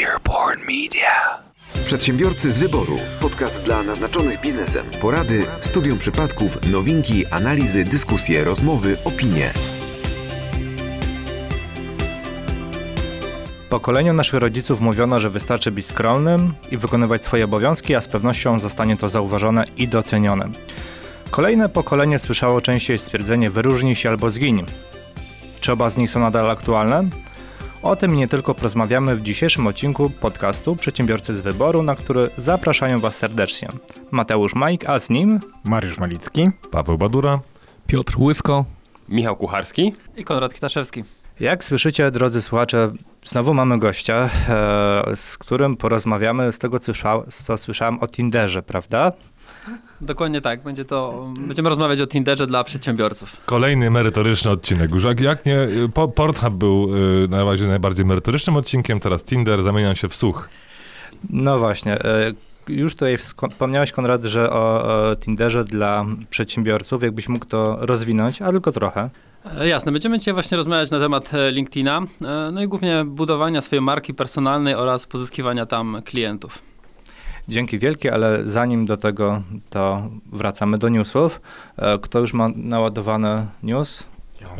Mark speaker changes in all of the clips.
Speaker 1: Earborn Media.
Speaker 2: Przedsiębiorcy z wyboru. Podcast dla naznaczonych biznesem. Porady, studium przypadków, nowinki, analizy, dyskusje, rozmowy, opinie.
Speaker 3: Pokoleniu naszych rodziców mówiono, że wystarczy być skromnym i wykonywać swoje obowiązki, a z pewnością zostanie to zauważone i docenione. Kolejne pokolenie słyszało częściej stwierdzenie wyróżnij się albo zgiń. Czy oba z nich są nadal aktualne? O tym nie tylko porozmawiamy w dzisiejszym odcinku podcastu Przedsiębiorcy z Wyboru, na który zapraszają Was serdecznie. Mateusz Majk, a z nim
Speaker 4: Mariusz Malicki.
Speaker 5: Paweł Badura.
Speaker 6: Piotr Łysko.
Speaker 7: Michał Kucharski.
Speaker 6: I Konrad Kitaszewski.
Speaker 3: Jak słyszycie, drodzy słuchacze, znowu mamy gościa, e, z którym porozmawiamy z tego, co, słysza- co słyszałem o Tinderze, prawda?
Speaker 6: Dokładnie tak. Będzie to, będziemy rozmawiać o Tinderze dla przedsiębiorców.
Speaker 5: Kolejny merytoryczny odcinek. Już jak, jak nie, po, Pornhub był y, na razie najbardziej merytorycznym odcinkiem, teraz Tinder zamienia się w słuch.
Speaker 3: No właśnie. e, Już tutaj wspomniałeś, Konrad, że o, o Tinderze dla przedsiębiorców, jakbyś mógł to rozwinąć, a tylko trochę.
Speaker 6: E, Jasne, będziemy dzisiaj właśnie rozmawiać na temat e, LinkedIna, e, no i głównie budowania swojej marki personalnej oraz pozyskiwania tam klientów.
Speaker 3: Dzięki wielkie, ale zanim do tego, to wracamy do newsów. E, Kto już ma naładowany news?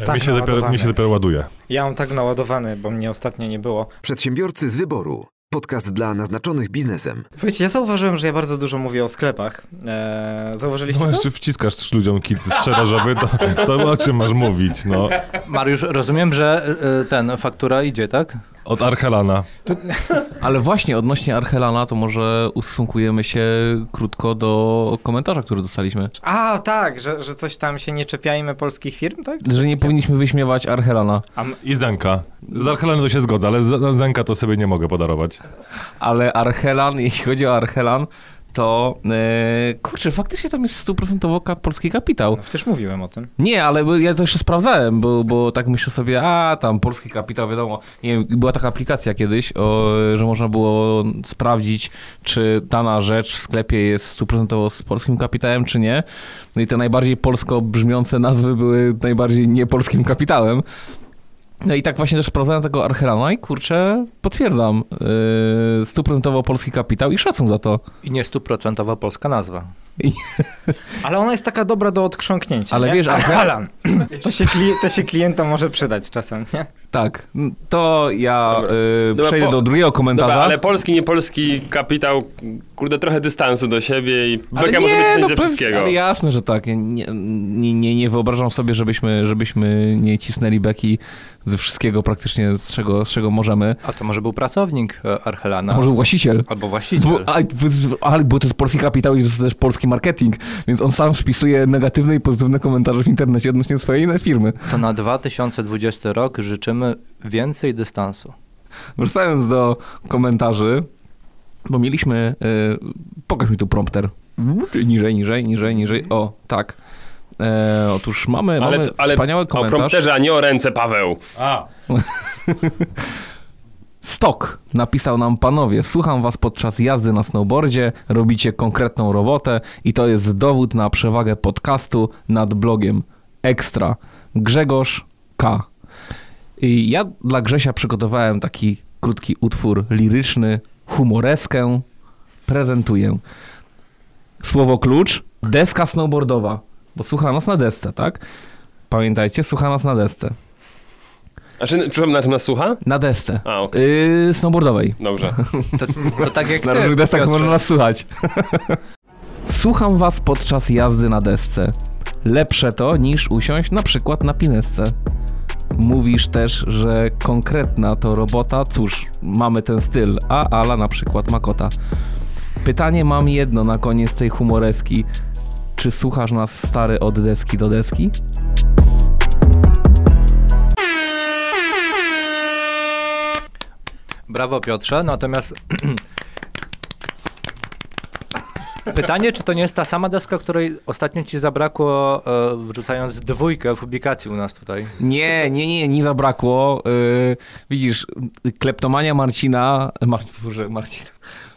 Speaker 4: Tak
Speaker 5: mi, się dopiero, mi się dopiero ładuje.
Speaker 4: Ja mam tak naładowany, bo mnie ostatnio nie było.
Speaker 2: Przedsiębiorcy z wyboru. Podcast dla naznaczonych biznesem.
Speaker 4: Słuchajcie, ja zauważyłem, że ja bardzo dużo mówię o sklepach. Eee, zauważyliście
Speaker 5: No,
Speaker 4: to?
Speaker 5: jeszcze wciskasz ludziom kit sprzedażowy, to, to o czym masz mówić? No,
Speaker 3: Mariusz, rozumiem, że e, ten, faktura idzie, tak?
Speaker 5: Od Archelana.
Speaker 8: Ale właśnie odnośnie Archelana, to może ustosunkujemy się krótko do komentarza, który dostaliśmy.
Speaker 4: A, tak, że, że coś tam się nie czepiajmy polskich firm, tak?
Speaker 8: Że nie powinniśmy wyśmiewać Archelana.
Speaker 4: A m-
Speaker 5: I Zenka. Z Archelanem to się zgodzę, ale Zenka to sobie nie mogę podarować.
Speaker 8: Ale Archelan, jeśli chodzi o Archelan, to e, kurczę, faktycznie tam jest stuprocentowo ka- polski kapitał.
Speaker 4: no, przecież mówiłem o tym.
Speaker 8: Nie, ale ja to jeszcze sprawdzałem, bo, bo tak myślę sobie, a tam polski kapitał, wiadomo. Nie wiem, była taka aplikacja kiedyś, o, że można było sprawdzić, czy dana rzecz w sklepie jest stuprocentowo z polskim kapitałem, czy nie. No i te najbardziej polsko brzmiące nazwy były najbardziej niepolskim kapitałem. No i tak właśnie też sprawdzałem tego Archelana i kurczę, potwierdzam, yy, stuprocentowo polski kapitał i szacun za to.
Speaker 3: I nie stuprocentowa polska nazwa.
Speaker 4: Ale ona jest taka dobra do odkrząknięcia,
Speaker 8: Ale
Speaker 4: nie?
Speaker 8: wiesz, Arche-
Speaker 4: Alan, to się, to się klientom może przydać czasem, nie?
Speaker 8: Tak, to ja
Speaker 7: Dobra.
Speaker 8: yy,
Speaker 7: Dobra,
Speaker 8: przejdę
Speaker 7: po-
Speaker 8: do drugiego komentarza.
Speaker 7: Dobra, ale polski, niepolski kapitał, kurde, trochę dystansu do siebie i beka może być
Speaker 8: no
Speaker 7: ze wszystkiego.
Speaker 8: Ale jasne, że tak. Ja Nie, nie, nie, nie wyobrażam sobie, żebyśmy, żebyśmy nie cisnęli beki ze wszystkiego praktycznie, z czego, z czego możemy.
Speaker 3: A to może był pracownik e, Archelana.
Speaker 8: A może właściciel.
Speaker 3: Albo
Speaker 8: Bo,
Speaker 3: właściciel.
Speaker 8: ale bo to jest polski kapitał i to jest też polski marketing, więc on sam wpisuje negatywne i pozytywne komentarze w internecie odnośnie swojej firmy.
Speaker 3: To na 2020 rok życzymy więcej dystansu.
Speaker 8: Wracając do komentarzy, bo mieliśmy. y, pokaż mi tu prompter. Niżej, niżej, niżej, niżej. O, tak. E, otóż mamy, mamy
Speaker 7: ale, ale
Speaker 8: wspaniały
Speaker 7: o
Speaker 8: komentarz.
Speaker 7: prompterze, a nie o ręce, Paweł.
Speaker 5: A,
Speaker 8: Stok napisał nam panowie, słucham was podczas jazdy na snowboardzie, robicie konkretną robotę i to jest dowód na przewagę podcastu nad blogiem. Ekstra. Grzegorz K. I ja dla Grzesia przygotowałem taki krótki utwór liryczny, humoreskę. Prezentuję. Słowo klucz, deska snowboardowa, bo słucha nas na desce, tak? Pamiętajcie, słucha nas na desce.
Speaker 7: A czy, przepraszam, na czym nas słucha?
Speaker 8: Na desce.
Speaker 7: A, okej,
Speaker 8: Yy, snowboardowej.
Speaker 7: dobrze.
Speaker 3: To, to tak jak
Speaker 8: Na różnych deskach można nas słuchać. Słucham was podczas jazdy na desce. Lepsze to niż usiąść na przykład na pinesce. Mówisz też, że konkretna to robota, cóż, mamy ten styl, a Ala na przykład ma kota. Pytanie mam jedno na koniec tej humoreski. Czy słuchasz nas stary od deski do deski?
Speaker 3: Brawo Piotrze, natomiast pytanie, czy to nie jest ta sama deska, której ostatnio ci zabrakło e, wrzucając dwójkę w publikacji u nas tutaj?
Speaker 8: Nie, nie, nie, nie zabrakło. Yy, widzisz, kleptomania Marcina, Mar, Boże, Marcin,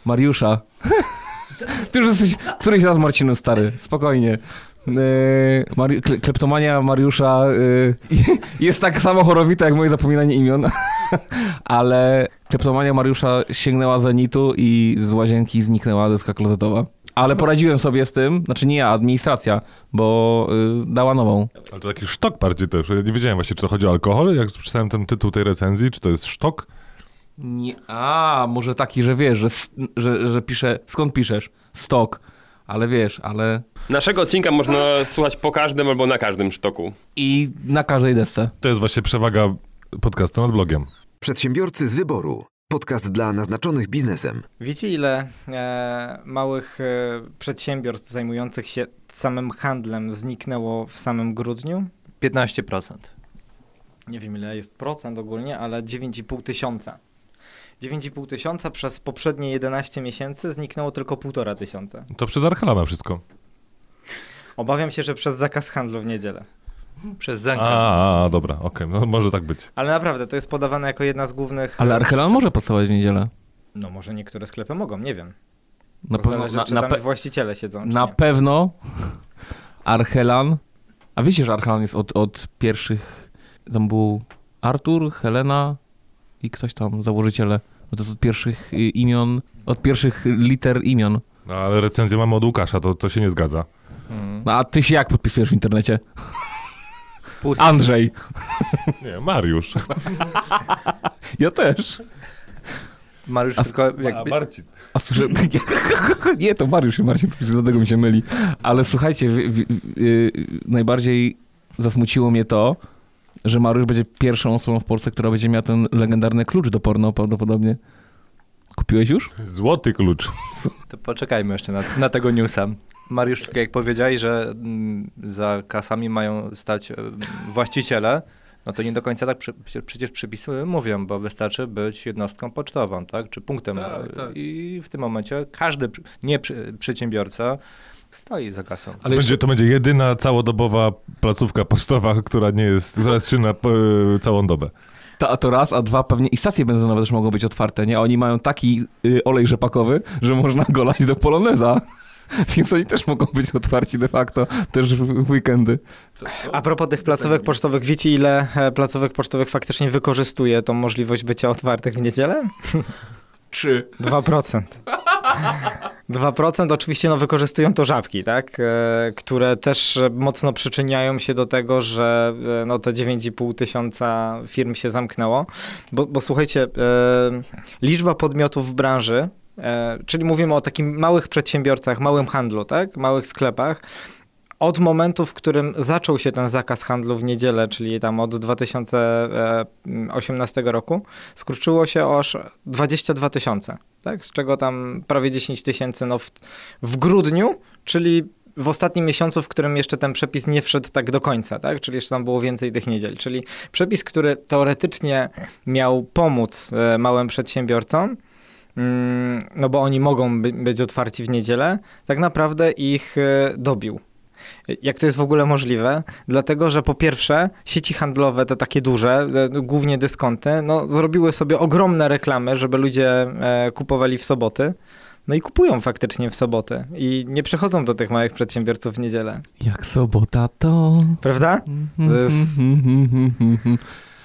Speaker 8: Mariusza. Ty już jesteś któryś raz Marcinem stary, spokojnie. Yy, Mari- kle- kleptomania Mariusza yy, jest tak samo chorowita jak moje zapominanie imion. Ale kleptomania Mariusza sięgnęła zenitu i z łazienki zniknęła deska klozetowa. Ale poradziłem sobie z tym, znaczy nie ja, administracja, bo y, dała nową.
Speaker 5: Ale to taki sztok bardziej też. Ja nie wiedziałem właśnie, czy to chodzi o alkohol, jak przeczytałem ten tytuł tej recenzji, czy to jest sztok?
Speaker 8: Nie, a, może taki, że wiesz, że, że, że pisze, skąd piszesz? Stok. Ale wiesz, ale
Speaker 7: Naszego odcinka można słuchać po każdym albo na każdym sztoku.
Speaker 8: i na każdej desce.
Speaker 5: To jest właśnie przewaga podcastu nad blogiem.
Speaker 2: Przedsiębiorcy z wyboru. Podcast dla naznaczonych biznesem.
Speaker 4: Wiecie, ile e, małych e, przedsiębiorstw zajmujących się samym handlem zniknęło w samym grudniu?
Speaker 3: 15%.
Speaker 4: Nie wiem, ile jest procent ogólnie, ale 9,5 tysiąca. 9,5 tysiąca przez poprzednie 11 miesięcy zniknęło tylko 1,5 tysiąca.
Speaker 5: To przez Archelana wszystko.
Speaker 4: Obawiam się, że przez zakaz handlu w niedzielę.
Speaker 3: Przez
Speaker 5: A,
Speaker 3: Zenka.
Speaker 5: a, a dobra, okej, no może tak być.
Speaker 4: Ale naprawdę, to jest podawane jako jedna z głównych...
Speaker 8: Ale
Speaker 4: e,
Speaker 8: Archelan może pracować w niedzielę.
Speaker 4: No może niektóre sklepy mogą, nie wiem.
Speaker 8: Na
Speaker 4: To
Speaker 8: pewno,
Speaker 4: zależy,
Speaker 8: na,
Speaker 4: czy
Speaker 8: na,
Speaker 4: tam
Speaker 8: pe-
Speaker 4: właściciele siedzą, czy
Speaker 8: na
Speaker 4: nie.
Speaker 8: pewno Archelan. A wiecie, że Archelan jest od, od pierwszych. Tam był Artur, Helena i ktoś tam, założyciele. To jest od pierwszych y, imion, od pierwszych liter imion.
Speaker 5: No, ale recenzję mamy od Łukasza, to, to się nie zgadza.
Speaker 3: Mm.
Speaker 8: No a ty się jak podpisujesz w internecie?
Speaker 3: Pust-
Speaker 8: Andrzej.
Speaker 5: Nie, Mariusz.
Speaker 8: Ja też.
Speaker 3: Mariusz
Speaker 8: A-
Speaker 3: tylko jakby...
Speaker 5: Marcin.
Speaker 8: A słyszę, nie, to Mariusz się Marcin dlatego mi się myli. Ale słuchajcie, wy, wy, y, najbardziej zasmuciło mnie to, że Mariusz będzie pierwszą osobą w Polsce, która będzie miała ten legendarny klucz do porno prawdopodobnie. Kupiłeś już?
Speaker 5: Złoty klucz.
Speaker 3: To poczekajmy jeszcze na, na tego newsa. Mariusz, tak jak powiedziałeś, że mm, za kasami mają stać e, właściciele, no to nie do końca tak przy, przecież przepisy mówią, bo wystarczy być jednostką pocztową, tak, czy punktem.
Speaker 6: Tak, tak.
Speaker 3: I w tym momencie każdy nie przy, przedsiębiorca stoi za kasą.
Speaker 5: To będzie, to będzie jedyna całodobowa placówka pocztowa, która nie jest, która jest czynna e, całą dobę.
Speaker 8: To, a to raz, a dwa pewnie i stacje benzynowe też mogą być otwarte, nie? Oni mają taki y, olej rzepakowy, że można go lać do poloneza. Więc oni też mogą być otwarci de facto też w, weekendy.
Speaker 4: A propos tych placówek pocztowych, wiecie ile e, placówek pocztowych faktycznie wykorzystuje tą możliwość bycia otwartych w niedzielę?
Speaker 8: Trzy.
Speaker 4: 2%. 2% oczywiście no, wykorzystują to żabki, tak? E, które też e, mocno przyczyniają się do tego, że e, no, te 9,5 tysiąca firm się zamknęło. Bo, bo słuchajcie, liczba podmiotów w branży, czyli mówimy o takich małych przedsiębiorcach, małym handlu, tak? Małych sklepach, od momentu, w którym zaczął się ten zakaz handlu w niedzielę, czyli tam od 2018 roku, skurczyło się aż 22 tysiące, tak? z czego tam prawie 10 tysięcy no w, w grudniu, czyli w ostatnim miesiącu, w którym jeszcze ten przepis nie wszedł tak do końca, tak? czyli jeszcze tam było więcej tych niedziel. Czyli przepis, który teoretycznie miał pomóc e, małym przedsiębiorcom, mm, no bo oni mogą by, być otwarci w niedzielę, tak naprawdę ich e, dobił. Jak to jest w ogóle możliwe? Dlatego, że po pierwsze sieci handlowe, te takie duże, e, głównie dyskonty, no, zrobiły sobie ogromne reklamy, żeby ludzie e, kupowali w soboty. No i kupują faktycznie w soboty i nie przychodzą do tych małych przedsiębiorców w niedzielę.
Speaker 8: Jak sobota to...
Speaker 4: Prawda? To jest-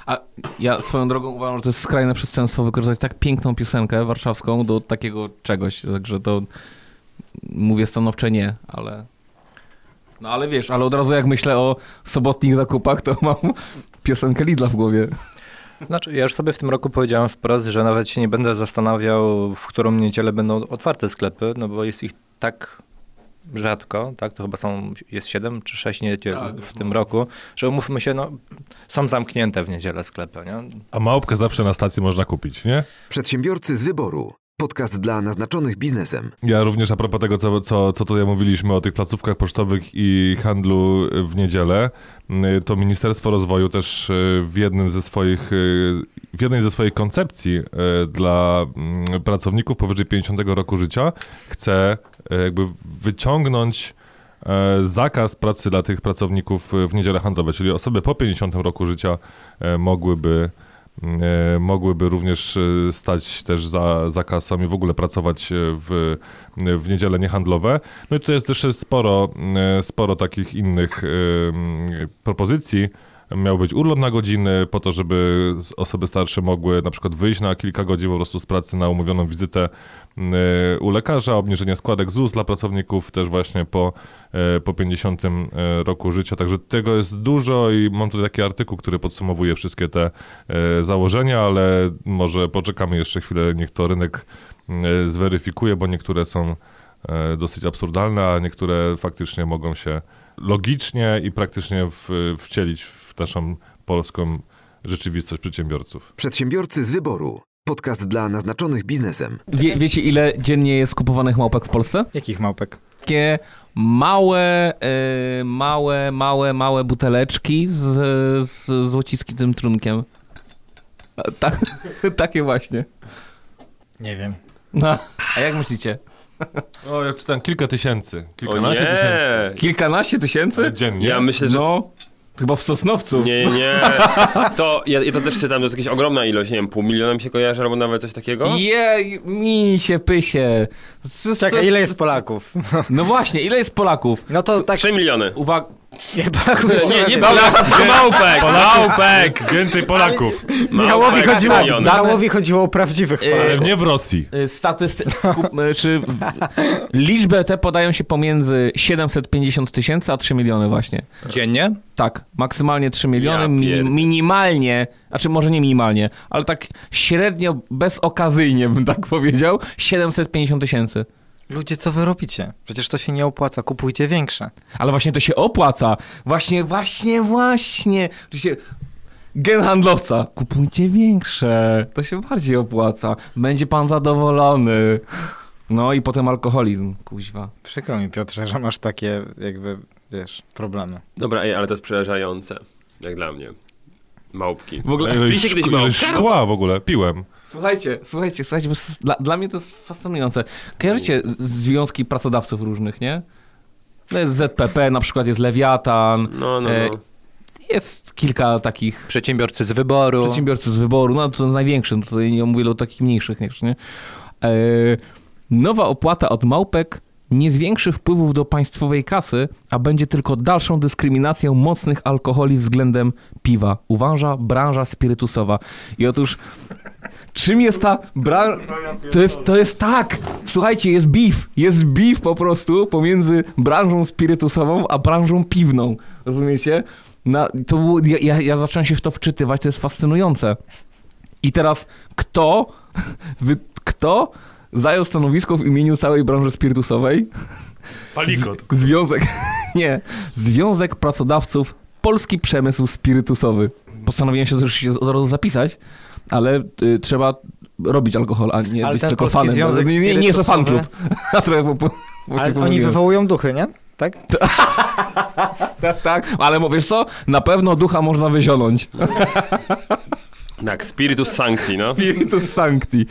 Speaker 8: A ja swoją drogą uważam, że to jest skrajne przestępstwo wykorzystać tak piękną piosenkę warszawską do takiego czegoś, także to mówię stanowcze nie, ale... No ale wiesz, ale od razu jak myślę o sobotnich zakupach, to mam piosenkę Lidla w głowie.
Speaker 3: Znaczy, ja już sobie w tym roku powiedziałem wprost, że nawet się nie będę zastanawiał, w którą niedzielę będą otwarte sklepy, no bo jest ich tak rzadko, tak? To chyba są, jest 7 czy 6 niedziel
Speaker 8: Tak,
Speaker 3: w
Speaker 8: no.
Speaker 3: tym roku, że umówmy się, no, są zamknięte w niedzielę sklepy, nie?
Speaker 5: A małpkę zawsze na stacji można kupić, nie?
Speaker 2: Przedsiębiorcy z wyboru. Podcast dla naznaczonych biznesem.
Speaker 5: Ja również a propos tego, co, co, co tutaj mówiliśmy o tych placówkach pocztowych i handlu w niedzielę, y, to Ministerstwo Rozwoju też y, w jednym ze swoich, y, w jednej ze swoich koncepcji dla mm, pracowników powyżej 50 roku życia chce jakby wyciągnąć zakaz pracy dla tych pracowników w niedzielę handlowe, czyli osoby po 50 roku życia mogłyby mogłyby również e, stać też za, za kasą i w ogóle pracować e, w, w niedziele niehandlowe. No i tu jest jeszcze sporo, e, sporo takich innych e, propozycji, Miał być urlop na godziny po to, żeby osoby starsze mogły na przykład wyjść na kilka godzin po prostu z pracy na umówioną wizytę u lekarza, obniżenie składek ZUS dla pracowników też właśnie po, e, po 50 e, roku życia. Także tego jest dużo i mam tutaj taki artykuł, który podsumowuje wszystkie te założenia, ale może poczekamy jeszcze chwilę, niech to rynek zweryfikuje, bo niektóre są dosyć absurdalne, a niektóre faktycznie mogą się logicznie i praktycznie w, wcielić w naszą polską rzeczywistość przedsiębiorców.
Speaker 2: Przedsiębiorcy z wyboru. Podcast dla naznaczonych biznesem.
Speaker 8: Wie, wiecie, ile dziennie jest kupowanych małpek w Polsce?
Speaker 4: Jakich małpek?
Speaker 8: Takie małe, e, małe, małe, małe buteleczki z, z złocistym trunkiem. A, Tak, takie właśnie.
Speaker 4: Nie wiem.
Speaker 8: No, a jak myślicie?
Speaker 5: O, ja czytam kilka tysięcy.
Speaker 7: O
Speaker 5: Kilkanaście tysięcy.
Speaker 8: Kilkanaście tysięcy?
Speaker 5: Dziennie.
Speaker 7: Ja myślę, że...
Speaker 8: No, chyba w Sosnowcu.
Speaker 7: Nie, nie. To ja, ja to też czytam, to jest jakaś ogromna ilość, nie wiem, pół miliona mi się kojarzy, albo nawet coś takiego.
Speaker 8: Jej, mi się pysie. Z-
Speaker 4: Czekaj, ile jest Polaków?
Speaker 8: No właśnie, ile jest Polaków?
Speaker 4: No to tak...
Speaker 7: Trzy miliony.
Speaker 8: Uwaga,
Speaker 4: Nie, Polaków jest
Speaker 7: Nie, nie
Speaker 4: więcej.
Speaker 7: Polaków, małpek, małpek.
Speaker 5: Więcej Polaków.
Speaker 7: Małpek,
Speaker 4: chodziło. Michałowi chodziło o prawdziwych
Speaker 8: E,
Speaker 5: Ale
Speaker 4: Polaków.
Speaker 5: nie w Rosji.
Speaker 8: y, statystyki, czy w, liczby te podają się pomiędzy 750 tysięcy a 3 miliony właśnie.
Speaker 3: Dziennie?
Speaker 8: Tak, maksymalnie 3 miliony,
Speaker 7: Ja
Speaker 8: mi, minimalnie, znaczy może nie minimalnie, ale tak średnio, bezokazyjnie bym tak powiedział, 750 tysięcy.
Speaker 4: Ludzie, co wy robicie? Przecież to się nie opłaca, kupujcie większe.
Speaker 8: Ale właśnie to się opłaca. Właśnie, właśnie, właśnie. Się... Gen handlowca. Kupujcie większe. To się bardziej opłaca. Będzie pan zadowolony. No i potem alkoholizm, kuźwa.
Speaker 4: Przykro mi, Piotrze, że masz takie, jakby, wiesz, problemy.
Speaker 7: Dobra, ej, ale to jest przerażające. Jak dla mnie. Małpki.
Speaker 8: W ogóle...
Speaker 5: Szk- szkła w ogóle, piłem.
Speaker 8: Słuchajcie, słuchajcie, słuchajcie, bo dla, dla mnie to jest fascynujące. Kojarzycie związki pracodawców różnych, nie? No jest ZPP, na przykład jest Lewiatan,
Speaker 7: No, no,
Speaker 8: E,
Speaker 7: no.
Speaker 8: jest kilka takich
Speaker 3: Przedsiębiorcy z wyboru.
Speaker 8: Przedsiębiorcy z wyboru, no to największy, no tutaj nie mówię o takich mniejszych, nie? E, nowa opłata od małpek nie zwiększy wpływów do państwowej kasy, a będzie tylko dalszą dyskryminacją mocnych alkoholi względem piwa, uważa branża spirytusowa. I otóż czym jest ta branża? To jest, to jest tak, słuchajcie, jest beef, jest beef po prostu pomiędzy branżą spirytusową a branżą piwną, rozumiecie? Na, to było, ja, ja, zacząłem się w to wczytywać, to jest fascynujące. I teraz kto, wy, kto zajął stanowisko w imieniu całej branży spirytusowej?
Speaker 5: Palikot.
Speaker 8: Związek, nie, Związek Pracodawców Polski Przemysł Spirytusowy. Postanowiłem się się od razu zapisać, ale y, trzeba robić alkohol, a nie
Speaker 4: Ale
Speaker 8: być tylko fanem.
Speaker 4: Związek
Speaker 8: nie, nie, nie jest to fan klub.
Speaker 4: Spirytusowy-
Speaker 8: A teraz
Speaker 4: Ale oni wywołują duchy, nie? Tak?
Speaker 8: Tak, tak, ale mówisz co? Na pewno ducha można wyzionąć.
Speaker 7: Tak, Spiritus Sancti, no.
Speaker 8: Spiritus Sancti.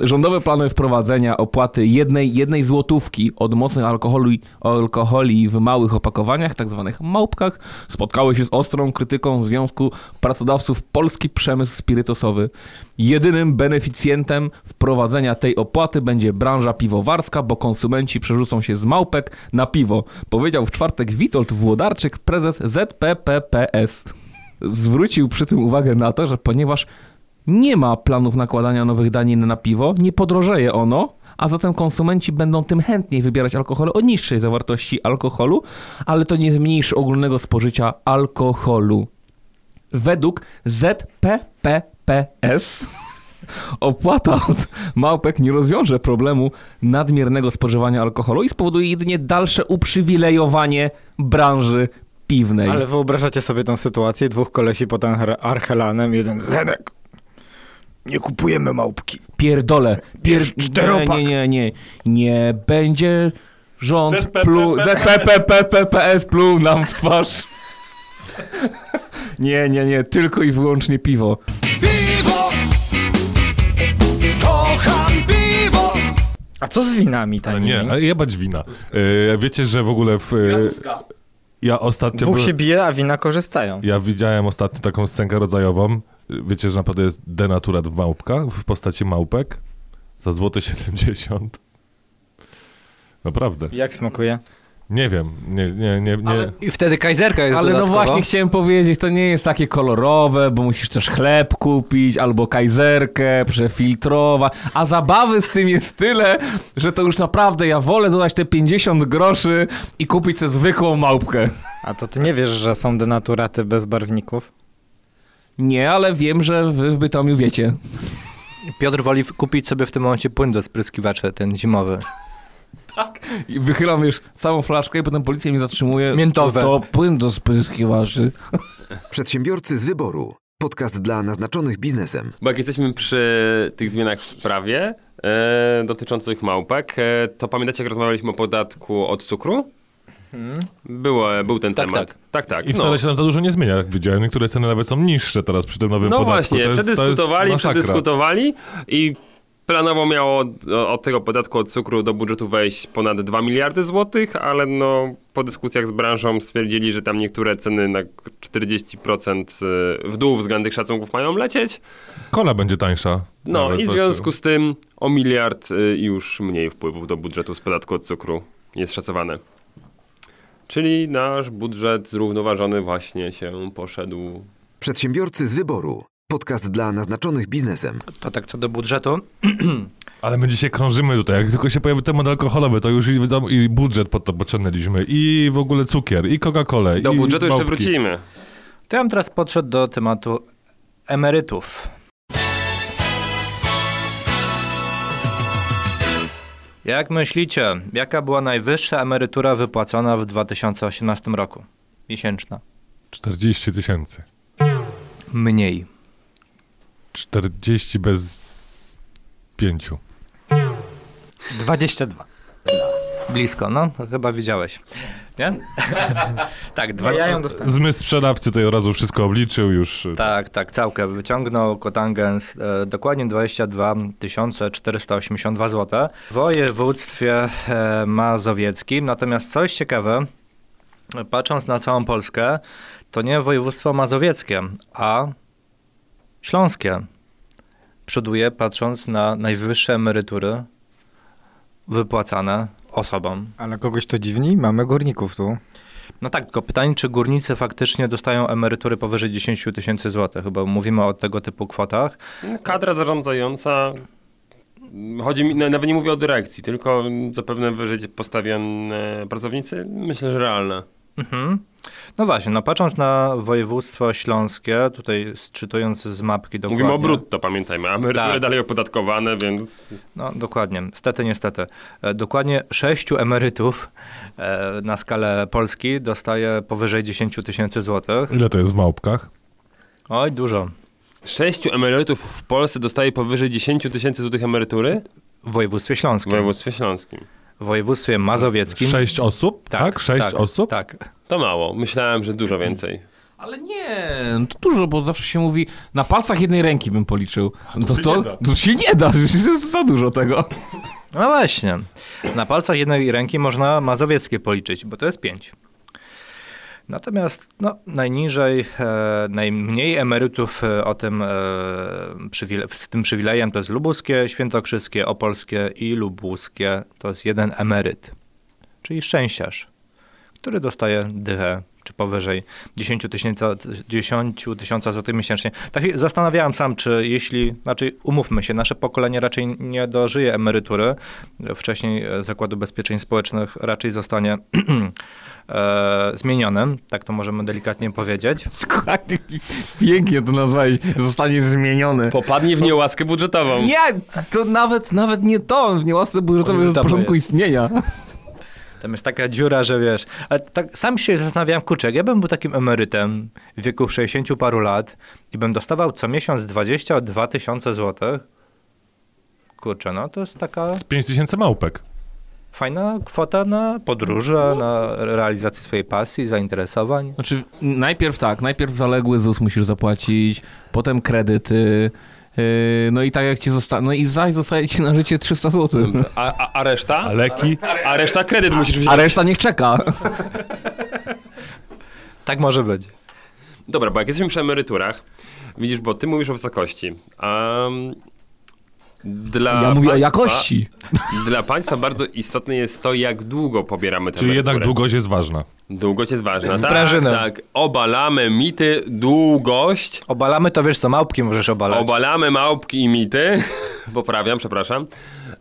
Speaker 8: Rządowe plany wprowadzenia opłaty jednej, jednej złotówki od mocnych alkoholi, alkoholi w małych opakowaniach, tak zwanych małpkach, spotkały się z ostrą krytyką Związku Pracodawców Polski Przemysł Spirytusowy. Jedynym beneficjentem wprowadzenia tej opłaty będzie branża piwowarska, bo konsumenci przerzucą się z małpek na piwo, powiedział w czwartek Witold Włodarczyk, prezes ZPPPS. Zwrócił przy tym uwagę na to, że ponieważ nie ma planów nakładania nowych danin na piwo, nie podrożeje ono, a zatem konsumenci będą tym chętniej wybierać alkohole o niższej zawartości alkoholu, ale to nie zmniejszy ogólnego spożycia alkoholu. Według ZPPPS opłata od małpek nie rozwiąże problemu nadmiernego spożywania alkoholu i spowoduje jedynie dalsze uprzywilejowanie branży piwnej.
Speaker 4: Ale wyobrażacie sobie tą sytuację, dwóch kolesi pod Arche- Archelanem, jeden Zenek. Nie kupujemy małpki.
Speaker 8: Pierdolę. Pier...
Speaker 4: Czteropak.
Speaker 8: Nie, nie, nie. Nie będzie rząd plu... ZPPPPS pluł nam w twarz. Nie, nie, nie. Tylko i wyłącznie piwo.
Speaker 1: Piwo! Kocham piwo!
Speaker 4: A co z winami tanimi?
Speaker 5: nie, ale jebać wina. E, wiecie, że w ogóle w... E, ja ostatnio...
Speaker 4: Dwóch się bije, a wina korzystają.
Speaker 5: Ja widziałem ostatnio taką scenkę rodzajową. Wiecie, że naprawdę jest denaturat w małpkach, w postaci małpek. Za złote 70. Naprawdę.
Speaker 4: Jak smakuje?
Speaker 5: Nie wiem, nie, nie, nie, nie.
Speaker 8: Ale-
Speaker 3: I wtedy kajzerka jest
Speaker 8: Ale no właśnie chciałem powiedzieć, to nie jest takie kolorowe, bo musisz też chleb kupić, albo kajzerkę, przefiltrować, a zabawy z tym jest tyle, że to już naprawdę ja wolę dodać te 50 groszy i kupić sobie zwykłą małpkę.
Speaker 4: A to ty nie wiesz, że są denaturaty bez barwników?
Speaker 8: Nie, ale wiem, że wy w Bytomiu wiecie.
Speaker 3: Piotr woli kupić sobie w tym momencie płyn do spryskiwacza, ten zimowy.
Speaker 8: I wychylam już całą flaszkę i potem policja mnie zatrzymuje.
Speaker 3: Miętowe.
Speaker 8: To płyn do spryskiwaczy.
Speaker 2: Przedsiębiorcy z wyboru. Podcast dla naznaczonych biznesem.
Speaker 7: Bo jak jesteśmy przy tych zmianach w prawie e, dotyczących małpek, e, to pamiętacie, jak rozmawialiśmy o podatku od cukru? Było, był ten
Speaker 3: Tak,
Speaker 7: temat.
Speaker 3: tak.
Speaker 7: Tak, tak.
Speaker 5: I wcale
Speaker 7: no.
Speaker 5: się nam za dużo nie zmienia, jak widziałem. Niektóre ceny nawet są niższe teraz przy tym nowym
Speaker 7: No
Speaker 5: podatku.
Speaker 7: właśnie,
Speaker 5: to jest,
Speaker 7: przedyskutowali,
Speaker 5: to
Speaker 7: przedyskutowali i planowo miało od, tego podatku od cukru do budżetu wejść ponad 2 miliardy złotych, ale no po dyskusjach z branżą stwierdzili, że tam niektóre ceny na 40% w dół względnych szacunków mają lecieć.
Speaker 5: Kola będzie tańsza.
Speaker 7: No i w związku z tym o miliard y, już mniej wpływów do budżetu z podatku od cukru jest szacowane. Czyli nasz budżet zrównoważony właśnie się poszedł.
Speaker 2: Przedsiębiorcy z wyboru. Podcast dla naznaczonych biznesem.
Speaker 3: To tak co do budżetu.
Speaker 5: Ale my dzisiaj krążymy tutaj. Jak tylko się pojawi temat alkoholowy, to już i, i budżet pod to pociągnęliśmy. I w ogóle cukier, i Coca-Colę.
Speaker 7: Do
Speaker 5: i
Speaker 7: budżetu jeszcze
Speaker 5: małpki.
Speaker 7: wrócimy.
Speaker 3: To ja bym teraz podszedł do tematu emerytów. Jak myślicie, jaka była najwyższa emerytura wypłacona w 2018 roku? Miesięczna.
Speaker 5: 40 tysięcy.
Speaker 3: Mniej.
Speaker 5: 40 bez pięciu.
Speaker 4: 22.
Speaker 3: Blisko, no, chyba widziałeś. Nie? tak, dwa,
Speaker 4: Ja ją dostałem.
Speaker 5: Zmysł sprzedawcy to od razu wszystko obliczył już.
Speaker 3: Tak, tak, całkę wyciągnął kotangens e, dokładnie 22 482 zł w województwie e, mazowieckim. Natomiast coś ciekawe, patrząc na całą Polskę, to nie województwo mazowieckie, a śląskie przoduje patrząc na najwyższe emerytury wypłacane osobom.
Speaker 4: Ale kogoś to dziwni? Mamy górników tu.
Speaker 3: No tak, tylko pytanie, czy górnicy faktycznie dostają emerytury powyżej 10 tysięcy złotych, chyba mówimy o tego typu kwotach.
Speaker 7: Kadra zarządzająca. Chodzi mi, no, nawet nie mówię o dyrekcji, tylko zapewne wyżej postawione pracownicy. Myślę, że realne.
Speaker 3: Mhm. No właśnie, no patrząc na województwo śląskie, tutaj czytując z mapki dokładnie.
Speaker 7: Mówimy o brutto, pamiętajmy. a Emerytury
Speaker 3: Tak.
Speaker 7: dalej opodatkowane, więc
Speaker 3: No dokładnie, stety, niestety. E, Dokładnie sześciu emerytów e, na skalę Polski dostaje powyżej 10 tysięcy złotych.
Speaker 5: Ile to jest w małpkach?
Speaker 3: Oj, dużo.
Speaker 7: sześciu emerytów w Polsce dostaje powyżej 10 tysięcy złotych emerytury
Speaker 3: W województwie
Speaker 7: w
Speaker 3: śląskim,
Speaker 7: województwie śląskim.
Speaker 3: W województwie mazowieckim.
Speaker 5: Sześć osób? Tak? Sześć osób?
Speaker 3: Tak.
Speaker 7: To mało. Myślałem, że dużo więcej.
Speaker 8: Ale nie, to dużo, bo zawsze się mówi, na palcach jednej ręki bym policzył. No to,
Speaker 5: się
Speaker 8: to,
Speaker 5: nie da.
Speaker 8: to się nie da, to jest za dużo tego.
Speaker 3: No właśnie. Na palcach jednej ręki można mazowieckie policzyć, bo to jest pięć. Natomiast no, najniżej, e, najmniej emerytów e, o tym, e, przywile- z tym przywilejem to jest lubuskie, świętokrzyskie, opolskie i lubuskie. To jest jeden emeryt, czyli szczęściarz, który dostaje dychę czy powyżej 10 tysięcy 10 tysiąca złotych miesięcznie. Tak się zastanawiałem sam, czy jeśli, znaczy umówmy się, nasze pokolenie raczej nie dożyje emerytury, wcześniej e, Zakładu Ubezpieczeń Społecznych raczej zostanie e, zmieniony, tak to możemy delikatnie powiedzieć.
Speaker 8: Pięknie to nazwałeś, zostanie zmieniony.
Speaker 7: Popadnie w niełaskę budżetową.
Speaker 8: Nie, to nawet, nawet nie to, w niełasce budżetowej od
Speaker 3: tam
Speaker 8: początku
Speaker 3: jest.
Speaker 8: istnienia.
Speaker 3: Tam jest taka dziura, że wiesz. Ale tak sam się zastanawiałem, kurczę, jak ja bym był takim emerytem w wieku 60 paru lat i bym dostawał co miesiąc 22 tysiące złotych. Kurczę, no to jest taka
Speaker 5: Z pięć tysięcy małpek.
Speaker 3: fajna kwota na podróże, na realizację swojej pasji, zainteresowań.
Speaker 8: Znaczy, najpierw tak, najpierw zaległy ZUS musisz zapłacić, potem kredyty, no i tak jak ci zostanie, no i zaś zostaje ci na życie 300 zł.
Speaker 7: A, a, a reszta?
Speaker 5: A leki?
Speaker 7: A reszta kredyt musisz wziąć.
Speaker 8: A reszta niech czeka.
Speaker 3: Tak może być.
Speaker 7: Dobra, bo jak jesteśmy przy emeryturach, widzisz, bo ty mówisz o wysokości. A Dla
Speaker 8: Ja mówię o
Speaker 7: państwa-
Speaker 8: jakości.
Speaker 7: Dla państwa bardzo istotne jest to, jak długo pobieramy tę
Speaker 5: Czyli jednak długość jest ważna.
Speaker 7: Długość jest ważna.
Speaker 3: Z
Speaker 7: Tak, tak. Obalamy mity, długość.
Speaker 3: Obalamy to wiesz co, małpki możesz obalać.
Speaker 7: Obalamy małpki i mity. Poprawiam, przepraszam.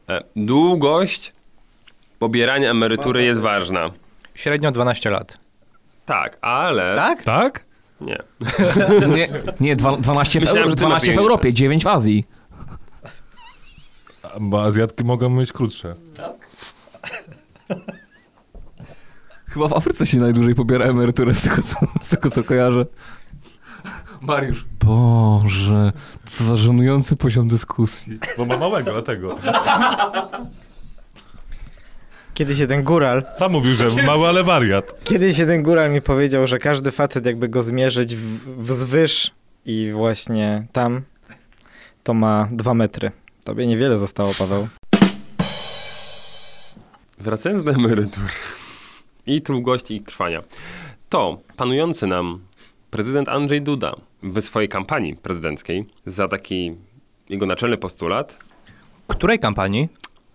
Speaker 7: E, Długość pobierania emerytury jest ważna.
Speaker 3: Średnio 12 lat.
Speaker 7: Tak, ale...
Speaker 3: Tak?
Speaker 5: Tak?
Speaker 7: Nie.
Speaker 8: Nie, nie dwa- 12, w,
Speaker 7: Myślałem,
Speaker 8: Euro,
Speaker 7: że ty
Speaker 8: 12 w. Europie, 9 w Azji.
Speaker 5: Bo Azjatki mogą mieć krótsze.
Speaker 8: Chyba w Afryce się najdłużej pobiera emeryturę z tego, co, z tego, co kojarzę. Mariusz. Boże, co za żenujący poziom dyskusji.
Speaker 5: Bo ma małego, dlatego.
Speaker 4: Kiedyś jeden góral,
Speaker 5: Sam mówił, że mały, ale wariat.
Speaker 4: kiedyś jeden góral mi powiedział, że każdy facet jakby go zmierzyć w, wzwyż i właśnie tam, to ma dwa metry. Tobie niewiele zostało, Paweł.
Speaker 7: Wracając do emerytur i długości ich trwania, to panujący nam prezydent Andrzej Duda w swojej kampanii prezydenckiej za taki jego naczelny postulat
Speaker 3: Której kampanii?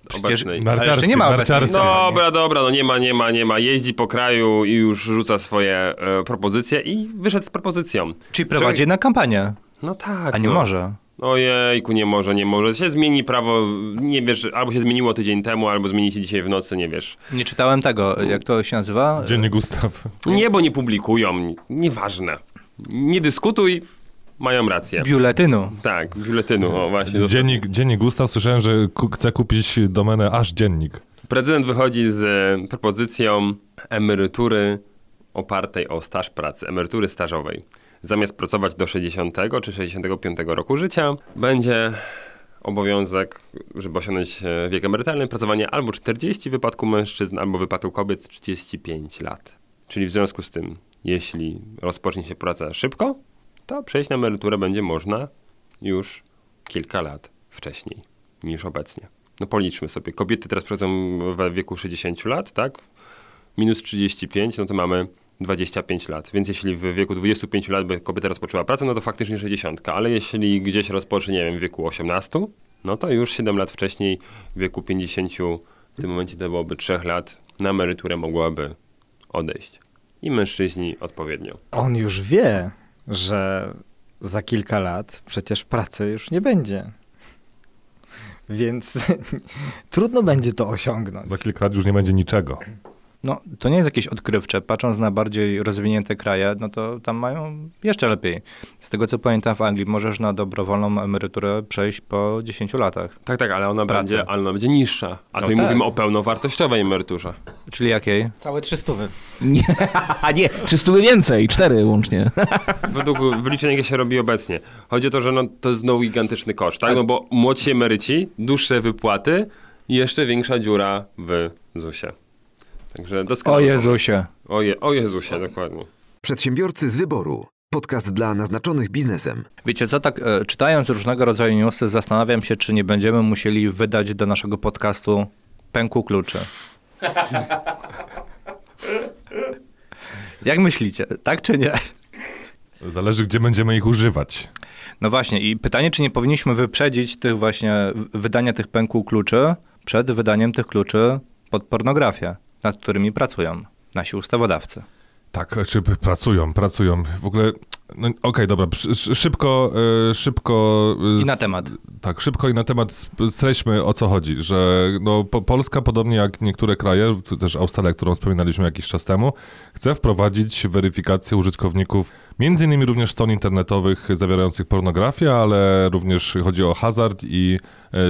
Speaker 3: Przecież jeszcze nie ma obecnej kampanii.
Speaker 7: Dobra, dobra, no nie ma, nie ma, nie ma. Jeździ po kraju i już rzuca swoje e, propozycje i wyszedł z propozycją.
Speaker 3: Czyli prowadzi na kampanię,
Speaker 7: No tak.
Speaker 3: a nie
Speaker 7: no.
Speaker 3: może.
Speaker 7: Ojejku, nie może, nie może. Się zmieni prawo, nie wiesz, albo się zmieniło tydzień temu, albo zmieni się dzisiaj w nocy, nie wiesz.
Speaker 3: Nie czytałem tego, jak to się nazywa?
Speaker 5: Dziennik Gustaw.
Speaker 7: Nie, bo nie publikują, nieważne. Nie dyskutuj, mają rację.
Speaker 3: Biuletynu.
Speaker 7: Tak, biuletynu, o właśnie.
Speaker 5: Dziennik, dziennik Gustaw, słyszałem, że chce kupić domenę aż dziennik.
Speaker 7: Prezydent wychodzi z e, propozycją emerytury opartej o staż pracy, emerytury stażowej. Zamiast pracować do 60 czy 65 roku życia, będzie obowiązek, żeby osiągnąć e, wiek emerytalny, pracowanie albo 40 w wypadku mężczyzn, albo w wypadku kobiet 35 lat. Czyli w związku z tym, jeśli rozpocznie się praca szybko, to przejść na emeryturę będzie można już kilka lat wcześniej niż obecnie. No policzmy sobie. Kobiety teraz pracują we wieku 60 lat, tak? Minus 35, no to mamy 25 lat. Więc jeśli w wieku 25 lat by kobieta rozpoczęła pracę, no to faktycznie 60. Ale jeśli gdzieś rozpocznie, nie wiem, w wieku 18, no to już 7 lat wcześniej, w wieku 50, w tym momencie to byłoby 3 lat, na emeryturę mogłaby odejść. I mężczyźni odpowiednio.
Speaker 4: On już wie, że za kilka lat przecież pracy już nie będzie. Więc trudno będzie to osiągnąć.
Speaker 5: Za kilka lat już nie będzie niczego.
Speaker 3: No, to nie jest jakieś odkrywcze. Patrząc na bardziej rozwinięte kraje, no to tam mają jeszcze lepiej. Z tego co pamiętam w Anglii możesz na dobrowolną emeryturę przejść po 10 latach.
Speaker 7: Tak, tak, ale ona,
Speaker 3: Pracy.
Speaker 7: będzie, ale ona będzie niższa. A
Speaker 3: No
Speaker 7: tu
Speaker 3: tak.
Speaker 7: mówimy o pełnowartościowej emeryturze.
Speaker 3: Czyli jakiej?
Speaker 4: Całe trzystówy.
Speaker 8: Nie, nie, 300 więcej, 4 łącznie.
Speaker 7: Według wyliczeń, jakie się robi obecnie. Chodzi o to, że no, to jest znowu gigantyczny koszt, tak? No bo młodsi emeryci, dłuższe wypłaty i jeszcze większa dziura w ZUS-ie. Także
Speaker 3: O
Speaker 7: doskonale.
Speaker 3: Jezusie.
Speaker 7: O, je, o Jezusie, dokładnie.
Speaker 2: Przedsiębiorcy z wyboru. Podcast dla naznaczonych biznesem.
Speaker 3: Wiecie co, tak e, czytając różnego rodzaju newsy, zastanawiam się, czy nie będziemy musieli wydać do naszego podcastu pęku kluczy. Jak myślicie, tak czy nie?
Speaker 5: Zależy, gdzie będziemy ich używać.
Speaker 3: No właśnie, i pytanie, czy nie powinniśmy wyprzedzić tych właśnie wydania tych pęku kluczy przed wydaniem tych kluczy pod pornografię, nad którymi pracują nasi ustawodawcy.
Speaker 5: Tak, czy pracują, pracują. W ogóle, no, okej, dobra, sz- sz- szybko, e, szybko... e,
Speaker 3: I na temat.
Speaker 5: Tak, szybko i na temat streśćmy o co chodzi, że no, po, Polska, podobnie jak niektóre kraje, też Australia, którą wspominaliśmy jakiś czas temu, chce wprowadzić weryfikację użytkowników, między innymi również stron internetowych zawierających pornografię, ale również chodzi o hazard i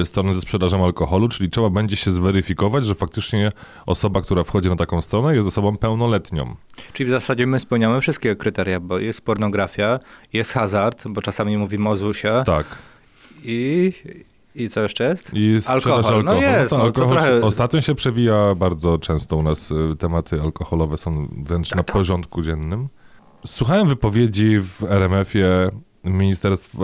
Speaker 5: strony ze sprzedażą alkoholu, czyli trzeba będzie się zweryfikować, że faktycznie osoba, która wchodzi na taką stronę jest osobą pełnoletnią.
Speaker 3: Czyli w zasadzie my spełniamy wszystkie kryteria, bo jest pornografia, jest hazard, bo czasami mówimy o ZUS-ie
Speaker 5: Tak.
Speaker 3: i, i co jeszcze jest?
Speaker 5: I
Speaker 3: Alkohol.
Speaker 5: alkoholu.
Speaker 3: No jest,
Speaker 5: to
Speaker 3: no to
Speaker 5: alkohol
Speaker 3: trochę-
Speaker 5: Ostatnio się przewija bardzo często u nas y, tematy alkoholowe są wręcz na porządku dziennym. Słuchałem wypowiedzi w RMF-ie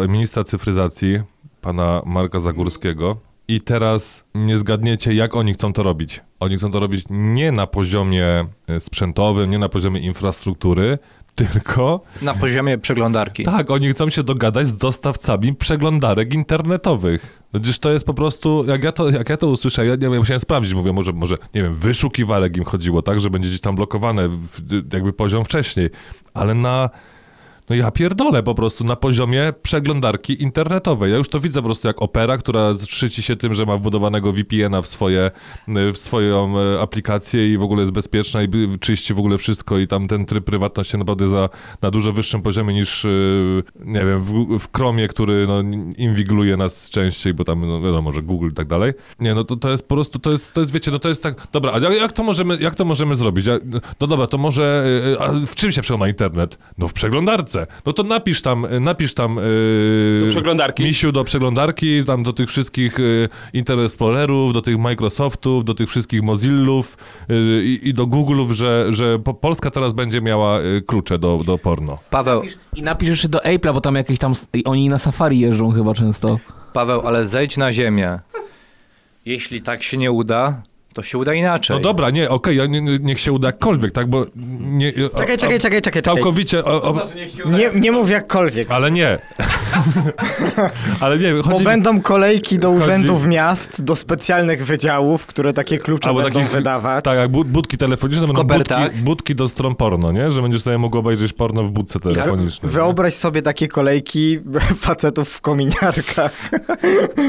Speaker 5: ministra cyfryzacji, pana Marka Zagórskiego i teraz nie zgadniecie, jak oni chcą to robić. Oni chcą to robić nie na poziomie y, sprzętowym, nie na poziomie infrastruktury, tylko
Speaker 3: Na poziomie przeglądarki.
Speaker 5: tak, oni chcą się dogadać z dostawcami przeglądarek internetowych. Gdyż to jest po prostu, jak ja to, jak ja to usłyszałem, ja, nie ja musiałem sprawdzić, mówię, może, może, nie wiem, wyszukiwarek im chodziło, tak, że będzie gdzieś tam blokowane, jakby poziom wcześniej, ale na, no ja pierdolę po prostu na poziomie przeglądarki internetowej. Ja już to widzę po prostu jak opera, która szczyci się tym, że ma wbudowanego VPN-a w, swoje, w swoją e, aplikację i w ogóle jest bezpieczna i czyści w ogóle wszystko i tam ten tryb prywatności naprawdę za, na dużo wyższym poziomie niż, e, nie wiem, w, w Chromie, który no, nas częściej, bo tam, no wiadomo, że Google i tak dalej. Nie, no to, to jest po prostu, to jest, to jest, wiecie, no to jest tak, dobra, a jak, jak, to, możemy, jak to możemy zrobić? No dobra, to może, e, w czym się przełama internet? No w przeglądarce. No to napisz tam, napisz tam... e,
Speaker 7: Do przeglądarki.
Speaker 5: Misiu do przeglądarki, tam do tych wszystkich y, Internet Explorerów, do tych Microsoftów, do tych wszystkich Mozillów y, i, do Google'ów, że, że po, Polska teraz będzie miała klucze do, do porno.
Speaker 3: Paweł,
Speaker 8: I napisz jeszcze do Apple'a, bo tam jakieś tam, oni na safari jeżdżą chyba często.
Speaker 3: Paweł, ale zejdź na ziemię. Jeśli tak się nie uda, to się uda inaczej.
Speaker 5: No dobra, nie, okej, ja nie, nie- niech się uda jakkolwiek, tak, bo nie... o-
Speaker 4: Czekaj, czekaj, czekaj, czekaj. czekaj.
Speaker 5: Całkowicie, o, o,
Speaker 4: Nie, nie mów jakkolwiek.
Speaker 5: ale nie. ale nie,
Speaker 4: Bo
Speaker 5: chodzi mi...
Speaker 4: będą kolejki do
Speaker 5: chodzi-
Speaker 4: urzędów miast, do specjalnych wydziałów, które takie klucze
Speaker 5: Albo
Speaker 4: będą
Speaker 5: takich-
Speaker 4: wydawać.
Speaker 5: Tak, jak bud- budki telefoniczne, będą
Speaker 3: kopertach.
Speaker 5: budki, budki do stron porno, nie? Że będziesz sobie mógł obejrzeć porno w budce telefonicznej. nie?
Speaker 4: Wyobraź sobie takie kolejki facetów w kominiarkach.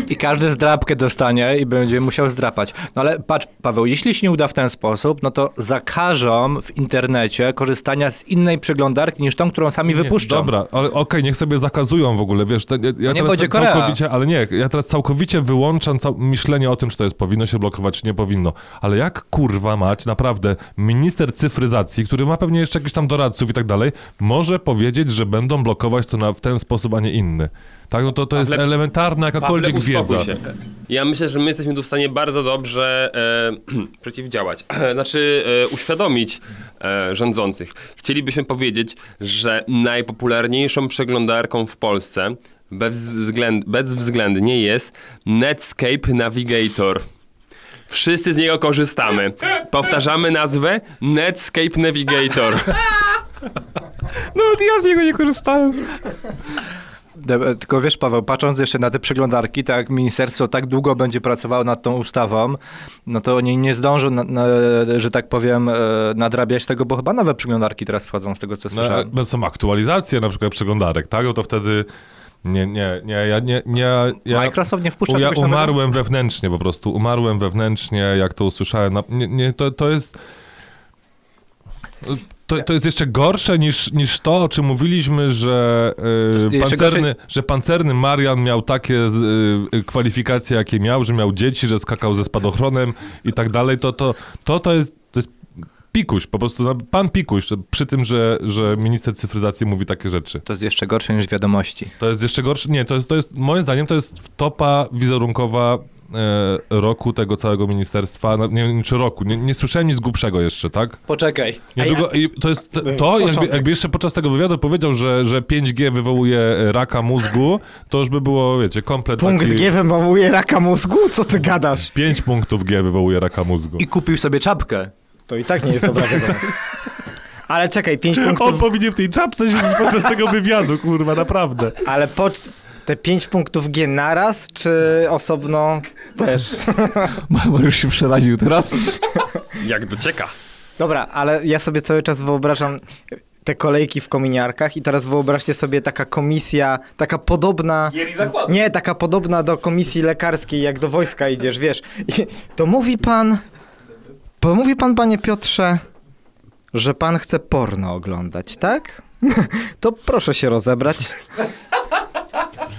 Speaker 3: I każdy zdrapkę dostanie i będzie musiał zdrapać. No ale patrz, Paweł, jeśli się nie uda w ten sposób, no to zakażą w internecie korzystania z innej przeglądarki niż tą, którą sami
Speaker 5: Nie,
Speaker 3: wypuszczą.
Speaker 5: Dobra, okej, niech sobie zakazują w ogóle, wiesz, te, ja, ja
Speaker 3: nie
Speaker 5: teraz
Speaker 3: będzie Korea.
Speaker 5: całkowicie, ale nie, ja teraz całkowicie wyłączam cał, myślenie o tym, czy to jest powinno się blokować, czy nie powinno. Ale jak kurwa mać, naprawdę, minister cyfryzacji, który ma pewnie jeszcze jakichś tam doradców i tak dalej, może powiedzieć, że będą blokować to na, w ten sposób, a nie inny. Tak, no to, to jest
Speaker 7: Pawle-
Speaker 5: elementarna
Speaker 7: Pawle,
Speaker 5: jakakolwiek
Speaker 7: uspokój
Speaker 5: wiedza.
Speaker 7: się. Ja myślę, że my jesteśmy tu w stanie bardzo dobrze e, przeciwdziałać. znaczy e, uświadomić e, rządzących. Chcielibyśmy powiedzieć, że najpopularniejszą przeglądarką w Polsce bezwzględ, bezwzględnie jest Netscape Navigator. Wszyscy z niego korzystamy. Powtarzamy nazwę Netscape Navigator.
Speaker 8: Nawet ja z niego nie korzystałem.
Speaker 3: Tylko wiesz, Paweł, patrząc jeszcze na te przeglądarki, tak ministerstwo tak długo będzie pracowało nad tą ustawą, no to oni nie zdążą, na, na, że tak powiem, e, nadrabiać tego, bo chyba nowe przeglądarki teraz wchodzą z tego, co
Speaker 5: No,
Speaker 3: słyszałem.
Speaker 5: a są aktualizacje na przykład przeglądarek, tak? No to wtedy nie, nie, nie, ja nie, nie ja,
Speaker 3: Microsoft nie wpuszcza
Speaker 5: ja
Speaker 3: czegoś nowego?
Speaker 5: umarłem wewnętrznie po prostu, umarłem wewnętrznie, jak to usłyszałem. Na, nie, nie, to, to jest... To, to jest jeszcze gorsze niż, niż to, o czym mówiliśmy, że, y,
Speaker 3: jeszcze
Speaker 5: pancerny, że pancerny Marian miał takie y, kwalifikacje, jakie miał, że miał dzieci, że skakał ze spadochronem i tak dalej. To, to, to, to jest, to jest pikuś, po prostu no, pan pikuś, przy tym, że, że minister cyfryzacji mówi takie rzeczy.
Speaker 3: To jest jeszcze gorsze niż wiadomości.
Speaker 5: To jest jeszcze gorsze. Nie, to jest, to jest moim zdaniem to jest topa wizerunkowa roku tego całego ministerstwa. Nie wiem, czy roku. Nie, nie słyszałem nic głupszego jeszcze, tak?
Speaker 3: Poczekaj.
Speaker 5: Niedługo, i to jest
Speaker 4: jest
Speaker 5: to, jakby, jakby jeszcze podczas tego wywiadu powiedział, że, że 5G wywołuje e, raka mózgu, to już by było, wiecie, komplet
Speaker 4: Punkt
Speaker 5: taki...
Speaker 4: G wywołuje raka mózgu? Co ty gadasz?
Speaker 5: 5 punktów G wywołuje raka mózgu.
Speaker 3: I kupił sobie czapkę.
Speaker 4: To i tak nie jest dobra wiadomość. Ale czekaj, 5
Speaker 5: On
Speaker 4: punktów,
Speaker 5: powinien w tej czapce siedzieć podczas tego wywiadu, kurwa, naprawdę.
Speaker 4: ale po, te 5 punktów G naraz, czy osobno też?
Speaker 8: Mariusz się przeraził teraz.
Speaker 7: Jak docieka.
Speaker 4: Dobra, ale ja sobie cały czas wyobrażam te kolejki w kominiarkach i teraz wyobraźcie sobie taka komisja, taka podobna... Nie, taka podobna do komisji lekarskiej, jak do wojska idziesz, wiesz. I to mówi pan... Bo mówi pan, panie Piotrze, że pan chce porno oglądać, tak? To proszę się rozebrać.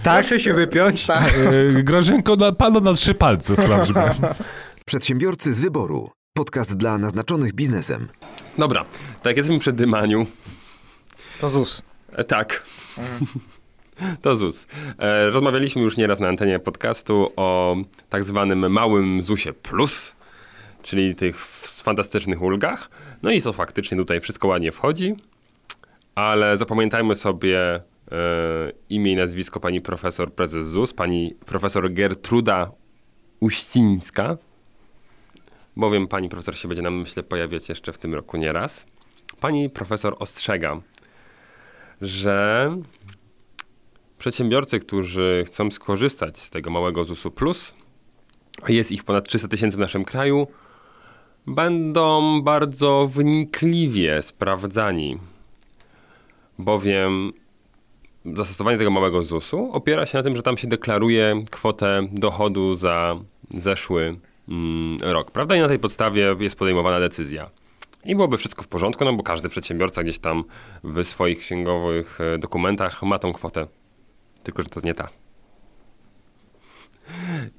Speaker 4: Tak?
Speaker 3: Proszę się wypiąć.
Speaker 4: Tak.
Speaker 5: E, Grażynko, na, panu na trzy palce sprawdźmy.
Speaker 2: Przedsiębiorcy z wyboru. Podcast dla naznaczonych biznesem.
Speaker 7: Dobra, tak jesteśmy przy dymaniu.
Speaker 4: To ZUS.
Speaker 7: E, tak. To ZUS. E, rozmawialiśmy już nieraz na antenie podcastu o tak zwanym małym ZUSie Plus, czyli tych fantastycznych ulgach. No i co faktycznie tutaj wszystko ładnie wchodzi, ale zapamiętajmy sobie imię i nazwisko pani profesor prezes ZUS, pani profesor Gertruda Uścińska, bowiem pani profesor się będzie nam, myślę, pojawiać jeszcze w tym roku nieraz. Pani profesor ostrzega, że Przedsiębiorcy, którzy chcą skorzystać z tego małego ZUS-u Plus, jest ich ponad 300 tysięcy w naszym kraju, będą bardzo wnikliwie sprawdzani, bowiem zastosowanie tego małego ZUS-u opiera się na tym, że tam się deklaruje kwotę dochodu za zeszły mm, rok, prawda? I na tej podstawie jest podejmowana decyzja. I byłoby wszystko w porządku, no bo każdy przedsiębiorca gdzieś tam w swoich księgowych e, dokumentach ma tą kwotę. Tylko, że to nie ta.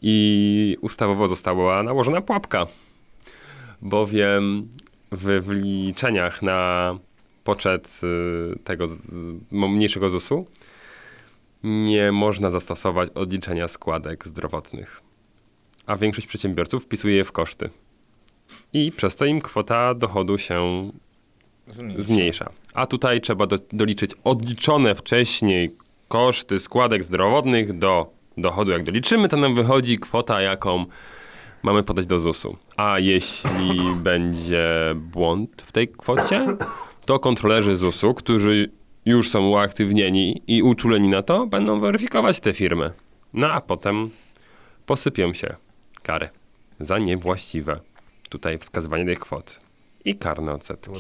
Speaker 7: I ustawowo została nałożona pułapka, bowiem w wliczeniach na poczet y, tego mniejszego ZUS-u nie można zastosować odliczenia składek zdrowotnych. A większość przedsiębiorców wpisuje je w koszty. I przez to im kwota dochodu się zmniejsza. A tutaj trzeba do, doliczyć odliczone wcześniej koszty składek zdrowotnych do dochodu. Jak doliczymy, to nam wychodzi kwota, jaką mamy podać do ZUS-u. A jeśli będzie błąd w tej kwocie, to kontrolerzy ZUS-u, którzy już są uaktywnieni i uczuleni na to, będą weryfikować te firmy. No a potem posypią się kary za niewłaściwe tutaj wskazywanie tych kwot i karne odsetki.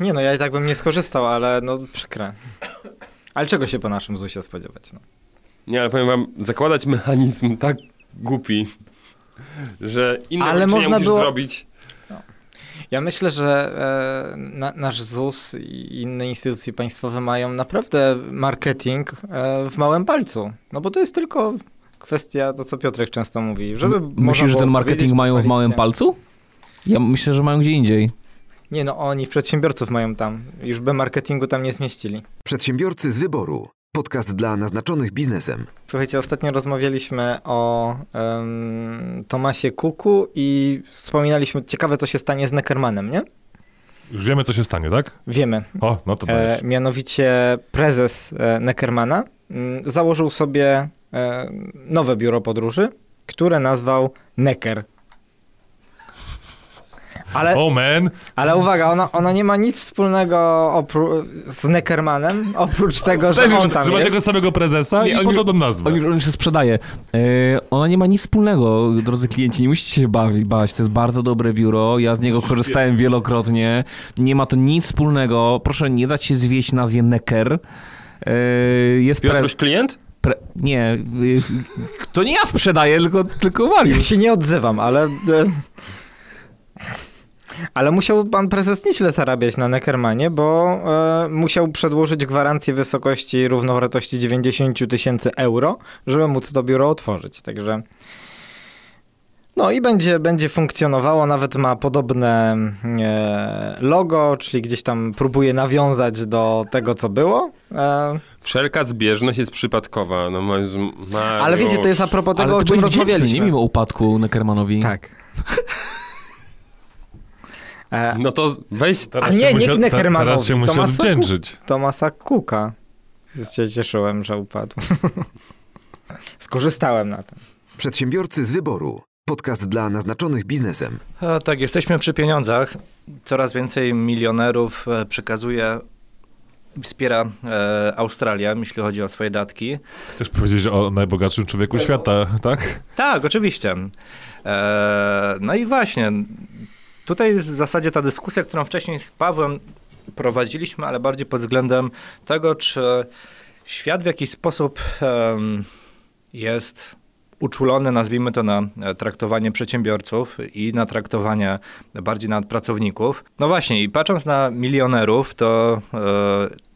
Speaker 4: Nie no, ja i tak bym nie skorzystał, ale no przykre. Ale czego się po naszym ZUSie spodziewać? No?
Speaker 7: Nie, ale powiem wam, zakładać mechanizm tak głupi, że inne
Speaker 4: Ale można
Speaker 7: musisz
Speaker 4: było-
Speaker 7: zrobić.
Speaker 4: Ja myślę, że e, na, nasz ZUS i inne instytucje państwowe mają naprawdę marketing e, w małym palcu. No bo to jest tylko kwestia, to co Piotrek często mówi, żeby
Speaker 8: Myślisz, że ten marketing mają w małym palcu? Ja myślę, że mają gdzie indziej.
Speaker 4: Nie no, oni przedsiębiorców mają tam. Już by marketingu tam nie zmieścili.
Speaker 2: Przedsiębiorcy z wyboru. Podcast dla naznaczonych biznesem.
Speaker 4: Słuchajcie, ostatnio rozmawialiśmy o em, Tomasie Kuku i wspominaliśmy, ciekawe co się stanie z Neckermanem, nie?
Speaker 5: Już wiemy, co się stanie, tak?
Speaker 4: Wiemy.
Speaker 5: O, no to
Speaker 4: E,
Speaker 5: dajesz.
Speaker 4: mianowicie prezes e, Neckermana mm, założył sobie e, nowe biuro podróży, które nazwał Necker. Ale,
Speaker 5: Oh man!
Speaker 4: ale uwaga, ona, ona nie ma nic wspólnego opró- z Neckermanem, oprócz tego, że
Speaker 5: Też
Speaker 4: on tam
Speaker 5: że ma
Speaker 4: jest.
Speaker 5: tego samego prezesa
Speaker 8: Nie,
Speaker 5: i podobną nazwę.
Speaker 8: On on się sprzedaje. E, ona nie ma nic wspólnego, drodzy klienci, nie musicie się bawić, bać. To jest bardzo dobre biuro, ja z niego korzystałem wielokrotnie. Nie ma to nic wspólnego. Proszę nie dać się zwieść nazwie Necker. E, jest pre,
Speaker 7: Piotruś klient?
Speaker 8: pre... Nie, y, to nie ja sprzedaję, tylko, tylko
Speaker 4: Ja
Speaker 8: Mariusz.
Speaker 4: się nie odzywam, ale... e, Ale musiał pan prezes nieźle zarabiać na Neckermanie, bo e, musiał przedłożyć gwarancję wysokości równowartości 90 000 tysięcy euro, żeby móc to biuro otworzyć. Także. No i będzie, będzie funkcjonowało, nawet ma podobne e, logo, czyli gdzieś tam próbuje nawiązać do tego, co było. E,
Speaker 7: Wszelka zbieżność jest przypadkowa. No, ma, ma,
Speaker 4: ale wiecie, to jest a propos tego,
Speaker 8: Ale
Speaker 4: o czym rozmawialiśmy.
Speaker 8: nie mimo upadku Neckermanowi.
Speaker 4: Tak. E,
Speaker 7: No to weź...
Speaker 4: A nie, nie
Speaker 5: musiał-
Speaker 4: Neckermanowi,
Speaker 5: Teraz się musi
Speaker 4: Tomasa
Speaker 5: odwdzięczyć.
Speaker 4: Tomasa Cooka. Się cieszyłem, że upadł. Skorzystałem na tym.
Speaker 2: Przedsiębiorcy z wyboru. Podcast dla naznaczonych biznesem.
Speaker 3: A, tak, jesteśmy przy pieniądzach. Coraz więcej milionerów e, przekazuje, wspiera e, Australię, jeśli chodzi o swoje datki.
Speaker 5: Chcesz powiedzieć o najbogatszym człowieku świata, tak?
Speaker 3: Tak, oczywiście. E, no i właśnie, tutaj jest w zasadzie ta dyskusja, którą wcześniej z Pawłem prowadziliśmy, ale bardziej pod względem tego, czy świat w jakiś sposób em, jest uczulony, nazwijmy to, na e, traktowanie przedsiębiorców i na traktowanie bardziej na pracowników. No właśnie, i patrząc na milionerów, to e,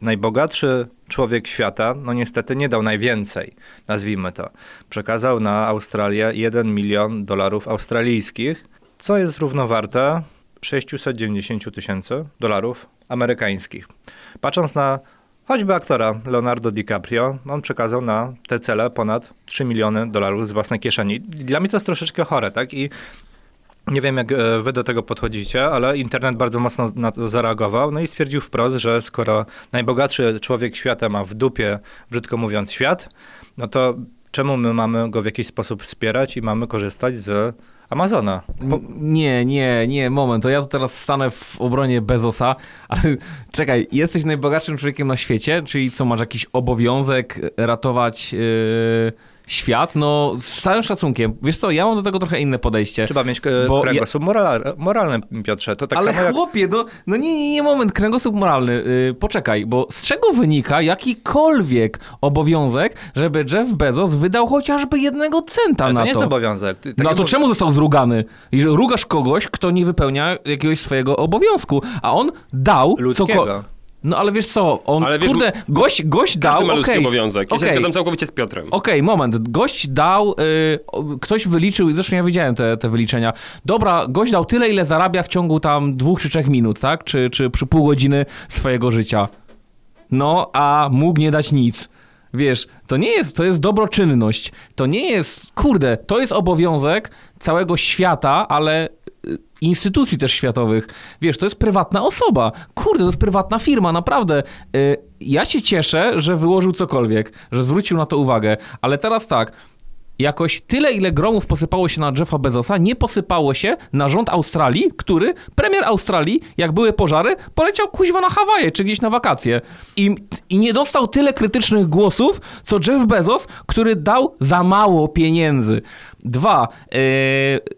Speaker 3: najbogatszy człowiek świata, no niestety nie dał najwięcej, nazwijmy to. Przekazał na Australię 1 milion dolarów australijskich, co jest równowarte 690 tysięcy dolarów amerykańskich. Patrząc na choćby aktora Leonardo DiCaprio, on przekazał na te cele ponad 3 miliony dolarów z własnej kieszeni. Dla mnie to jest troszeczkę chore, tak? I nie wiem, jak e, wy do tego podchodzicie, ale internet bardzo mocno na to zareagował, no i stwierdził wprost, że skoro najbogatszy człowiek świata ma w dupie, brzydko mówiąc, świat, no to czemu my mamy go w jakiś sposób wspierać i mamy korzystać z Amazona?
Speaker 8: Nie, nie, nie, moment, to ja tu teraz stanę w obronie Bezosa, ale czekaj, jesteś najbogatszym człowiekiem na świecie, czyli co, masz jakiś obowiązek ratować yy, świat? No, z całym szacunkiem, wiesz co, ja mam do tego trochę inne podejście.
Speaker 3: trzeba mieć e,
Speaker 8: Bo
Speaker 3: kręgosłup moral, moralny, Piotrze. To tak
Speaker 8: ale
Speaker 3: samo jak...
Speaker 8: chłopie, no, no nie, nie, nie, moment, kręgosłup moralny, yy, poczekaj, bo z czego wynika jakikolwiek obowiązek, żeby Jeff Bezos wydał chociażby jednego centa
Speaker 3: Ale
Speaker 8: na
Speaker 3: to
Speaker 8: to?
Speaker 3: nie jest obowiązek. Ty- tak
Speaker 8: No a to czemu został zrugany? Rugasz kogoś, kto nie wypełnia jakiegoś swojego obowiązku, a on dał
Speaker 3: Ludzkiego.
Speaker 8: coko- No ale wiesz co, on,
Speaker 7: Ale wiesz,
Speaker 8: kurde, gość, gość dał,
Speaker 7: ma ludzki obowiązek. Ja się zgadzam całkowicie z Piotrem.
Speaker 8: Okej, moment. Gość dał, y, ktoś wyliczył, zresztą ja widziałem te, te wyliczenia. Dobra, gość dał tyle, ile zarabia w ciągu tam dwóch czy trzech minut, tak? Czy, czy przy pół godziny swojego życia. No, a mógł nie dać nic. Wiesz, to nie jest, to jest dobroczynność. To nie jest, kurde, to jest obowiązek całego świata, ale y, instytucji też światowych. Wiesz, to jest prywatna osoba. Kurde, to jest prywatna firma, naprawdę. Y, Ja się cieszę, że wyłożył cokolwiek, że zwrócił na to uwagę, ale teraz tak. Jakoś tyle, ile gromów posypało się na Jeffa Bezosa, nie posypało się na rząd Australii, który, premier Australii, jak były pożary, poleciał kuźwa na Hawaje czy gdzieś na wakacje. I, I nie dostał tyle krytycznych głosów, co Jeff Bezos, który dał za mało pieniędzy. Dwa,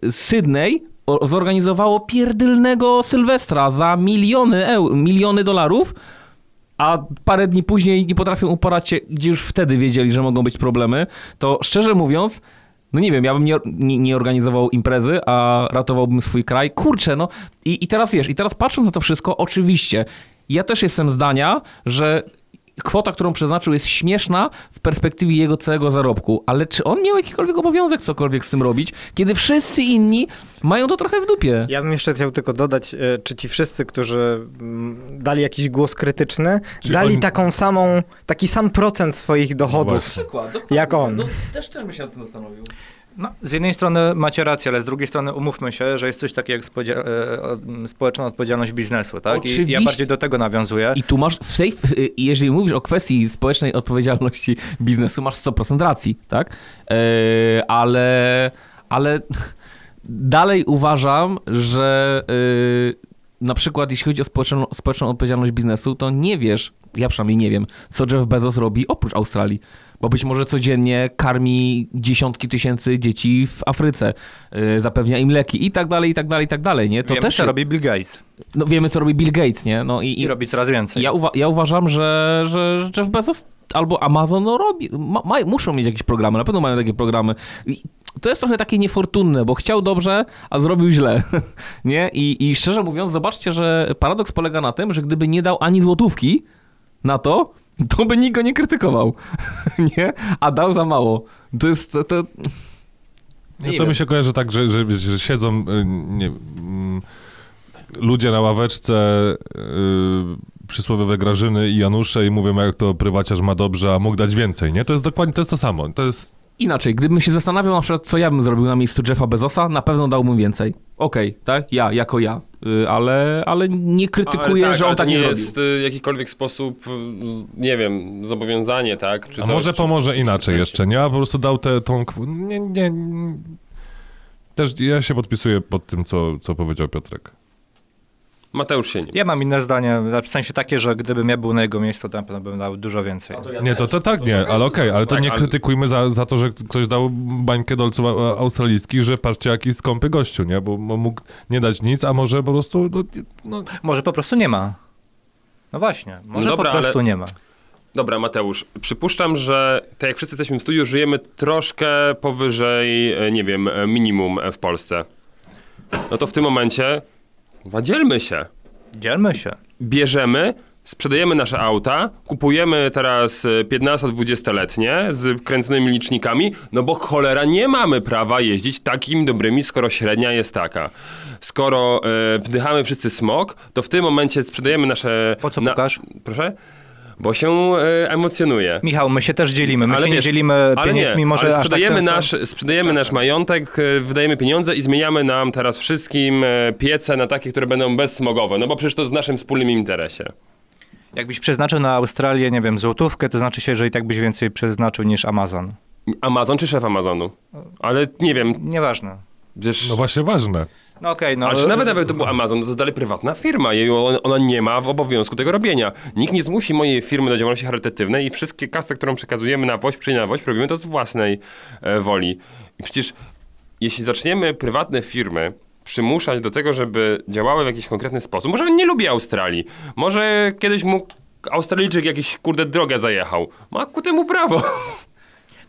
Speaker 8: yy, Sydney zorganizowało pierdylnego Sylwestra za miliony, eu, miliony dolarów, a parę dni później nie potrafią uporać się, gdzie już wtedy wiedzieli, że mogą być problemy, to szczerze mówiąc, no nie wiem, ja bym nie, nie, nie organizował imprezy, a ratowałbym swój kraj. Kurczę, no i, i teraz wiesz, i teraz patrząc na to wszystko, oczywiście, ja też jestem zdania, że kwota, którą przeznaczył jest śmieszna w perspektywie jego całego zarobku, ale czy on miał jakikolwiek obowiązek cokolwiek z tym robić, kiedy wszyscy inni mają to trochę w dupie?
Speaker 4: Ja bym jeszcze chciał tylko dodać, e, czy ci wszyscy, którzy mm, dali jakiś głos krytyczny,
Speaker 5: Czy
Speaker 4: dali
Speaker 5: oni-
Speaker 4: taką samą, taki sam procent swoich dochodów.
Speaker 8: Przykład,
Speaker 4: Jak on.
Speaker 8: No, też, też bym się nad tym zastanowił.
Speaker 3: No, z jednej strony macie rację, ale z drugiej strony umówmy się, że jest coś takiego jak e, m, społeczna odpowiedzialność biznesu, tak? I ja
Speaker 8: Oczywiście.
Speaker 3: bardziej do tego nawiązuję.
Speaker 8: I tu masz, w safe, y, jeżeli mówisz o kwestii społecznej odpowiedzialności biznesu, masz 100% racji, tak? Yy, ale, ale dalej uważam, że yy, na przykład jeśli chodzi o społeczną, społeczną odpowiedzialność biznesu, to nie wiesz, ja przynajmniej nie wiem, co Jeff Bezos robi oprócz Australii. Bo być może codziennie karmi dziesiątki tysięcy dzieci w Afryce, yy, zapewnia im leki i tak dalej, i tak dalej, i tak dalej, nie? To
Speaker 3: Wiemy,
Speaker 8: też
Speaker 3: co robi Bill Gates
Speaker 8: no, wiemy, co robi Bill Gates, nie? No i,
Speaker 3: i robi coraz więcej.
Speaker 8: ja, uwa- ja uważam, że, że że Jeff Bezos albo Amazon no, robi, ma, ma, muszą mieć jakieś programy, na pewno mają takie programy. I to jest trochę takie niefortunne, bo chciał dobrze, a zrobił źle. nie? I, I szczerze mówiąc, zobaczcie, że paradoks polega na tym, że gdyby nie dał ani złotówki na to, to by nikt go nie krytykował. nie? A dał za mało. To jest... To, to...
Speaker 5: Nie, to mi się kojarzy tak, że, że, że siedzą y, nie, mm, ludzie na ławeczce, y, przysłowiowe Grażyny i Janusze i mówią, jak to prywaciarz ma dobrze, a mógł dać więcej, nie? To jest dokładnie, to jest to samo. To jest...
Speaker 8: Inaczej, gdybym się zastanawiał na przykład, co ja bym zrobił na miejscu Jeffa Bezosa, na pewno dałbym więcej. Okej, tak? Ja, jako ja. Y, Ale, ale nie krytykuję,
Speaker 7: Ale tak,
Speaker 8: że on tak nie,
Speaker 7: nie
Speaker 8: zrobił.
Speaker 7: jest y, jakikolwiek sposób, y, nie wiem, zobowiązanie, tak? Czy
Speaker 5: A
Speaker 7: coś,
Speaker 5: może pomoże
Speaker 7: czy
Speaker 5: inaczej jeszcze, nie? A po prostu dał tę tą... nie, nie. Też ja się podpisuję pod tym, co, co powiedział Piotrek.
Speaker 7: Mateusz się nie.
Speaker 3: Ja mam inne zdanie, w sensie takie, że gdybym ja był na jego miejscu, to na pewno bym dał dużo więcej.
Speaker 5: Nie, to, to tak nie, ale okej, ale to
Speaker 7: Tak,
Speaker 5: nie krytykujmy za, za to, że ktoś dał bańkę dolców australijskich, że patrzcie jaki skąpy gościu, nie? Bo mógł nie dać nic, a może po prostu, no, no,
Speaker 3: Może po prostu nie ma. No właśnie, może
Speaker 7: dobra,
Speaker 3: po prostu
Speaker 7: ale-
Speaker 3: nie ma.
Speaker 7: Dobra, Mateusz, przypuszczam, że tak jak wszyscy jesteśmy w studiu, żyjemy troszkę powyżej, e, nie wiem, e, minimum e, w Polsce. No to w tym momencie wadzielmy się.
Speaker 3: Dzielmy się.
Speaker 7: Bierzemy, sprzedajemy nasze auta, kupujemy teraz e, 15-20-letnie z kręconymi licznikami, no bo cholera nie mamy prawa jeździć takimi dobrymi, skoro średnia jest taka. Skoro e, wdychamy wszyscy smog, to w tym momencie sprzedajemy nasze...
Speaker 3: Po co
Speaker 7: na-
Speaker 3: pukasz?
Speaker 7: Proszę? Bo się e, emocjonuje.
Speaker 3: Michał, my się też dzielimy. My
Speaker 7: Ale
Speaker 3: się nie
Speaker 7: wiesz,
Speaker 3: dzielimy
Speaker 7: Ale
Speaker 3: pieniędzmi,
Speaker 7: nie,
Speaker 3: może
Speaker 7: ale
Speaker 3: aż tak
Speaker 7: sprzedajemy,
Speaker 3: często.
Speaker 7: nasz, sprzedajemy nasz majątek, e, wydajemy pieniądze i zmieniamy nam teraz wszystkim e, piece na takie, które będą bezsmogowe, no bo przecież to jest w naszym wspólnym interesie.
Speaker 3: Jakbyś przeznaczył na Australię, nie wiem, złotówkę, to znaczy się, że i tak byś więcej przeznaczył niż Amazon.
Speaker 7: Amazon czy szef Amazonu? Ale nie wiem,
Speaker 3: Nieważne.
Speaker 7: wiesz...
Speaker 5: No właśnie ważne.
Speaker 3: No okej, no.
Speaker 7: Ale nawet nawet to był Amazon, to jest dalej prywatna firma i ona, ona nie ma w obowiązku tego robienia. Nikt nie zmusi mojej firmy do działalności charytatywnej i wszystkie kasy, którą przekazujemy na woź, przyjdzie na woź, robimy to z własnej e, woli. I przecież jeśli zaczniemy prywatne firmy przymuszać do tego, żeby działały w jakiś konkretny sposób, może on nie lubi Australii, może kiedyś mu Australijczyk jakiś kurde drogę zajechał, ma ku temu prawo.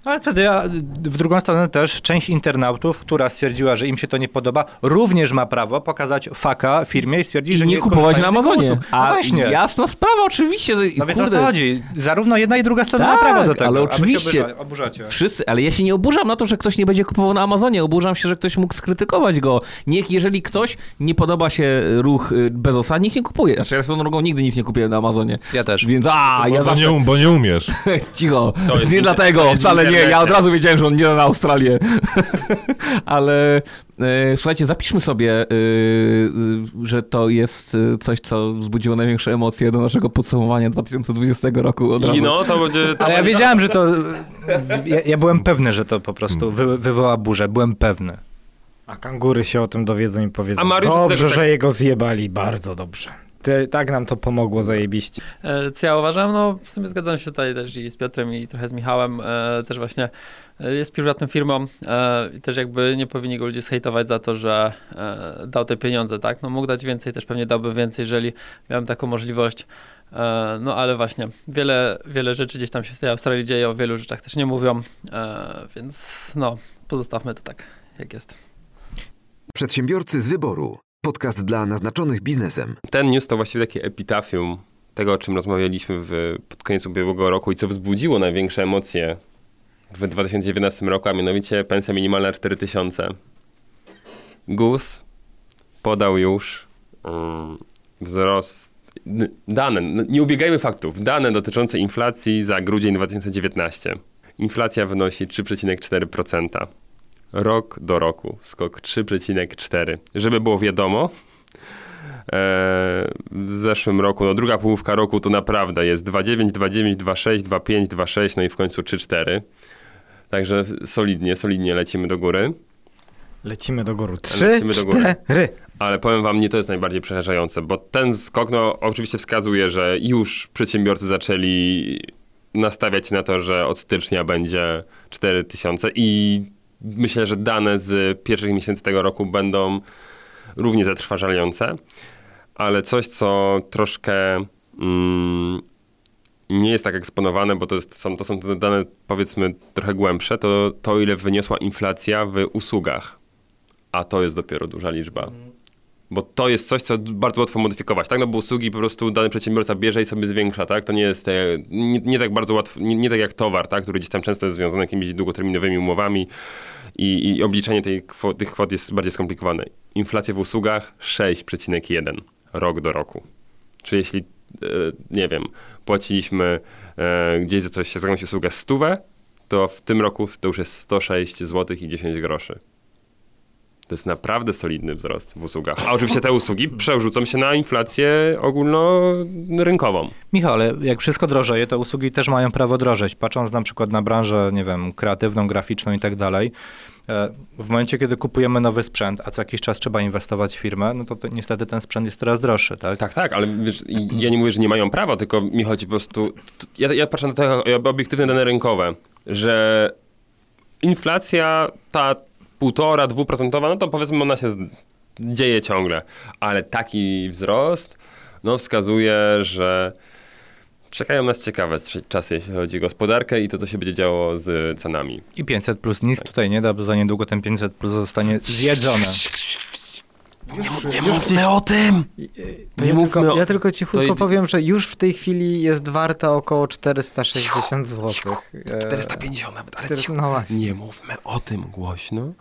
Speaker 3: Ale wtedy ja, w drugą stronę też część internautów, która stwierdziła, że im się to nie podoba, również ma prawo pokazać faka firmie i stwierdzić,
Speaker 8: I
Speaker 3: że
Speaker 8: nie kupować na Amazonie.
Speaker 3: No właśnie.
Speaker 8: jasna sprawa, oczywiście.
Speaker 3: No więc o
Speaker 8: kurde,
Speaker 3: co chodzi? Zarówno jedna i druga strona
Speaker 8: Tak,
Speaker 3: ma prawo do tego.
Speaker 8: ale
Speaker 3: a
Speaker 8: oczywiście.
Speaker 3: oburza- oburzacie.
Speaker 8: Wszyscy, ale ja się nie oburzam na to, że ktoś nie będzie kupował na Amazonie. Oburzam się, że ktoś mógł skrytykować go. Niech, jeżeli ktoś nie podoba się ruch y, Bezosa, niech nie kupuje. Znaczy, ja swoją drogą nigdy nic nie kupiłem na Amazonie.
Speaker 3: Ja też.
Speaker 8: Więc a,
Speaker 5: Bo,
Speaker 8: ja
Speaker 5: bo,
Speaker 8: zawsze...
Speaker 5: nie, um- bo nie umiesz.
Speaker 8: Cicho. Nie dlatego,
Speaker 7: to jest
Speaker 8: nie. Ja od razu wiedziałem, że on nie da na Australię. Ale e, słuchajcie, zapiszmy sobie, e, e, że to jest coś, co wzbudziło największe emocje do naszego podsumowania 2020 roku od razu.
Speaker 7: I no, to będzie... To
Speaker 3: Ale ja wiedziałem, że to... Ja, ja byłem pewny, że to po prostu wy, wywoła burzę. Byłem pewny.
Speaker 4: A kangury się o tym dowiedzą i powiedzą,
Speaker 7: A Mariusz
Speaker 4: dobrze,
Speaker 7: tak-
Speaker 4: że jego zjebali, bardzo dobrze. Ty, tak nam to pomogło zajebiście.
Speaker 6: E, Co ja uważam? No w sumie zgadzam się tutaj też i z Piotrem i trochę z Michałem. E, też właśnie e, jest prywatną firmą e, i też jakby nie powinni go ludzie zhejtować za to, że e, dał te pieniądze, tak? No mógł dać więcej, też pewnie dałby więcej, jeżeli miałem taką możliwość. E, no ale właśnie, wiele, wiele rzeczy gdzieś tam się w tej Australii dzieje, o wielu rzeczach też nie mówią, e, więc no pozostawmy to tak, jak jest.
Speaker 2: Przedsiębiorcy z wyboru. Podcast dla naznaczonych biznesem.
Speaker 7: Ten news to właściwie takie epitafium tego, o czym rozmawialiśmy w, pod koniec ubiegłego roku i co wzbudziło największe emocje w 2019 roku, a mianowicie pensja minimalna 4000. GUS podał już um, wzrost, dane, nie ubiegajmy faktów, dane dotyczące inflacji za grudzień 2019. Inflacja wynosi 3,4%. Rok do roku skok 3,4. Żeby było wiadomo, e, w zeszłym roku, no druga połówka roku to naprawdę jest 2,9, 2,9, 2,6, 2,5, 2,6, no i w końcu 3,4. Także solidnie, solidnie lecimy do góry.
Speaker 4: Lecimy do góry. Trzy,
Speaker 7: Lecimy do góry.
Speaker 4: cztery.
Speaker 7: Ale powiem wam, nie to jest najbardziej przerażające, bo ten skok no, oczywiście wskazuje, że już przedsiębiorcy zaczęli nastawiać na to, że od stycznia będzie 4000 i myślę, że dane z pierwszych miesięcy tego roku będą równie zatrważające. Ale coś, co troszkę mm, nie jest tak eksponowane, bo to, jest, są, to są te dane powiedzmy trochę głębsze, to to ile wyniosła inflacja w usługach. A to jest dopiero duża liczba. Bo to jest coś, co bardzo łatwo modyfikować, tak? No bo usługi po prostu dany przedsiębiorca bierze i sobie zwiększa, tak? To nie jest e, nie, nie tak bardzo łatwo, nie, nie tak jak towar, tak? Który gdzieś tam często jest związany jakimiś długoterminowymi umowami i, i obliczenie tej kwo, tych kwot jest bardziej skomplikowane. Inflacja w usługach 6,1 rok do roku. Czy jeśli, e, nie wiem, płaciliśmy e, gdzieś za coś, za jakąś usługę stówę, to w tym roku to już jest 106 zł i 10 groszy. To jest naprawdę solidny wzrost w usługach. A oczywiście te usługi przerzucą się na inflację ogólnorynkową.
Speaker 3: Michał, ale jak wszystko drożeje, to usługi też mają prawo drożeć. Patrząc na przykład na branżę, nie wiem, kreatywną, graficzną i tak dalej, e, w momencie, kiedy kupujemy nowy sprzęt, a co jakiś czas trzeba inwestować w firmę, no to, to niestety ten sprzęt jest coraz droższy, tak?
Speaker 7: Tak, tak, ale wiesz, ja nie mówię, że nie mają prawa, tylko mi chodzi po prostu... Ja, ja patrzę na te obiektywne dane rynkowe, że inflacja ta półtora, dwuprocentowa, no to powiedzmy ona się dzieje ciągle, ale taki wzrost no wskazuje, że czekają nas ciekawe czasy, jeśli chodzi o gospodarkę i to, co się będzie działo z cenami.
Speaker 3: I 500 plus nic tutaj nie da, bo za niedługo ten 500 plus zostanie zjedzone.
Speaker 7: Nie mówmy o tym!
Speaker 4: To
Speaker 7: Nie
Speaker 4: ja,
Speaker 7: mówmy
Speaker 4: tylko,
Speaker 7: o-
Speaker 4: ja tylko cichutko
Speaker 7: to-
Speaker 4: powiem, że już w tej chwili jest warta około 460 zł.
Speaker 7: 450 nawet, ale
Speaker 4: 400,
Speaker 7: cicho.
Speaker 4: no.
Speaker 7: Nie mówmy o tym głośno,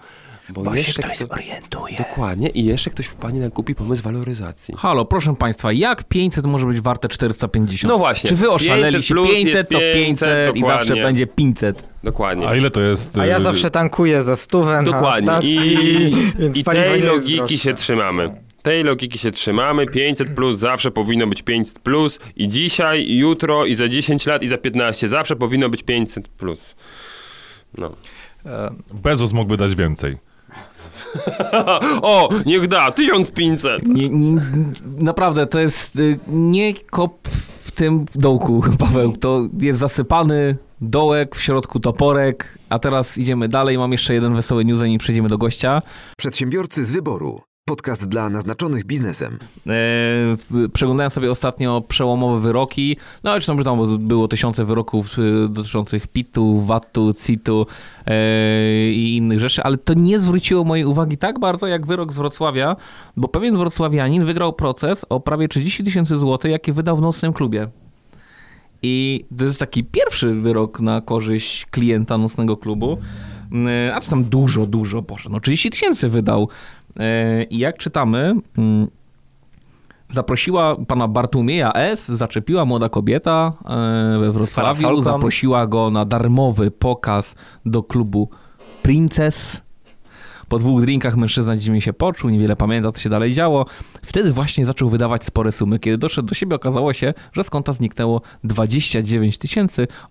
Speaker 7: bo, jeszcze ktoś zorientuje. Dokładnie i jeszcze ktoś wpadnie na głupi pomysł waloryzacji.
Speaker 8: Halo, proszę państwa, jak 500 może być warte 450?
Speaker 7: No właśnie.
Speaker 8: Czy wy oszaleliście?
Speaker 7: 500 plus
Speaker 8: 500 to
Speaker 7: jest
Speaker 8: 500 i zawsze będzie 500.
Speaker 7: Dokładnie.
Speaker 5: A ile to jest?
Speaker 4: A ja
Speaker 5: y,
Speaker 4: zawsze tankuję za stówę
Speaker 7: Dokładnie.
Speaker 4: na stacji,
Speaker 7: I,
Speaker 4: więc
Speaker 7: i tej logiki się trzymamy. Tej logiki się trzymamy. 500 plus zawsze powinno być 500 plus i dzisiaj, i jutro, i za 10 lat, i za 15 zawsze powinno być 500 plus. No.
Speaker 5: Bezos mógłby dać więcej.
Speaker 7: o, niech da, 1500!
Speaker 8: Nie, nie, naprawdę, to jest y, nie kop w tym dołku, Paweł. To jest zasypany dołek, w środku toporek, a teraz idziemy dalej. Mam jeszcze jeden wesoły news, zanim przejdziemy do gościa.
Speaker 2: Przedsiębiorcy z wyboru. Podcast dla naznaczonych biznesem.
Speaker 8: W- przeglądałem sobie ostatnio przełomowe wyroki. No, zresztą że tam było tysiące wyroków e, dotyczących PIT-u, VAT-u, CIT-u e, i innych rzeczy, ale to nie zwróciło mojej uwagi tak bardzo jak wyrok z Wrocławia, bo pewien wrocławianin wygrał proces o prawie 30 tysięcy złotych, jaki wydał w nocnym klubie. I to jest taki pierwszy wyrok na korzyść klienta nocnego klubu. A czy tam dużo, dużo, Boże, no 30 tysięcy wydał. E, I jak czytamy, mm, zaprosiła pana Bartłomieja S., zaczepiła młoda kobieta e, we Wrocławiu, zaprosiła go na darmowy pokaz do klubu Princess. Po dwóch drinkach mężczyzna dziwnie się poczuł, niewiele pamięta, co się dalej działo. Wtedy właśnie zaczął wydawać spore sumy. Kiedy doszedł do siebie, okazało się, że z konta zniknęło 29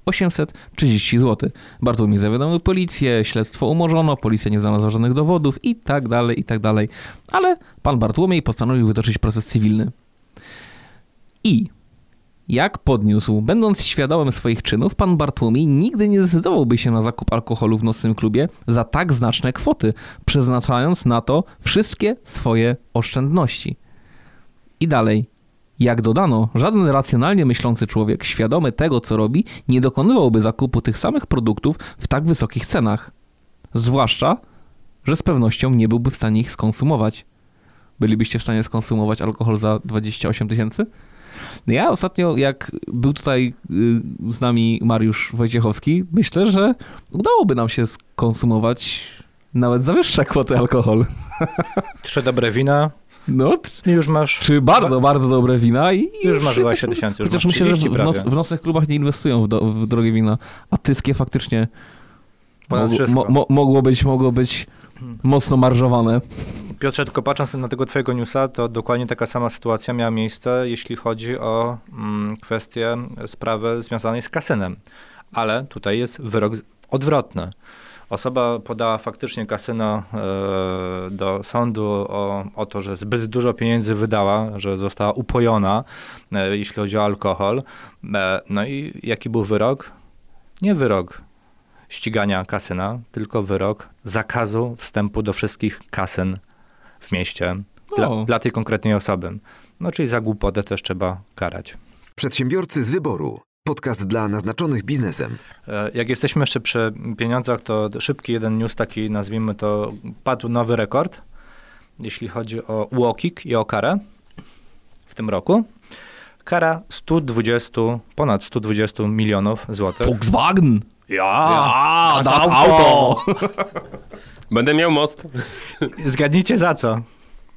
Speaker 8: 830 zł. Bartłomiej zawiadomił policję, śledztwo umorzono, policja nie znalazła żadnych dowodów i tak dalej, i tak dalej. Ale pan Bartłomiej postanowił wytoczyć proces cywilny. I jak podniósł, będąc świadomym swoich czynów, pan Bartłomiej nigdy nie zdecydowałby się na zakup alkoholu w nocnym klubie za tak znaczne kwoty, przeznaczając na to wszystkie swoje oszczędności. I dalej. Jak dodano, żaden racjonalnie myślący człowiek, świadomy tego, co robi, nie dokonywałby zakupu tych samych produktów w tak wysokich cenach. Zwłaszcza, że z pewnością nie byłby w stanie ich skonsumować. Bylibyście w stanie skonsumować alkohol za 28 tysięcy? No Ja ostatnio, jak był tutaj y, z nami Mariusz Wojciechowski, myślę, że udałoby nam się skonsumować nawet za wyższe kwoty alkohol.
Speaker 3: trzy dobre wina
Speaker 8: No,
Speaker 3: już masz,
Speaker 8: czy bardzo, bardzo dobre wina i i
Speaker 3: już masz
Speaker 8: jesteśmy-
Speaker 3: 20 tysięcy, już
Speaker 8: Chociaż myślę, że
Speaker 3: 30
Speaker 8: w,
Speaker 3: prawie.
Speaker 8: w nocnych klubach nie inwestują w, do, w drogie wina, a tyskie faktycznie mogło, mo, mo, mogło być, mogło być mocno marżowane.
Speaker 3: Piotrze, tylko patrząc na tego twojego newsa, to dokładnie taka sama sytuacja miała miejsce, jeśli chodzi o mm, kwestię sprawy związanej z kasynem. Ale tutaj jest wyrok odwrotny. Osoba podała faktycznie kasyno e, do sądu o, o to, że zbyt dużo pieniędzy wydała, że została upojona, e, jeśli chodzi o alkohol. E, no i jaki był wyrok? Nie wyrok ścigania kasyna, tylko wyrok zakazu wstępu do wszystkich kasyn w mieście dla,
Speaker 8: O.
Speaker 3: dla tej konkretnej osoby. No czyli za głupotę też trzeba karać.
Speaker 2: Przedsiębiorcy z wyboru. Podcast dla naznaczonych biznesem.
Speaker 3: E, Jak jesteśmy jeszcze przy pieniądzach, to szybki jeden news taki, nazwijmy to, padł nowy rekord, jeśli chodzi o UOKiK i o karę w tym roku. Kara 120, ponad 120 milionów złotych.
Speaker 8: Volkswagen!
Speaker 3: Ja,
Speaker 8: A,
Speaker 3: das
Speaker 8: das
Speaker 3: auto!
Speaker 8: auto!
Speaker 7: Będę miał most.
Speaker 3: Zgadnijcie za co?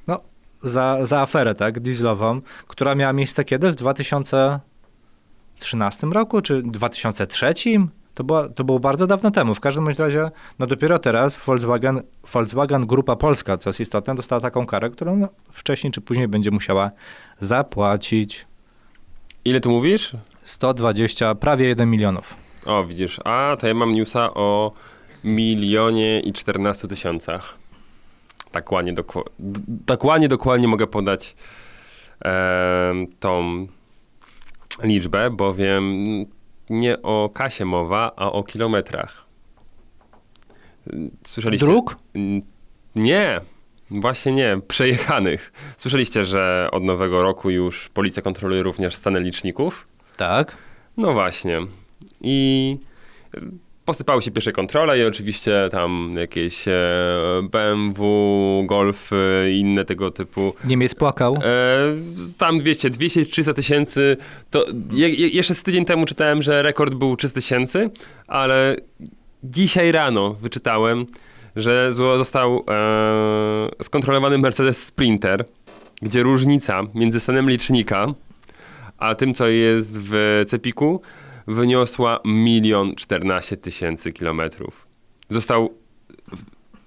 Speaker 3: No, za, za aferę, tak, dieslową, która miała miejsce kiedy? W 2013 roku, czy 2003? To, była, to było bardzo dawno temu. W każdym razie, no dopiero teraz Volkswagen, Volkswagen Grupa Polska, co jest istotne, dostała taką karę, którą no, wcześniej czy później będzie musiała zapłacić
Speaker 7: Ile tu mówisz?
Speaker 3: 120, prawie 1 milionów.
Speaker 7: O, widzisz. A, to ja mam newsa o milionie i 14 tysiącach. Tak ładnie, dokła- d- tak ładnie, dokładnie mogę podać em, tą liczbę, bowiem nie o kasie mowa, a o kilometrach. Słyszeliście?
Speaker 3: Dróg?
Speaker 7: Nie, właśnie nie, przejechanych. Słyszeliście, że od nowego roku już policja kontroluje również stany liczników?
Speaker 3: Tak.
Speaker 7: No właśnie. I posypały się pierwsze kontrole i oczywiście tam jakieś e, BMW, Golf i inne tego typu.
Speaker 3: Niemiec płakał.
Speaker 7: E, tam 200, 200-300 tysięcy. To je, je, jeszcze z tydzień temu czytałem, że rekord był 300 tysięcy, ale dzisiaj rano wyczytałem, że został e, skontrolowany Mercedes Sprinter, gdzie różnica między stanem licznika a tym, co jest w Cepiku, wyniosła milion czternaście tysięcy kilometrów. Został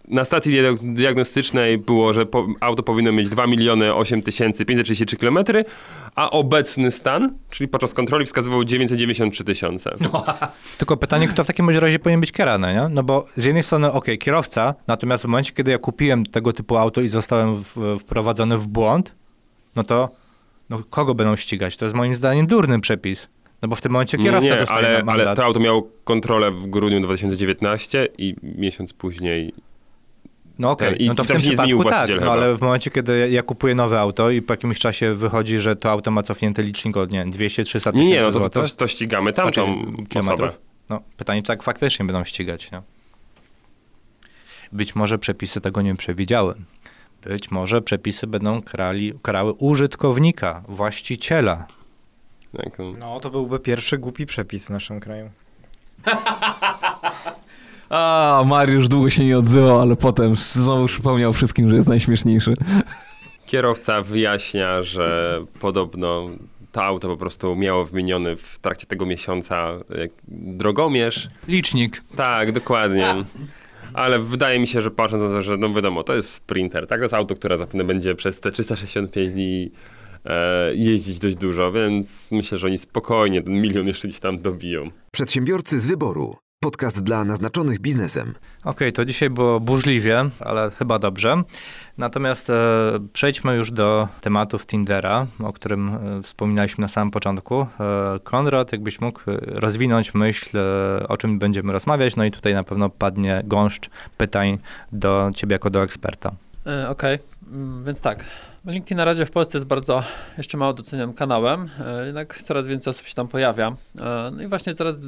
Speaker 7: na stacji diag- diagnostycznej było, że po, auto powinno mieć 2 miliony 8 tysięcy 533 km, a obecny stan, czyli podczas kontroli wskazywał 993 tysiące.
Speaker 3: Tylko pytanie, kto w takim razie powinien być kierany, nie? No bo z jednej strony, okej, kierowca, natomiast w momencie, kiedy ja kupiłem tego typu auto i zostałem w, wprowadzony w błąd, no to no, kogo będą ścigać? To jest moim zdaniem durny przepis. No bo w tym momencie kierowca
Speaker 7: nie,
Speaker 3: dostaje
Speaker 7: ale,
Speaker 3: mandat.
Speaker 7: ale to auto miało kontrolę w grudniu 2019 i miesiąc później
Speaker 3: No okej,
Speaker 7: i
Speaker 3: no to w tym przypadku tak, no ale w momencie, kiedy ja kupuję nowe auto i po jakimś czasie wychodzi, że to auto ma cofnięty licznik od, nie wiem, 200-300 tysięcy
Speaker 7: Nie, nie, no to, to, to ścigamy tamtą
Speaker 3: Znaczy,
Speaker 7: osobę.
Speaker 3: No, pytanie, czy tak faktycznie będą ścigać, nie? Być może przepisy tego nie przewidziały. Być może przepisy będą krali, karały użytkownika, właściciela.
Speaker 7: Tak, no.
Speaker 4: No, to byłby pierwszy głupi przepis w naszym kraju.
Speaker 8: A, Mariusz długo się nie odzywał, ale potem znowu przypomniał wszystkim, że jest najśmieszniejszy.
Speaker 7: Kierowca wyjaśnia, że podobno to auto po prostu miało wymieniony w trakcie tego miesiąca jak drogomierz.
Speaker 3: Licznik.
Speaker 7: Tak, dokładnie. Ale wydaje mi się, że patrząc na to, że no wiadomo, to jest Sprinter, tak? To jest auto, które zapewne będzie przez te 365 dni jeździć dość dużo, więc myślę, że oni spokojnie ten milion jeszcze gdzieś tam dobiją.
Speaker 2: Przedsiębiorcy z wyboru. Podcast dla naznaczonych biznesem.
Speaker 3: Okej, to dzisiaj było burzliwie, ale chyba dobrze. Natomiast e, przejdźmy już do tematów Tindera, o którym e, wspominaliśmy na samym początku. E, Konrad, jakbyś mógł e, rozwinąć myśl, e, o czym będziemy rozmawiać, no i tutaj na pewno padnie gąszcz pytań do ciebie jako do eksperta.
Speaker 6: E, Okej, Mm, więc tak. LinkedIn na razie w Polsce jest bardzo jeszcze mało docenianym kanałem, e, jednak coraz więcej osób się tam pojawia. E, No i właśnie coraz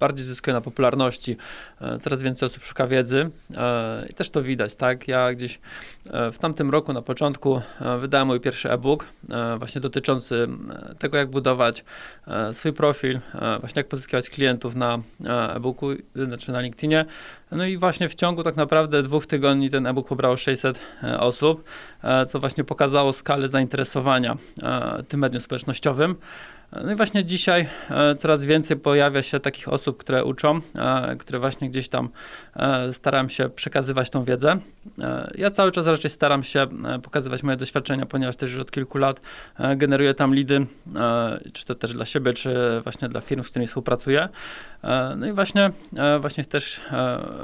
Speaker 6: bardziej zyskuje na popularności, e, coraz więcej osób szuka wiedzy i też to widać, tak? Ja gdzieś w tamtym roku na początku wydałem mój pierwszy e-book, właśnie dotyczący tego, jak budować swój profil, właśnie jak pozyskiwać klientów na e-booku, znaczy na LinkedInie. No i właśnie w ciągu tak naprawdę dwóch tygodni ten e-book pobrało 600 e, osób, e, co właśnie pokazało skalę zainteresowania e, tym medium społecznościowym. No i właśnie dzisiaj e, coraz więcej pojawia się takich osób, które uczą, e, które właśnie gdzieś tam e, staram się przekazywać tą wiedzę. Ja cały czas raczej staram się pokazywać moje doświadczenia, ponieważ też już od kilku lat generuję tam lidy, czy to też dla siebie, czy właśnie dla firm, z którymi współpracuję. No i właśnie, właśnie też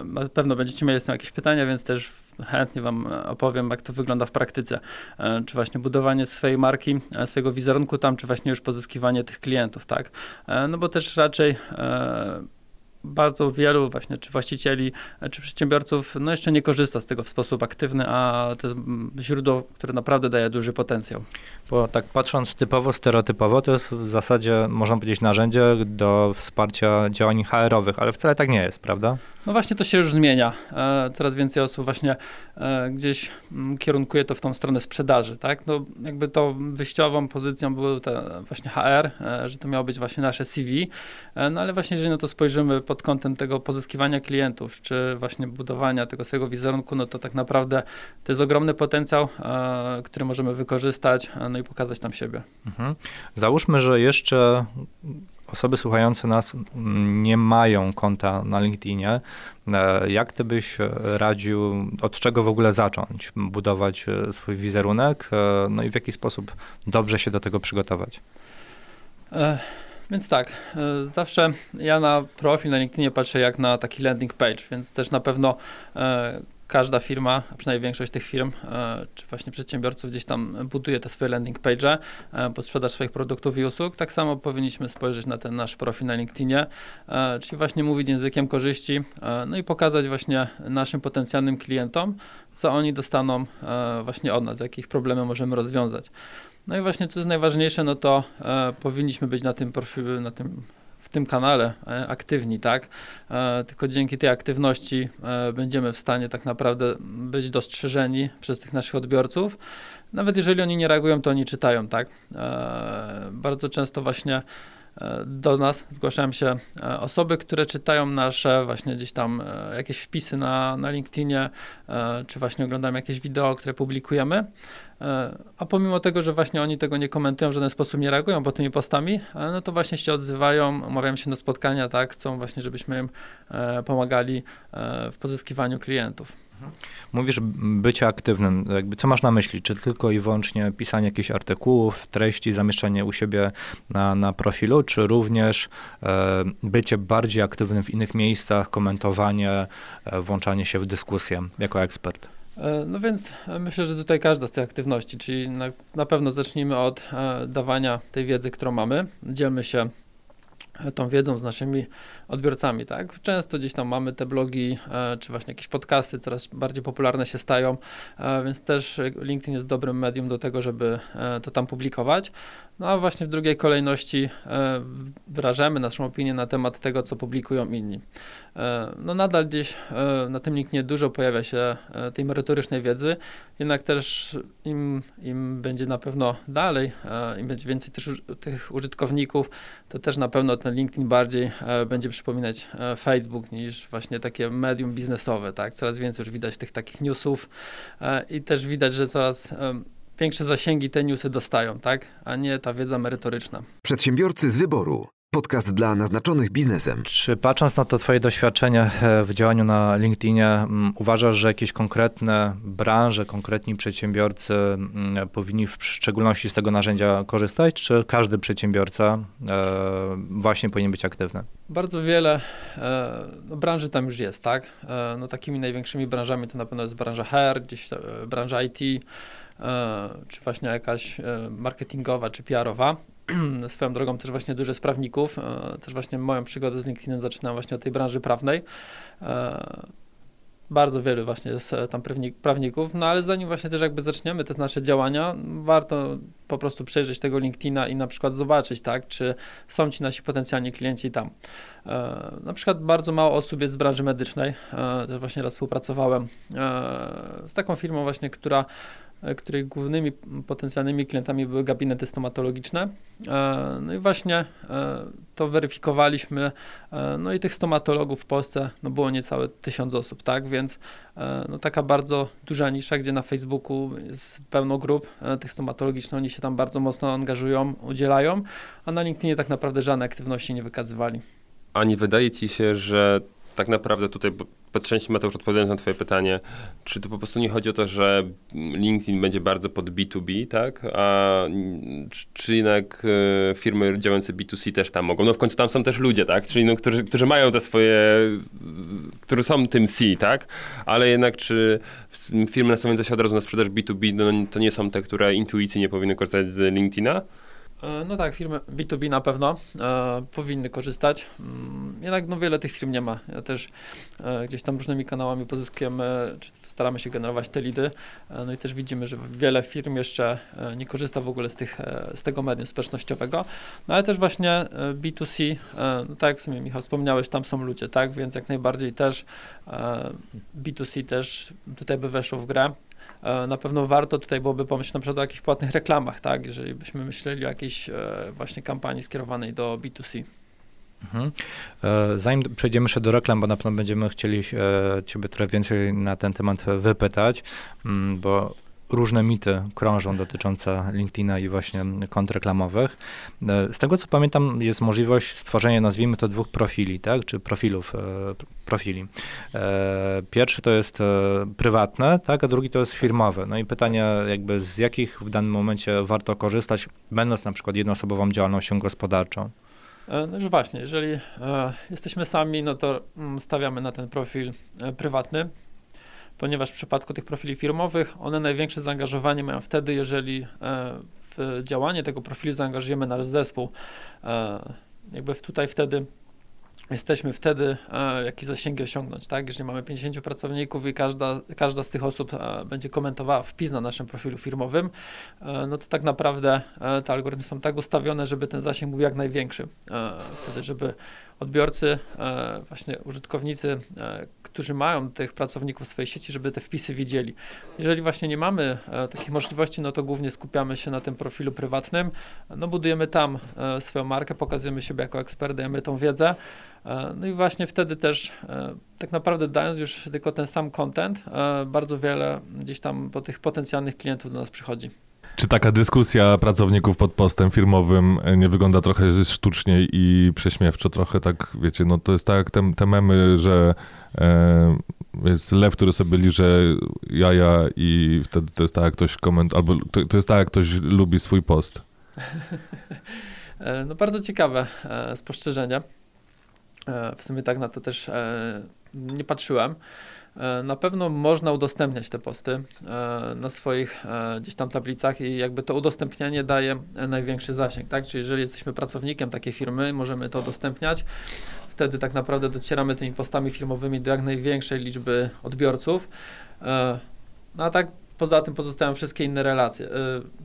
Speaker 6: na pewno będziecie mieli jakieś pytania, więc też chętnie Wam e, opowiem, jak to wygląda w praktyce. E, Czy właśnie budowanie swojej marki, e, swojego wizerunku tam, czy właśnie już pozyskiwanie tych klientów, tak? No bo też raczej bardzo wielu właśnie, czy właścicieli, czy przedsiębiorców, no jeszcze nie korzysta z tego w sposób aktywny, a to jest mm, źródło, które naprawdę daje duży potencjał.
Speaker 3: Bo tak patrząc typowo, stereotypowo, to jest w zasadzie, można powiedzieć, narzędzie do wsparcia działań HR-owych, ale wcale tak nie jest, prawda?
Speaker 6: No właśnie to się już zmienia. E, Coraz więcej osób właśnie e, gdzieś mm, kierunkuje to w tą stronę sprzedaży, tak? No jakby to wyjściową pozycją był te właśnie HR, e, że to miało być właśnie nasze CV, no ale właśnie jeżeli na to spojrzymy pod kątem tego pozyskiwania klientów, czy właśnie budowania tego swojego wizerunku, no to tak naprawdę to jest ogromny potencjał, e, który możemy wykorzystać, e, no i pokazać tam siebie.
Speaker 3: Mhm. Załóżmy, że jeszcze osoby słuchające nas nie mają konta na LinkedInie. E, Jak ty byś radził, od czego w ogóle zacząć budować swój wizerunek, no i w jaki sposób dobrze się do tego przygotować?
Speaker 6: E, Więc tak, e, zawsze ja na profil na LinkedInie patrzę jak na taki landing page, więc też na pewno e, każda firma, przynajmniej większość tych firm, e, czy właśnie przedsiębiorców gdzieś tam buduje te swoje landing page e, pod sprzedaż swoich produktów i usług. Tak samo powinniśmy spojrzeć na ten nasz profil na LinkedInie, czyli właśnie mówić językiem korzyści, no i pokazać właśnie naszym potencjalnym klientom, co oni dostaną właśnie od nas, jakie ich problemy możemy rozwiązać. No i właśnie co jest najważniejsze, no to e, powinniśmy być na tym profilu, na tym, w tym kanale e, aktywni, tak? E, tylko dzięki tej aktywności e, będziemy w stanie tak naprawdę być dostrzeżeni przez tych naszych odbiorców. Nawet jeżeli oni nie reagują, to oni czytają, tak? E, bardzo często właśnie do nas zgłaszają się e, osoby, które czytają nasze właśnie gdzieś tam e, jakieś wpisy na, na LinkedInie, e, czy właśnie oglądają jakieś wideo, które publikujemy. A pomimo tego, że właśnie oni tego nie komentują, w żaden sposób nie reagują pod tymi postami, no to właśnie się odzywają, umawiają się na spotkania, tak, chcą właśnie, żebyśmy im pomagali w pozyskiwaniu klientów.
Speaker 3: Mówisz bycie aktywnym. Jakby co masz na myśli? Czy tylko i wyłącznie pisanie jakichś artykułów, treści, zamieszczanie u siebie na, na profilu, czy również e, bycie bardziej aktywnym w innych miejscach, komentowanie, e, włączanie się w dyskusję jako ekspert?
Speaker 6: E, No więc e, myślę, że tutaj każda z tych aktywności, czyli na, na pewno zacznijmy od e, dawania tej wiedzy, którą mamy. Dzielmy się e, tą wiedzą z naszymi odbiorcami, tak? Często gdzieś tam mamy te blogi, e, czy właśnie jakieś podcasty coraz bardziej popularne się stają, e, więc też LinkedIn jest dobrym medium do tego, żeby e, to tam publikować. No a właśnie w drugiej kolejności wyrażamy naszą opinię na temat tego, co publikują inni. No nadal gdzieś na tym LinkedInie dużo pojawia się tej merytorycznej wiedzy, jednak też im, im będzie na pewno dalej, im będzie więcej też tych użytkowników, to też na pewno ten LinkedIn bardziej będzie przypominać e, Facebook niż właśnie takie medium biznesowe, tak? Coraz więcej już widać tych takich newsów e, i też widać, że coraz e, większe zasięgi te newsy dostają, tak? A nie ta wiedza merytoryczna.
Speaker 2: Przedsiębiorcy z wyboru. Podcast dla naznaczonych biznesem.
Speaker 3: Czy patrząc na to twoje doświadczenie e, w działaniu na LinkedInie, mm, uważasz, że jakieś konkretne branże, konkretni przedsiębiorcy mm, powinni w szczególności z tego narzędzia korzystać, czy każdy przedsiębiorca e, właśnie powinien być aktywny?
Speaker 6: Bardzo wiele e, no, branży tam już jest, tak? No, takimi największymi branżami to na pewno jest branża HR, gdzieś branża IT, czy właśnie jakaś marketingowa, czy PR-owa. Swoją drogą też właśnie dużo sprawników. E, też właśnie moją przygodę z LinkedInem zaczynam właśnie od tej branży prawnej. E, bardzo wielu właśnie jest tam prawnik, prawników, no ale zanim właśnie też jakby zaczniemy te nasze działania, warto po prostu przejrzeć tego LinkedIna i na przykład zobaczyć, tak, czy są ci nasi potencjalni klienci tam. E, na przykład bardzo mało osób jest z branży medycznej, też właśnie raz współpracowałem z taką firmą właśnie, która e, której głównymi potencjalnymi klientami były gabinety stomatologiczne. E, No i właśnie e, to weryfikowaliśmy. No i tych stomatologów w Polsce no było niecałe tysiąc osób, tak? Więc no taka bardzo duża nisza, gdzie na Facebooku jest pełno grup tych stomatologicznych, oni się tam bardzo mocno angażują, udzielają, a na LinkedInie tak naprawdę żadnej aktywności nie wykazywali.
Speaker 7: A nie wydaje ci się, że tak naprawdę tutaj, po części Mateusz odpowiadając na twoje pytanie, czy to po prostu nie chodzi o to, że LinkedIn będzie bardzo pod B2B, tak? A czy- czy jednak e, firmy działające B2C też tam mogą? No w końcu tam są też ludzie, tak? Czyli no, którzy, którzy mają te swoje, którzy są tym C, tak? Ale jednak czy firmy nastawiające się od razu na sprzedaż B2B, no, to nie są te, które intuicyjnie powinny korzystać z LinkedIna?
Speaker 6: E, No tak, firmy B2B na pewno e, powinny korzystać. Mm, Jednak no, wiele tych firm nie ma. Ja też e, gdzieś tam różnymi kanałami pozyskujemy, czy staramy się generować te lidy. E, no i też widzimy, że wiele firm jeszcze e, nie korzysta w ogóle z, tych, e, z tego medium społecznościowego. No ale też właśnie e, B2C, e, no tak jak w sumie Michał wspomniałeś, tam są ludzie, tak? Więc jak najbardziej też e, B2C też tutaj by weszło w grę. E, Na pewno warto tutaj byłoby pomyśleć na przykład o jakichś płatnych reklamach, tak? Jeżeli byśmy myśleli o jakiejś e, właśnie kampanii skierowanej do B2C.
Speaker 3: Mhm. E, Zanim przejdziemy jeszcze do reklam, bo na pewno będziemy chcieli Ciebie trochę więcej na ten temat wypytać, mm, bo różne mity krążą dotyczące LinkedIna i właśnie kont reklamowych. E, Z tego co pamiętam, jest możliwość stworzenia, nazwijmy to, dwóch profili, tak? Czy profilów, e, profili. E, Pierwszy to jest prywatne, tak? A drugi to jest firmowy. No i pytanie, jakby z jakich w danym momencie warto korzystać, będąc na przykład jednoosobową działalnością gospodarczą.
Speaker 6: No już właśnie, jeżeli jesteśmy sami, no to mm, stawiamy na ten profil prywatny, ponieważ w przypadku tych profili firmowych one największe zaangażowanie mają wtedy, jeżeli e, w działanie tego profilu zaangażujemy nasz zespół. E, Jakby tutaj wtedy jesteśmy wtedy, e, jakie zasięgi osiągnąć, tak? Jeżeli mamy 50 pracowników i każda, każda z tych osób będzie komentowała wpis na naszym profilu firmowym, no to tak naprawdę te algorytmy są tak ustawione, żeby ten zasięg był jak największy. Wtedy, żeby odbiorcy, e, właśnie użytkownicy, e, którzy mają tych pracowników w swojej sieci, żeby te wpisy widzieli. Jeżeli właśnie nie mamy e, takich możliwości, no to głównie skupiamy się na tym profilu prywatnym, no budujemy tam swoją markę, pokazujemy siebie jako ekspert, dajemy tą wiedzę, No i właśnie wtedy też tak naprawdę dając już tylko ten sam content, bardzo wiele gdzieś tam po tych potencjalnych klientów do nas przychodzi.
Speaker 5: Czy taka dyskusja pracowników pod postem firmowym e, nie wygląda trochę sztucznie i prześmiewczo? Trochę tak, wiecie, no to jest tak te, te memy, że e, jest lew, który sobie liże jaja i wtedy to jest tak, jak ktoś koment, albo to, to jest tak, jak ktoś lubi swój post.
Speaker 6: E, No bardzo ciekawe e, spostrzeżenie. W sumie tak na to też nie patrzyłem. E, Na pewno można udostępniać te posty e, na swoich e, gdzieś tam tablicach i jakby to udostępnianie daje największy zasięg, tak? Czyli jeżeli jesteśmy pracownikiem takiej firmy, możemy to udostępniać. Wtedy tak naprawdę docieramy tymi postami firmowymi do jak największej liczby odbiorców. No a tak poza tym pozostają wszystkie inne relacje.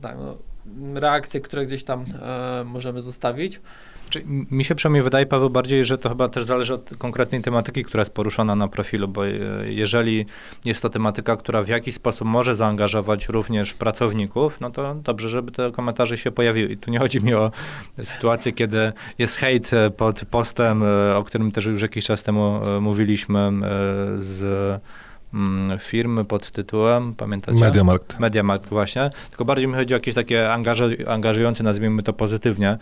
Speaker 6: Tak, no, reakcje, które gdzieś tam możemy zostawić.
Speaker 3: Czy mi się przynajmniej wydaje, Paweł, bardziej, że to chyba też zależy od konkretnej tematyki, która jest poruszona na profilu, bo e, jeżeli jest to tematyka, która w jakiś sposób może zaangażować również pracowników, no to dobrze, żeby te komentarze się pojawiły. I tu nie chodzi mi o sytuację, kiedy jest hejt e, pod postem, e, o którym też już jakiś czas temu mówiliśmy z firmy pod tytułem, pamiętacie?
Speaker 5: Mediamarkt.
Speaker 3: Mediamarkt właśnie, tylko bardziej mi chodzi o jakieś takie angażu- angażujące, nazwijmy to pozytywnie,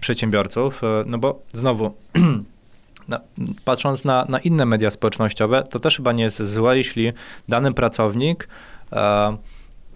Speaker 3: przedsiębiorców, e, no bo znowu, na, patrząc na, na inne media społecznościowe, to też chyba nie jest złe, jeśli dany pracownik e,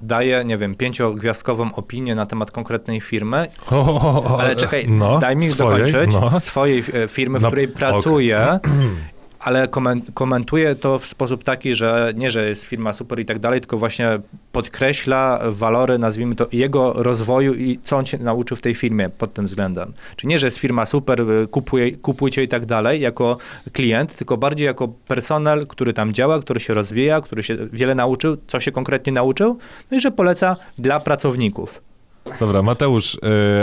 Speaker 3: daje, nie wiem, pięciogwiazdkową opinię na temat konkretnej firmy,
Speaker 5: O, o, o,
Speaker 3: ale czekaj,
Speaker 5: no,
Speaker 3: daj mi
Speaker 5: swojej,
Speaker 3: dokończyć,
Speaker 5: No.
Speaker 3: swojej e, firmy, w
Speaker 5: Na-
Speaker 3: której
Speaker 5: ok.
Speaker 3: pracuje, ale komen- komentuje to w sposób taki, że nie, że jest firma super i tak dalej, tylko właśnie podkreśla walory, nazwijmy to, jego rozwoju i co on się nauczył w tej firmie pod tym względem. Czyli nie, że jest firma super, kupuje, kupujcie i tak dalej, jako klient, tylko bardziej jako personel, który tam działa, który się rozwija, który się wiele nauczył, co się konkretnie nauczył, no i że poleca dla pracowników.
Speaker 5: Dobra, Mateusz, y,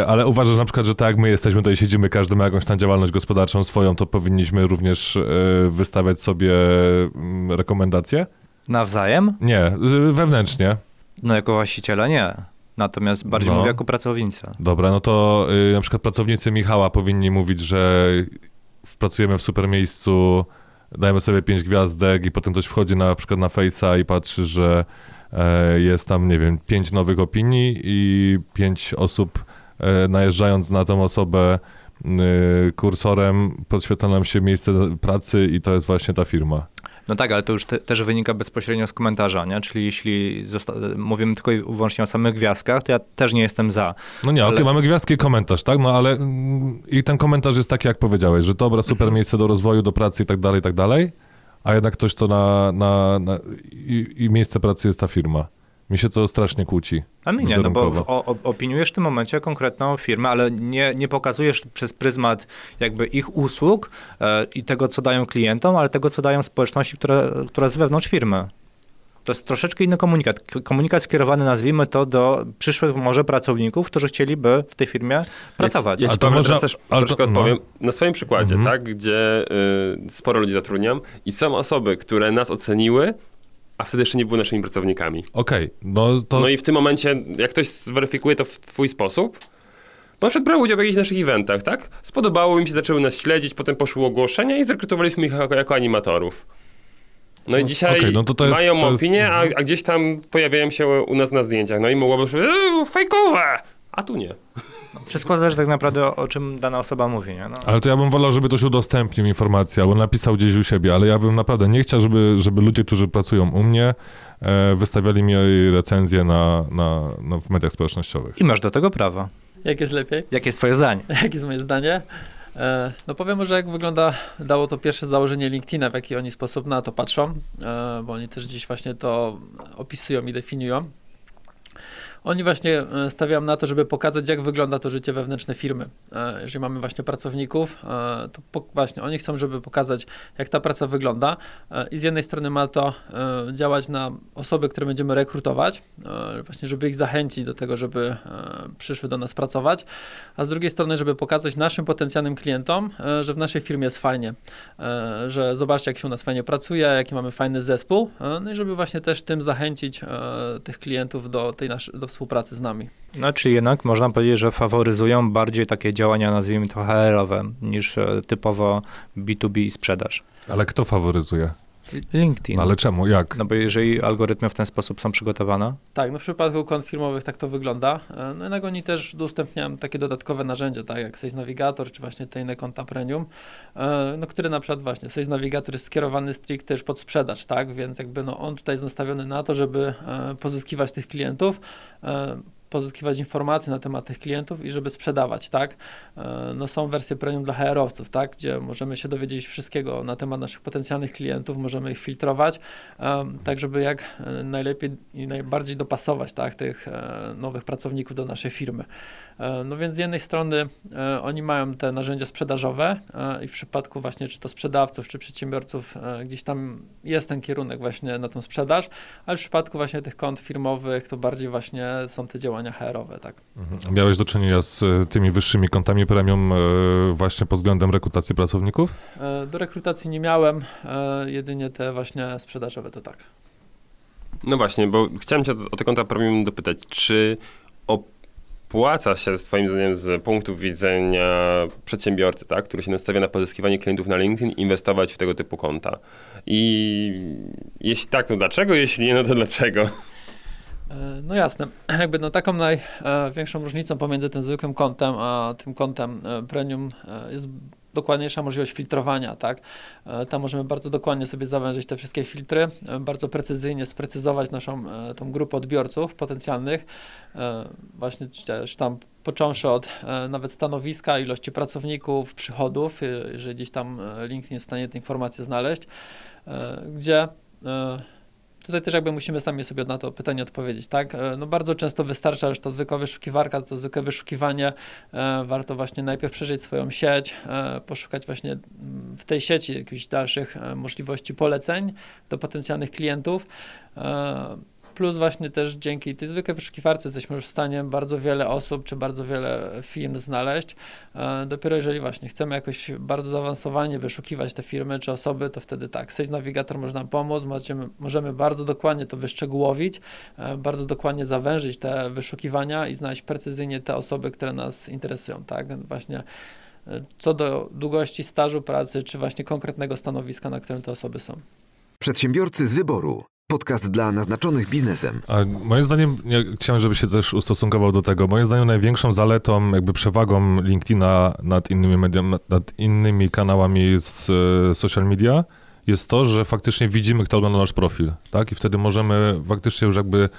Speaker 5: ale uważasz na przykład, że tak jak my jesteśmy, tutaj siedzimy, każdy ma jakąś tam działalność gospodarczą swoją, to powinniśmy również y, wystawiać sobie mm, rekomendacje?
Speaker 3: Nawzajem?
Speaker 5: Nie, y, wewnętrznie.
Speaker 3: No jako właściciele nie. Natomiast bardziej
Speaker 5: No.
Speaker 3: mówię jako pracownicy.
Speaker 5: Dobra, no to na przykład pracownicy Michała powinni mówić, że pracujemy w super miejscu, dajemy sobie pięć gwiazdek i potem ktoś wchodzi na, przykład na Face'a i patrzy, że jest tam, nie wiem, pięć nowych opinii i pięć osób e, najeżdżając na tą osobę y, kursorem podświetla nam się miejsce pracy i to jest właśnie ta firma.
Speaker 3: No tak, ale to już te, też wynika bezpośrednio z komentarza, nie? Czyli jeśli mówimy tylko i wyłącznie o samych gwiazdkach, to ja też nie jestem za.
Speaker 5: No nie, okej,
Speaker 3: Ale-
Speaker 5: mamy gwiazdki i komentarz, tak? No ale mm, i ten komentarz jest taki, jak powiedziałeś, że dobra, super
Speaker 3: Mhm.
Speaker 5: miejsce do rozwoju, do pracy i tak dalej, i tak dalej, a jednak ktoś to na, na, na i, i miejsce pracy jest ta firma. Mi się to strasznie kłóci.
Speaker 3: A mi nie, no bo o, opiniujesz w tym momencie konkretną firmę, ale nie, nie pokazujesz przez pryzmat jakby ich usług e, i tego, co dają klientom, ale tego, co dają społeczności, która, która jest wewnątrz firmy. To jest troszeczkę inny komunikat. Komunikat skierowany, nazwijmy to, do przyszłych może pracowników, którzy chcieliby w tej firmie pracować.
Speaker 7: Ja, ja
Speaker 5: A
Speaker 7: ci
Speaker 5: to
Speaker 7: powiem,
Speaker 5: można-
Speaker 7: teraz też
Speaker 5: ale
Speaker 7: troszkę
Speaker 5: to- no.
Speaker 7: odpowiem na swoim przykładzie,
Speaker 5: Mhm.
Speaker 7: tak, gdzie y, sporo ludzi zatrudniam i są osoby, które nas oceniły, a wtedy jeszcze nie były naszymi pracownikami.
Speaker 5: Okej, no to...
Speaker 7: No i w tym momencie, jak ktoś zweryfikuje to w twój sposób, bo na przykład brał udział w jakichś naszych eventach, tak? Spodobało im się, zaczęły nas śledzić, potem poszły ogłoszenia i zrekrutowaliśmy ich jako, jako animatorów. No i
Speaker 5: No,
Speaker 7: dzisiaj
Speaker 5: okej, no to to jest-
Speaker 7: mają
Speaker 5: to jest-
Speaker 7: opinię, a,
Speaker 5: mhm.
Speaker 7: a gdzieś tam pojawiają się u nas na zdjęciach. No i mogłoby być e, fejkowe, a tu nie.
Speaker 3: Wszystko zależy tak naprawdę o, o czym dana osoba mówi. Nie? No.
Speaker 5: Ale to ja bym wolał, żeby ktoś udostępnił informację albo napisał gdzieś u siebie, ale ja bym naprawdę nie chciał, żeby, żeby ludzie, którzy pracują u mnie, e, wystawiali mi recenzje na, na, na, w mediach społecznościowych.
Speaker 3: I masz do tego prawo.
Speaker 6: Jak jest lepiej?
Speaker 3: Jakie jest twoje zdanie?
Speaker 6: Jakie jest moje zdanie? E, No powiem może, jak wygląda, dało to pierwsze założenie LinkedIna, w jaki oni sposób na to patrzą, e, bo oni też dziś właśnie to opisują i definiują. Oni właśnie e, stawiają na to, żeby pokazać, jak wygląda to życie wewnętrzne firmy. E, Jeżeli mamy właśnie pracowników, e, to właśnie oni chcą, żeby pokazać, jak ta praca wygląda. I z jednej strony ma to działać na osoby, które będziemy rekrutować, właśnie żeby ich zachęcić do tego, żeby przyszły do nas pracować, a z drugiej strony, żeby pokazać naszym potencjalnym klientom, że w naszej firmie jest fajnie, że zobaczcie, jak się u nas fajnie pracuje, jaki mamy fajny zespół, no i żeby właśnie też tym zachęcić tych klientów do tej naszej, do współpracy z nami.
Speaker 3: No, czyli jednak można powiedzieć, że faworyzują bardziej takie działania, nazwijmy to HR-owe, niż e, typowo B2B i sprzedaż.
Speaker 5: Ale kto faworyzuje?
Speaker 3: LinkedIn.
Speaker 5: No ale czemu? Jak?
Speaker 3: No bo jeżeli algorytmy w ten sposób są przygotowane,
Speaker 6: Tak, no w przypadku kont firmowych tak to wygląda. E, No jednak oni też udostępniają takie dodatkowe narzędzia, tak jak Sales Navigator, czy właśnie te inne konta premium, e, no które na przykład właśnie Sales Navigator jest skierowany stricte już pod sprzedaż, tak, więc jakby no on tutaj jest nastawiony na to, żeby e, pozyskiwać tych klientów, pozyskiwać informacje na temat tych klientów i żeby sprzedawać, tak. E, No są wersje premium dla HR-owców, tak, gdzie możemy się dowiedzieć wszystkiego na temat naszych potencjalnych klientów, możemy ich filtrować, tak żeby jak e, najlepiej i najbardziej dopasować tak, tych e, nowych pracowników do naszej firmy. E, No więc z jednej strony e, oni mają te narzędzia sprzedażowe e, i w przypadku właśnie czy to sprzedawców, czy przedsiębiorców gdzieś tam jest ten kierunek właśnie na tą sprzedaż, ale w przypadku właśnie tych kont firmowych to bardziej właśnie są te działania HR-owe, tak.
Speaker 5: Mhm. Miałeś do czynienia z tymi wyższymi kontami premium właśnie pod względem rekrutacji pracowników?
Speaker 6: Do rekrutacji nie miałem, jedynie te właśnie sprzedażowe to tak.
Speaker 7: No właśnie, bo chciałem cię o te konta premium dopytać, czy opłaca się twoim zdaniem z punktu widzenia przedsiębiorcy, tak, który się nastawia na pozyskiwanie klientów na LinkedIn, inwestować w tego typu konta? I jeśli tak, to dlaczego? Jeśli nie, no to dlaczego?
Speaker 6: E, No jasne. Jakby no taką największą różnicą pomiędzy tym zwykłym kontem, a tym kontem e, premium e, jest dokładniejsza możliwość filtrowania, tak? E, Tam możemy bardzo dokładnie sobie zawężyć te wszystkie filtry, e, bardzo precyzyjnie sprecyzować naszą e, tą grupę odbiorców potencjalnych, właśnie też tam począwszy od nawet stanowiska, ilości pracowników, przychodów, jeżeli gdzieś tam LinkedIn jest w stanie te informacje znaleźć, gdzie Tutaj też jakby musimy sami sobie na to pytanie odpowiedzieć, tak? E, No bardzo często wystarcza już ta zwykła wyszukiwarka, to zwykłe wyszukiwanie. E, Warto właśnie najpierw przeżyć swoją sieć, e, poszukać właśnie mm, w tej sieci jakichś dalszych możliwości poleceń do potencjalnych klientów. Plus właśnie też dzięki tej zwykłej wyszukiwarce jesteśmy już w stanie bardzo wiele osób czy bardzo wiele firm znaleźć. E, Dopiero jeżeli właśnie chcemy jakoś bardzo zaawansowanie wyszukiwać te firmy czy osoby, to wtedy tak, Sales Navigator może nam pomóc, możemy, możemy bardzo dokładnie to wyszczegółowić, e, bardzo dokładnie zawężyć te wyszukiwania i znaleźć precyzyjnie te osoby, które nas interesują, tak, właśnie e, co do długości stażu pracy, czy właśnie konkretnego stanowiska, na którym te osoby są.
Speaker 2: Przedsiębiorcy z wyboru. Podcast dla naznaczonych biznesem.
Speaker 5: A moim zdaniem, ja chciałem, żeby się też ustosunkował do tego, moim zdaniem największą zaletą, jakby przewagą LinkedIna nad innymi mediami, nad innymi kanałami z e, social media jest to, że faktycznie widzimy, kto ogląda nasz profil, tak? I wtedy możemy faktycznie już jakby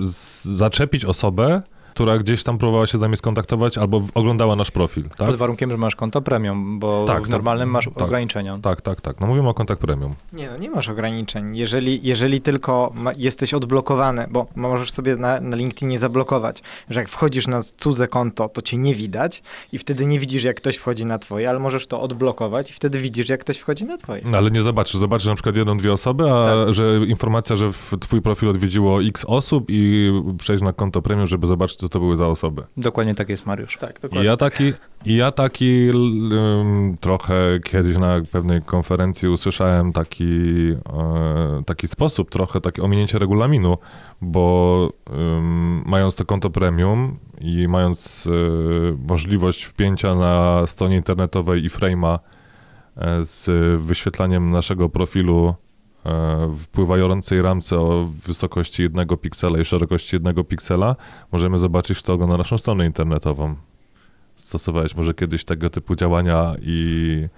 Speaker 5: z- zaczepić osobę, która gdzieś tam próbowała się z nami skontaktować albo oglądała nasz profil, tak?
Speaker 3: pod warunkiem, że masz konto premium, bo
Speaker 5: Tak,
Speaker 3: w
Speaker 5: to-
Speaker 3: normalnym masz
Speaker 5: tak.
Speaker 3: ograniczenia.
Speaker 5: Tak, tak, tak. No mówimy o kontakt premium.
Speaker 4: Nie, no nie masz ograniczeń. Jeżeli, jeżeli tylko ma, jesteś odblokowany, bo możesz sobie na, na LinkedInie zablokować, że jak wchodzisz na cudze konto, to cię nie widać i wtedy nie widzisz, jak ktoś wchodzi na twoje, ale możesz to odblokować i wtedy widzisz, jak ktoś wchodzi na twoje.
Speaker 5: No, ale nie zobaczysz. Zobaczysz na przykład jedną, dwie osoby, a
Speaker 3: Tak.
Speaker 5: że informacja, że w twój profil odwiedziło x osób i przejść na konto premium, żeby zobaczyć, co to były za osoby.
Speaker 3: Dokładnie tak jest, Mariusz.
Speaker 6: Tak,
Speaker 5: I
Speaker 6: dokładnie.
Speaker 5: ja taki, i ja taki um, trochę kiedyś na pewnej konferencji usłyszałem taki, e, taki sposób, trochę takie ominięcie regulaminu, bo um, mając to konto premium i mając e, możliwość wpięcia na stronie internetowej i frame'a e, z wyświetlaniem naszego profilu w pływającej ramce o wysokości jednego piksela i szerokości jednego piksela, możemy zobaczyć, kto ogląda naszą stronę internetową. Stosowałeś może kiedyś tego typu działania i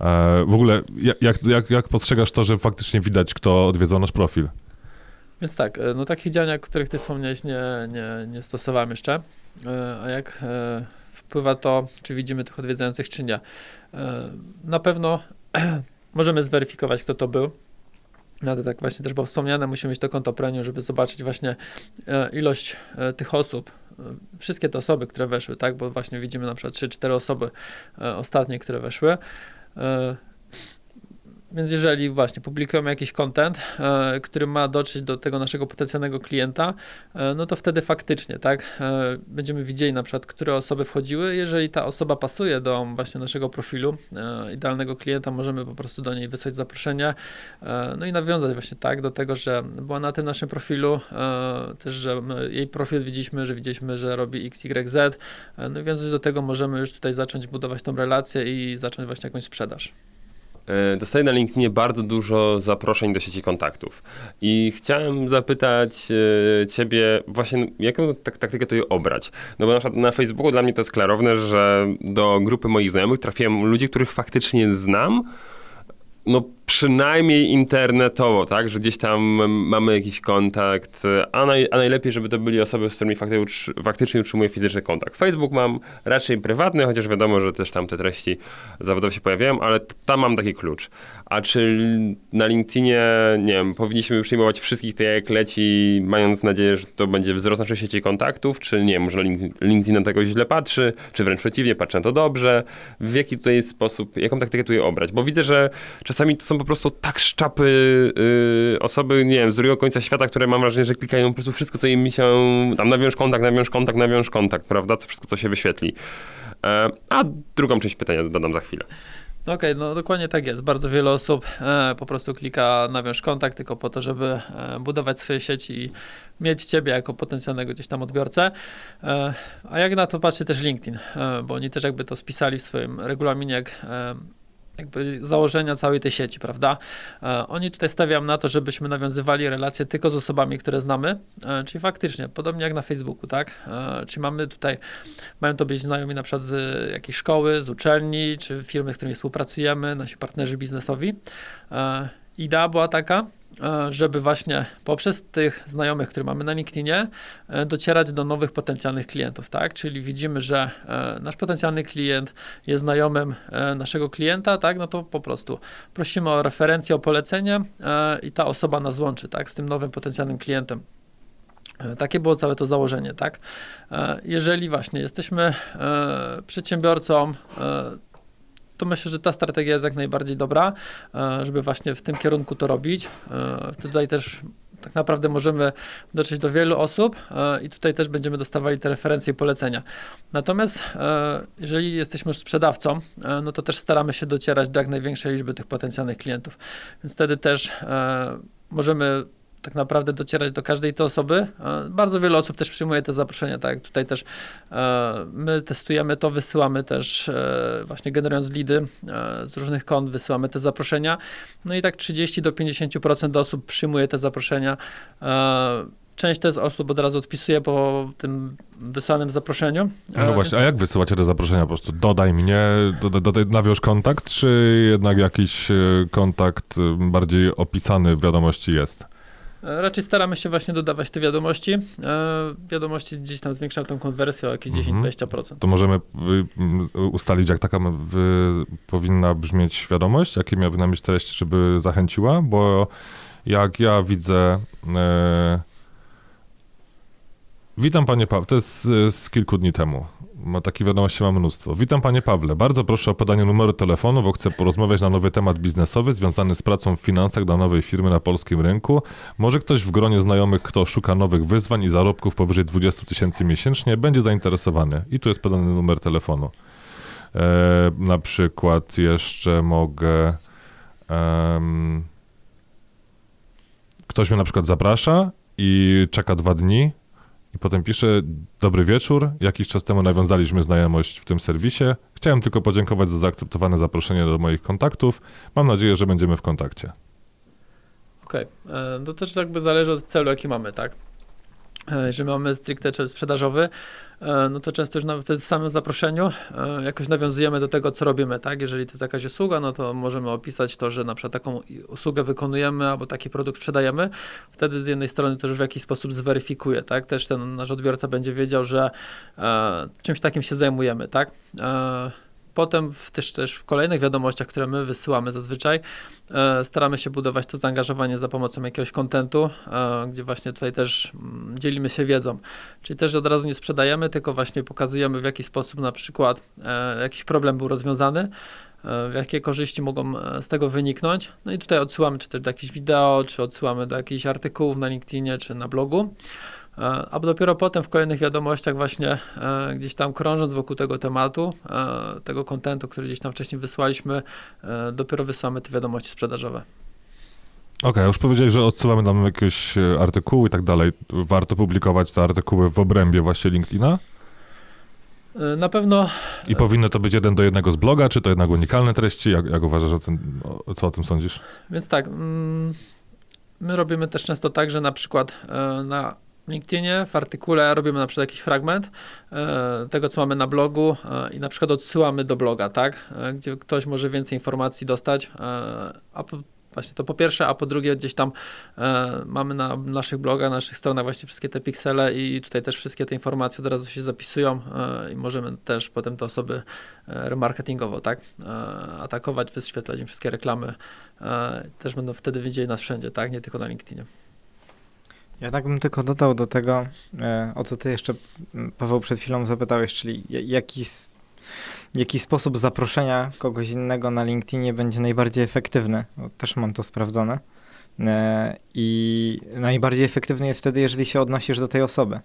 Speaker 5: e, w ogóle jak, jak, jak, postrzegasz to, że faktycznie widać, kto odwiedzał nasz profil?
Speaker 6: Więc tak, e, no takich działań, o których ty wspomniałeś, nie, nie, nie stosowałem jeszcze. E, A jak e, wpływa to, czy widzimy tych odwiedzających, czy nie? E, Na pewno możemy zweryfikować, kto to był. No to tak właśnie też było wspomniane, musimy mieć to konto premium, żeby zobaczyć właśnie e, ilość e, tych osób, e, wszystkie te osoby, które weszły, tak, bo właśnie widzimy na przykład 3-4 osoby ostatnie, które weszły. Więc jeżeli właśnie publikujemy jakiś content, e, który ma dotrzeć do tego naszego potencjalnego klienta, e, no to wtedy faktycznie, tak, e, będziemy widzieli na przykład, które osoby wchodziły. Jeżeli ta osoba pasuje do właśnie naszego profilu, idealnego klienta, możemy po prostu do niej wysłać zaproszenie, no i nawiązać właśnie tak do tego, że była na tym naszym profilu, też, że jej profil widzieliśmy, że widzieliśmy, że robi XYZ, no i wiązać do tego możemy już tutaj zacząć budować tą relację i zacząć właśnie jakąś sprzedaż.
Speaker 7: E, dostaję na LinkedInie bardzo dużo zaproszeń do sieci kontaktów. I chciałem zapytać e, ciebie właśnie, jaką tak, taktykę tutaj obrać? No bo na przykład na Facebooku dla mnie to jest klarowne, że do grupy moich znajomych trafiłem ludzi, których faktycznie znam, no przynajmniej internetowo, tak, że gdzieś tam mamy jakiś kontakt, a, naj, a najlepiej, żeby to byli osoby, z którymi utrzy, faktycznie utrzymuję fizyczny kontakt. Facebook mam raczej prywatny, chociaż wiadomo, że też tam te treści zawodowe się pojawiają, ale tam mam taki klucz. A czy na LinkedInie, nie wiem, powinniśmy przyjmować wszystkich tak jak leci, mając nadzieję, że to będzie wzrost naszej sieci kontaktów, czy nie, może LinkedIn na tego źle patrzy, czy wręcz przeciwnie, patrzy na to dobrze, w jaki tutaj sposób, jaką taktykę tutaj obrać, bo widzę, że czasami to są po prostu tak szczapy yy, osoby, nie wiem, z drugiego końca świata, które mam wrażenie, że klikają po prostu wszystko, co im się, tam nawiąż kontakt, nawiąż kontakt, nawiąż kontakt, prawda, co wszystko, co się wyświetli. E, a drugą część pytania dodam za chwilę.
Speaker 6: No okej, okay, no dokładnie tak jest. Bardzo wiele osób e, po prostu klika nawiąż kontakt tylko po to, żeby e, budować swoje sieci i mieć ciebie jako potencjalnego gdzieś tam odbiorcę. E, a jak na to patrzy też LinkedIn, e, bo oni też jakby to spisali w swoim regulaminie, jak e, jakby założenia całej tej sieci, prawda? E, oni tutaj stawiają na to, żebyśmy nawiązywali relacje tylko z osobami, które znamy, e, czyli faktycznie, podobnie jak na Facebooku, tak? E, czyli mamy tutaj, mają to być znajomi na przykład z jakiejś szkoły, z uczelni, czy firmy, z którymi współpracujemy, nasi partnerzy biznesowi. Idea była taka, żeby właśnie poprzez tych znajomych, które mamy na LinkedInie, e, docierać do nowych potencjalnych klientów, tak? Czyli widzimy, że e, nasz potencjalny klient jest znajomym naszego klienta, tak? No to po prostu prosimy o referencję, o polecenie i ta osoba nas łączy, tak? Z tym nowym potencjalnym klientem. Takie było całe to założenie, tak? Jeżeli właśnie jesteśmy przedsiębiorcą, to myślę, że ta strategia jest jak najbardziej dobra, e, żeby właśnie w tym kierunku to robić. E, tutaj też tak naprawdę możemy dotrzeć do wielu osób e, i tutaj też będziemy dostawali te referencje i polecenia. Natomiast jeżeli jesteśmy już sprzedawcą, no to też staramy się docierać do jak największej liczby tych potencjalnych klientów. Więc wtedy też możemy tak naprawdę docierać do każdej tej osoby. Bardzo wiele osób też przyjmuje te zaproszenia, tak tutaj też e, my testujemy to, wysyłamy też e, właśnie generując lidy e, z różnych kont, wysyłamy te zaproszenia. No i tak 30 do 50% osób przyjmuje te zaproszenia. Część też osób od razu odpisuje po tym wysłanym zaproszeniu.
Speaker 5: No właśnie, a jak wysyłacie te zaproszenia? Po prostu dodaj mnie, dodaj, dodaj, nawiąż kontakt, czy jednak jakiś kontakt bardziej opisany w wiadomości jest?
Speaker 6: E, raczej staramy się właśnie dodawać te wiadomości. E, wiadomości gdzieś tam zwiększają tą konwersję o jakieś 10-20%.
Speaker 5: Mhm. To możemy y, ustalić, jak taka powinna brzmieć wiadomość, jakie miałaby mieć treść, żeby zachęciła, bo jak ja widzę. E, witam panie Paweł, to jest z, z kilku dni temu ma takie wiadomości ma mnóstwo. Witam panie Pawle. Bardzo proszę o podanie numeru telefonu, bo chcę porozmawiać na nowy temat biznesowy związany z pracą w finansach dla nowej firmy na polskim rynku. Może ktoś w gronie znajomych, kto szuka nowych wyzwań i zarobków powyżej 20 tysięcy miesięcznie, będzie zainteresowany. I tu jest podany numer telefonu. E, na przykład jeszcze mogę. ktoś mnie na przykład zaprasza i czeka dwa dni i potem pisze, dobry wieczór, jakiś czas temu nawiązaliśmy znajomość w tym serwisie. Chciałem tylko podziękować za zaakceptowane zaproszenie do moich kontaktów. Mam nadzieję, że będziemy w kontakcie.
Speaker 6: Okej, okay. E, to też jakby zależy od celu, jaki mamy, tak? E, jeżeli mamy stricte sprzedażowy, e, no to często już nawet w samym zaproszeniu e, jakoś nawiązujemy do tego, co robimy, tak? Jeżeli to jest jakaś usługa, no to możemy opisać to, że na przykład taką usługę wykonujemy albo taki produkt sprzedajemy. Wtedy z jednej strony to już w jakiś sposób zweryfikuje, tak? Też ten nasz odbiorca będzie wiedział, że e, czymś takim się zajmujemy, tak? E, Potem w, też, też w kolejnych wiadomościach, które my wysyłamy zazwyczaj, e, staramy się budować to zaangażowanie za pomocą jakiegoś kontentu, e, gdzie właśnie tutaj też mm, dzielimy się wiedzą. Czyli też od razu nie sprzedajemy, tylko właśnie pokazujemy w jaki sposób na przykład e, jakiś problem był rozwiązany, e, jakie korzyści mogą e, z tego wyniknąć. No i tutaj odsyłamy czy też do jakichś wideo, czy odsyłamy do jakichś artykułów na LinkedInie, czy na blogu. E, a dopiero potem w kolejnych wiadomościach właśnie e, gdzieś tam krążąc wokół tego tematu, e, tego kontentu, który gdzieś tam wcześniej wysłaliśmy, dopiero wysyłamy te wiadomości sprzedażowe.
Speaker 5: Okej, okay, już powiedziałeś, że odsyłamy tam jakieś artykuły i tak dalej. Warto publikować te artykuły w obrębie właśnie LinkedIna?
Speaker 6: Na pewno
Speaker 5: I powinno to być jeden do jednego z bloga, czy to jednak unikalne treści? Jak, jak uważasz, o tym, o, co o tym sądzisz?
Speaker 6: Więc tak, mm, my robimy też często tak, że na przykład na LinkedInie w artykule robimy na przykład jakiś fragment e, tego, co mamy na blogu e, i na przykład odsyłamy do bloga, tak, E, gdzie ktoś może więcej informacji dostać, e, a po, właśnie to po pierwsze, a po drugie gdzieś tam e, mamy na naszych blogach, na naszych stronach właśnie wszystkie te piksele i tutaj też wszystkie te informacje od razu się zapisują e, i możemy też potem te osoby remarketingowo, tak, atakować, wyświetlać im wszystkie reklamy, też będą wtedy widzieli nas wszędzie, tak, nie tylko na LinkedInie.
Speaker 4: Ja tak bym tylko dodał do tego, e, o co ty jeszcze, Paweł, przed chwilą zapytałeś, czyli ja- jaki, jaki sposób zaproszenia kogoś innego na LinkedInie będzie najbardziej efektywny. Bo też mam to sprawdzone. E, I najbardziej efektywny jest wtedy, jeżeli się odnosisz do tej osoby.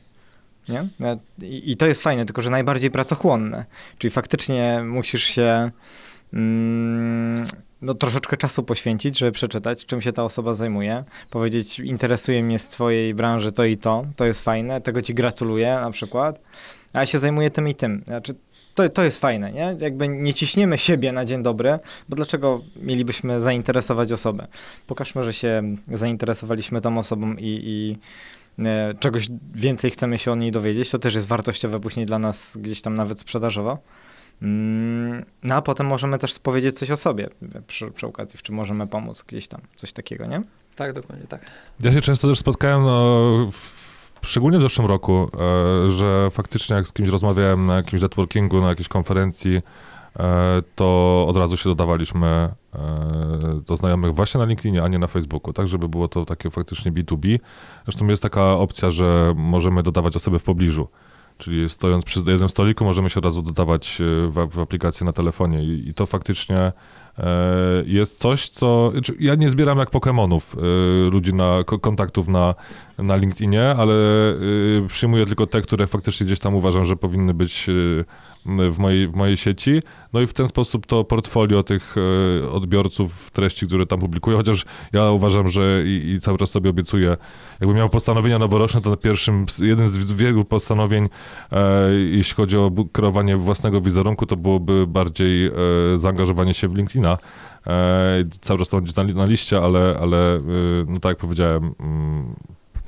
Speaker 4: Nie? E, I to jest fajne, tylko że najbardziej pracochłonne. Czyli faktycznie musisz się mm, no, troszeczkę czasu poświęcić, żeby przeczytać, czym się ta osoba zajmuje powiedzieć, interesuje mnie z twojej branży to i to, to jest fajne, tego ci gratuluję na przykład, a ja się zajmuję tym i tym. Znaczy, to, to jest fajne, nie? Jakby nie ciśniemy siebie na dzień dobry, bo dlaczego mielibyśmy zainteresować osobę? Pokażmy, że się zainteresowaliśmy tą osobą i, i e, czegoś więcej chcemy się o niej dowiedzieć, to też jest wartościowe później dla nas gdzieś tam nawet sprzedażowo. Mm, No a potem możemy też powiedzieć coś o sobie przy, przy okazji, w czym możemy pomóc gdzieś tam, coś takiego, nie?
Speaker 6: Tak, dokładnie tak.
Speaker 5: Ja się często też spotkałem, no, w, szczególnie w zeszłym roku, e, że faktycznie jak z kimś rozmawiałem na jakimś networkingu, na jakiejś konferencji, e, to od razu się dodawaliśmy e, do znajomych właśnie na LinkedInie, a nie na Facebooku, tak żeby było to takie faktycznie B2B. Zresztą jest taka opcja, że możemy dodawać osoby w pobliżu. Czyli stojąc przy jednym stoliku, możemy się od razu dodawać e, w, w aplikacji na telefonie. I, i to faktycznie e, jest coś, co... czy Ja nie zbieram jak Pokemonów e, ludzi na ko- kontaktów na, na LinkedInie, ale przyjmuję tylko te, które faktycznie gdzieś tam uważam, że powinny być w mojej, w mojej sieci. No i w ten sposób to portfolio tych e, odbiorców treści, które tam publikuję, chociaż ja uważam, że i, i cały czas sobie obiecuję, jakbym miał postanowienia noworoczne, to na pierwszym, jednym z wielu postanowień, e, jeśli chodzi o kreowanie własnego wizerunku, to byłoby bardziej e, zaangażowanie się w LinkedIna. E, cały czas to będzie na, na liście, ale, ale e, no tak jak powiedziałem, mm,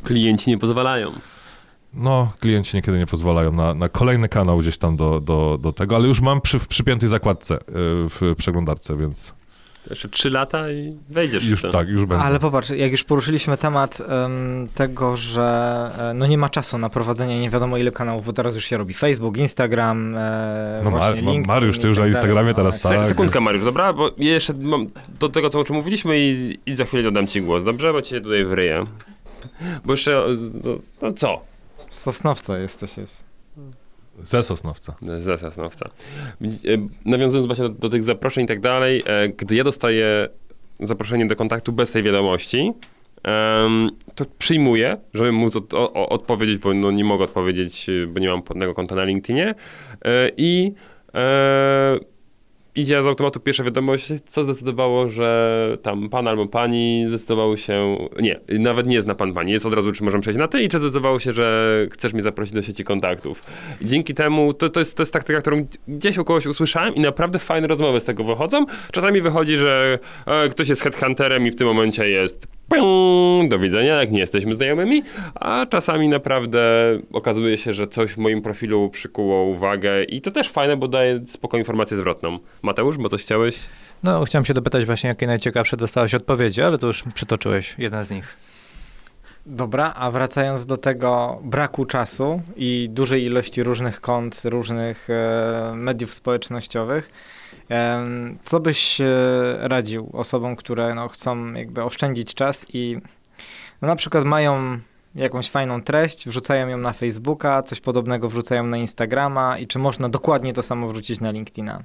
Speaker 7: Klienci nie pozwalają.
Speaker 5: No, klienci niekiedy nie pozwalają na, na kolejny kanał gdzieś tam do, do, do tego, ale już mam przy, w przypiętej zakładce y, w przeglądarce, więc
Speaker 7: Jeszcze trzy lata i wejdziesz
Speaker 5: już
Speaker 7: w to.
Speaker 5: tak, już będę.
Speaker 4: Ale popatrz, jak już poruszyliśmy temat em, tego, że e, no nie ma czasu na prowadzenie nie wiadomo ile kanałów, bo teraz już się robi Facebook, Instagram, e,
Speaker 5: No,
Speaker 4: właśnie
Speaker 5: Ma-
Speaker 4: LinkedIn
Speaker 5: Mariusz, ty już
Speaker 4: tak
Speaker 5: na. Instagramie
Speaker 4: No
Speaker 5: teraz
Speaker 4: właśnie.
Speaker 5: tak.
Speaker 7: Se- Sekundkę, Mariusz, dobra? Bo ja jeszcze mam do tego, co, o czym mówiliśmy i, i za chwilę dodam ci głos, dobrze? Bo cię tutaj wryję. Bo jeszcze, no co?
Speaker 4: Z Sosnowca jesteście.
Speaker 5: Ze Sosnowca.
Speaker 7: Ze Sosnowca. E, Nawiązując właśnie do, do tych zaproszeń i tak dalej, e, gdy ja dostaję zaproszenie do kontaktu bez tej wiadomości, to przyjmuję, żeby móc od, o, o, odpowiedzieć, bo no, nie mogę odpowiedzieć, bo nie mam podnego konta na LinkedInie. E, I e, idzie z automatu pierwsza wiadomość, co zdecydowało, że tam pan albo pani zdecydowało się, nie, nawet nie zna pan pani, jest od razu, czy możemy przejść na ty i czy zdecydowało się, że chcesz mnie zaprosić do sieci kontaktów. I dzięki temu, to, to, jest, to jest taktyka, którą gdzieś u kogoś usłyszałem i naprawdę fajne rozmowy z tego wychodzą. Czasami wychodzi, że e, ktoś jest headhunterem i w tym momencie jest do widzenia, jak nie jesteśmy znajomymi, a czasami naprawdę okazuje się, że coś w moim profilu przykuło uwagę i to też fajne, bo daje spoko informację zwrotną. Mateusz, bo coś chciałeś?
Speaker 3: No, chciałem się dopytać właśnie, jakie najciekawsze dostałeś odpowiedzi, ale to już przytoczyłeś jeden z nich.
Speaker 4: Dobra, a wracając do tego braku czasu i dużej ilości różnych kont, różnych e, mediów społecznościowych, co byś e, radził osobom, które no, chcą jakby oszczędzić czas i no, na przykład mają jakąś fajną treść, wrzucają ją na Facebooka, coś podobnego wrzucają na Instagrama i czy można dokładnie to samo wrzucić na LinkedIna?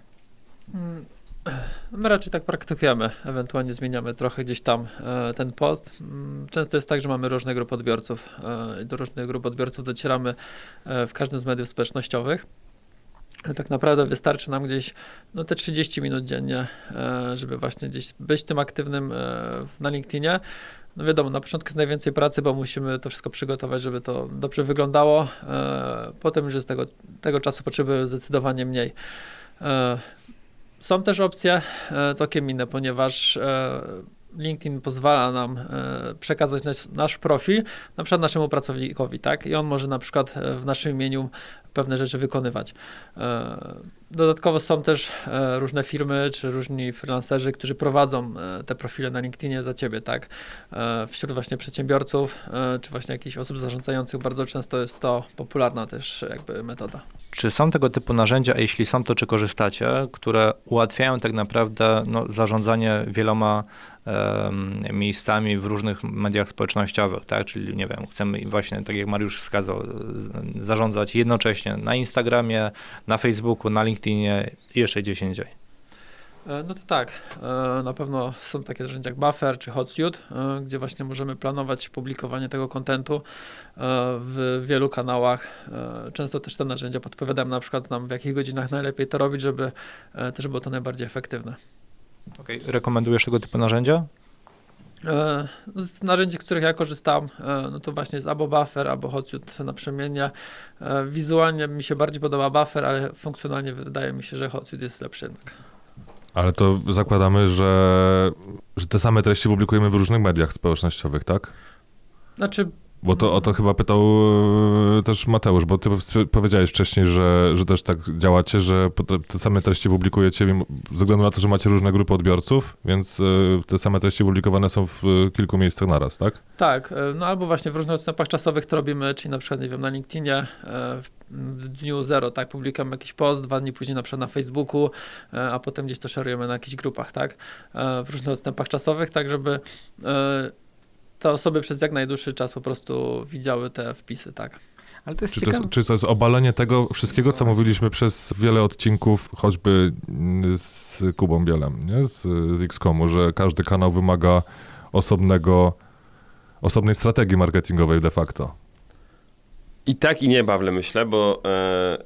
Speaker 6: Mm, My raczej tak praktykujemy, ewentualnie zmieniamy trochę gdzieś tam e, ten post. Mm, Często jest tak, że mamy różne grupy odbiorców e, i do różnych grup odbiorców docieramy w każdym z mediów społecznościowych. Ale Tak naprawdę wystarczy nam gdzieś no, te 30 minut dziennie, e, żeby właśnie gdzieś być tym aktywnym e, na LinkedInie. no wiadomo, na początku jest najwięcej pracy, bo musimy to wszystko przygotować, żeby to dobrze wyglądało. E, potem już jest tego, tego czasu potrzeby zdecydowanie mniej. Są też opcje całkiem inne, ponieważ LinkedIn pozwala nam przekazać nasz, nasz profil na przykład naszemu pracownikowi, tak? I on może na przykład w naszym imieniu pewne rzeczy wykonywać. E, Dodatkowo są też e, różne firmy czy różni freelancerzy, którzy prowadzą e, te profile na LinkedInie za ciebie, tak? Wśród właśnie przedsiębiorców czy właśnie jakichś osób zarządzających bardzo często jest to popularna też jakby metoda.
Speaker 3: Czy są tego typu narzędzia, a jeśli są, to czy korzystacie, które ułatwiają tak naprawdę no, zarządzanie wieloma miejscami w różnych mediach społecznościowych, tak? Czyli nie wiem, chcemy właśnie, tak jak Mariusz wskazał, zarządzać jednocześnie na Instagramie, na Facebooku, na LinkedInie i jeszcze gdzieś indziej.
Speaker 6: E, No to tak, e, na pewno są takie narzędzia jak Buffer czy Hotsuite, gdzie właśnie możemy planować publikowanie tego kontentu e, w wielu kanałach. Często też te narzędzia podpowiadają na przykład nam w jakich godzinach najlepiej to robić, żeby też było to najbardziej efektywne.
Speaker 3: Okay. Rekomendujesz tego typu narzędzia?
Speaker 6: E, Z narzędzi, z których ja korzystam, e, no to właśnie jest albo Buffer, albo Hotsuite naprzemiennie. E, Wizualnie mi się bardziej podoba Buffer, ale funkcjonalnie wydaje mi się, że Hotsuite jest lepszy jednak.
Speaker 5: Ale to zakładamy, że, że te same treści publikujemy w różnych mediach społecznościowych, tak?
Speaker 6: Znaczy,
Speaker 5: Bo to o to chyba pytał e, też Mateusz, bo ty powiedziałeś wcześniej, że, że też tak działacie, że te, same treści publikujecie ze względu na to, że macie różne grupy odbiorców, więc e, te same treści publikowane są w e, kilku miejscach naraz, tak?
Speaker 6: Tak, no albo właśnie w różnych odstępach czasowych to robimy, czyli na przykład, nie wiem, na LinkedInie w, dniu zero, tak, publikujemy jakiś post, dwa dni później na przykład na Facebooku, a potem gdzieś to szerujemy na jakichś grupach, tak, w różnych odstępach czasowych, tak, żeby te osoby przez jak najdłuższy czas po prostu widziały te wpisy, tak.
Speaker 4: Ale to jest
Speaker 5: Czy to,
Speaker 4: ciekawe.
Speaker 5: jest, czy to jest obalenie tego wszystkiego, co mówiliśmy przez wiele odcinków, choćby z Kubą Bielem, nie? z, z XCOMu, że każdy kanał wymaga osobnego, osobnej strategii marketingowej de facto.
Speaker 7: I tak i nie, Pawle, myślę, bo e,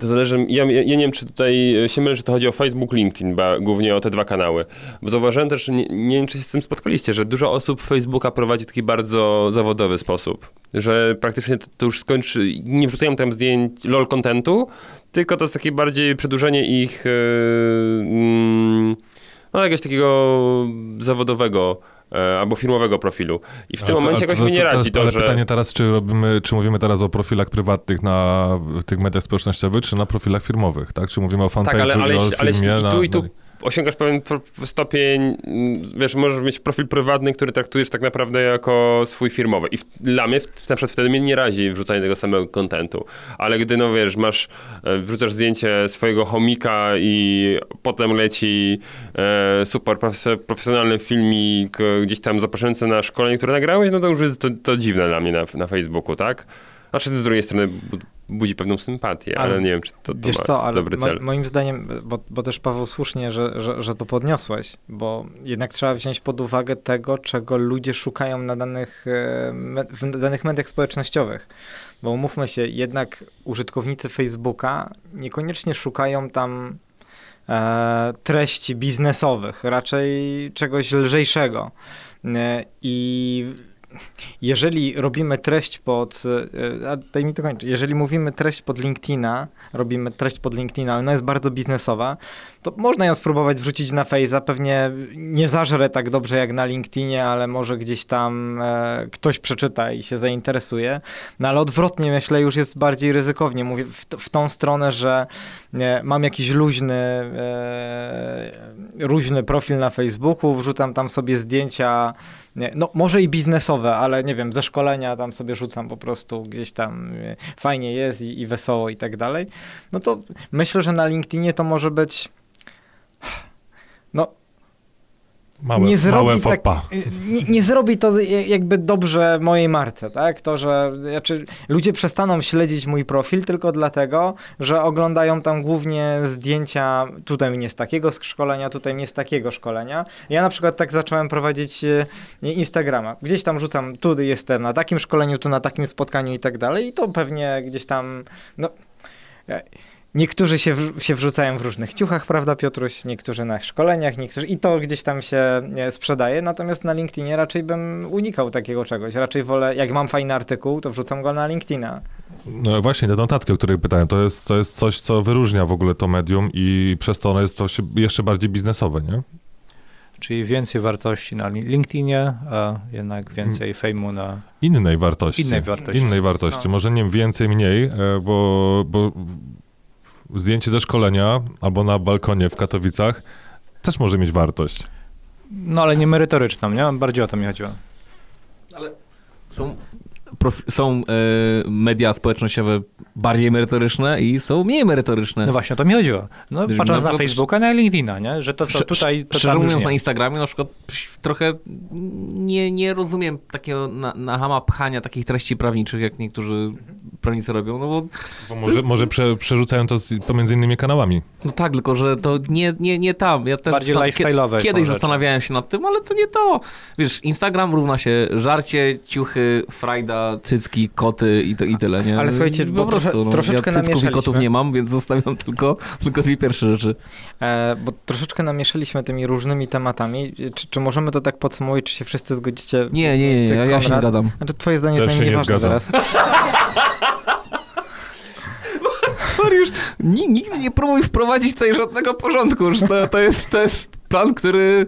Speaker 7: to zależy, ja, ja nie wiem, czy tutaj się mylę, że to chodzi o Facebook, LinkedIn, głównie o te dwa kanały. Bo zauważyłem też, nie, nie wiem, czy się z tym spotkaliście, że dużo osób Facebooka prowadzi w taki bardzo zawodowy sposób, że praktycznie to, już skończy, nie wrzucają tam zdjęć lol contentu, tylko to jest takie bardziej przedłużenie ich e, mm, no jakiegoś takiego zawodowego e, albo firmowego profilu. I w tym
Speaker 5: Ale to-
Speaker 7: momencie
Speaker 5: ale
Speaker 7: jakoś mnie nie
Speaker 5: to
Speaker 7: radzi
Speaker 5: jest
Speaker 7: to,
Speaker 5: ale
Speaker 7: że...
Speaker 5: pytanie teraz, czy, robimy, czy mówimy teraz o profilach prywatnych na tych mediach społecznościowych, czy na profilach firmowych, tak? Czy mówimy o fanpage'u
Speaker 7: Tak, ale, ale, ale
Speaker 5: na,
Speaker 7: i tu i tu osiągasz pewien stopień, mm, wiesz, możesz mieć profil prywatny, który traktujesz tak naprawdę jako swój firmowy. I w, dla mnie w, na przykład wtedy mnie nie razi wrzucanie tego samego kontentu. Ale gdy, no wiesz, masz, e, wrzucasz zdjęcie swojego chomika i potem leci e, super profes- profesjonalny filmik e, gdzieś tam zapraszający na szkolenie, które nagrałeś, no to już jest to, to dziwne dla mnie na, na Facebooku, tak? Znaczy z drugiej strony bu- budzi pewną sympatię, ale,
Speaker 4: Ale
Speaker 7: nie wiem, czy to, to
Speaker 4: Wiesz
Speaker 7: ma
Speaker 4: co, ale
Speaker 7: dobry
Speaker 4: mo-
Speaker 7: cel.
Speaker 4: moim zdaniem, bo, bo też Paweł słusznie, że, że, że to podniosłeś, bo jednak trzeba wziąć pod uwagę tego, czego ludzie szukają na danych, e, w danych mediach społecznościowych. Bo umówmy się, jednak użytkownicy Facebooka niekoniecznie szukają tam e, treści biznesowych, raczej czegoś lżejszego. E, I jeżeli robimy treść pod, e, a daj mi to kończyć, jeżeli mówimy treść pod LinkedIna, robimy treść pod LinkedIna, ona jest bardzo biznesowa, to można ją spróbować wrzucić na Face'a, pewnie nie zażre tak dobrze jak na LinkedInie, ale może gdzieś tam e, ktoś przeczyta i się zainteresuje, no ale odwrotnie myślę już jest bardziej ryzykownie, mówię w, w tą stronę, że e, mam jakiś luźny e, luźny profil na Facebooku, wrzucam tam sobie zdjęcia nie, no może i biznesowe, ale nie wiem, ze szkolenia tam sobie rzucam po prostu gdzieś tam e, fajnie jest i, i wesoło i tak dalej, no to myślę, że na LinkedInie to może być no
Speaker 5: Małe,
Speaker 4: nie zrobi
Speaker 5: małe
Speaker 4: tak, nie, nie zrobi to jakby dobrze mojej marce, tak? To, że znaczy, ludzie przestaną śledzić mój profil tylko dlatego, że oglądają tam głównie zdjęcia tutaj mnie z takiego szkolenia, tutaj mnie z takiego szkolenia. Ja na przykład tak zacząłem prowadzić e, Instagrama. Gdzieś tam rzucam, tu jestem na takim szkoleniu, tu na takim spotkaniu i tak dalej i to pewnie gdzieś tam, no... Niektórzy się, w, się wrzucają w różnych ciuchach, prawda Piotruś? Niektórzy na szkoleniach, niektórzy i to gdzieś tam się e, sprzedaje, natomiast na LinkedInie raczej bym unikał takiego czegoś. Raczej wolę, jak mam fajny artykuł, to wrzucam go na LinkedIna.
Speaker 5: No właśnie, te notatki, o których pytałem, to jest, to jest coś, co wyróżnia w ogóle to medium i przez to ono jest to jeszcze bardziej biznesowe, nie?
Speaker 3: Czyli więcej wartości na Lin- LinkedInie, a jednak więcej fejmu na...
Speaker 5: Innej wartości.
Speaker 3: Innej wartości.
Speaker 5: Innej wartości.
Speaker 3: No.
Speaker 5: Może nie wiem, więcej, mniej, e, bo, bo zdjęcie ze szkolenia albo na balkonie w Katowicach też może mieć wartość.
Speaker 3: No ale nie merytoryczną, nie? Bardziej o to mi chodziło.
Speaker 8: Są, prof, są e, media społecznościowe bardziej merytoryczne i są mniej merytoryczne.
Speaker 3: No właśnie o to mi chodziło. No patrząc
Speaker 8: na
Speaker 3: na Facebooka, na LinkedIna, nie? Że to co tutaj, to
Speaker 8: Szczerze mówiąc, na. Instagramie na przykład trochę nie, nie rozumiem takiego na, na hama pchania takich treści prawniczych, jak niektórzy prawnicy robią, no bo
Speaker 5: Bo może, może prze, przerzucają to z, pomiędzy innymi kanałami.
Speaker 8: no tak, tylko że to nie, nie, nie tam. Ja też
Speaker 3: Bardziej lifestyle'owe są
Speaker 8: Kiedyś zastanawiałem się nad tym, ale to nie to. Wiesz, Instagram równa się żarcie, ciuchy, frajda, cycki, koty i, to, i tyle, nie?
Speaker 4: Ale słuchajcie,
Speaker 8: po
Speaker 4: bo trosze-
Speaker 8: prostu, no,
Speaker 4: troszeczkę
Speaker 8: ja cycków i kotów nie mam, więc zostawiam tylko, tylko dwie pierwsze rzeczy.
Speaker 4: E, bo troszeczkę namieszaliśmy tymi różnymi tematami. Czy, czy możemy to tak podsumować, czy się wszyscy zgodzicie?
Speaker 8: Nie, nie, nie,
Speaker 4: Ty,
Speaker 8: ja, ja się nie gadam.
Speaker 4: Znaczy twoje zdanie jest najmniej
Speaker 5: nie
Speaker 4: ważne teraz.
Speaker 8: Mariusz, ni- nigdy nie próbuj wprowadzić tutaj żadnego porządku, że to, to, jest, to jest plan, który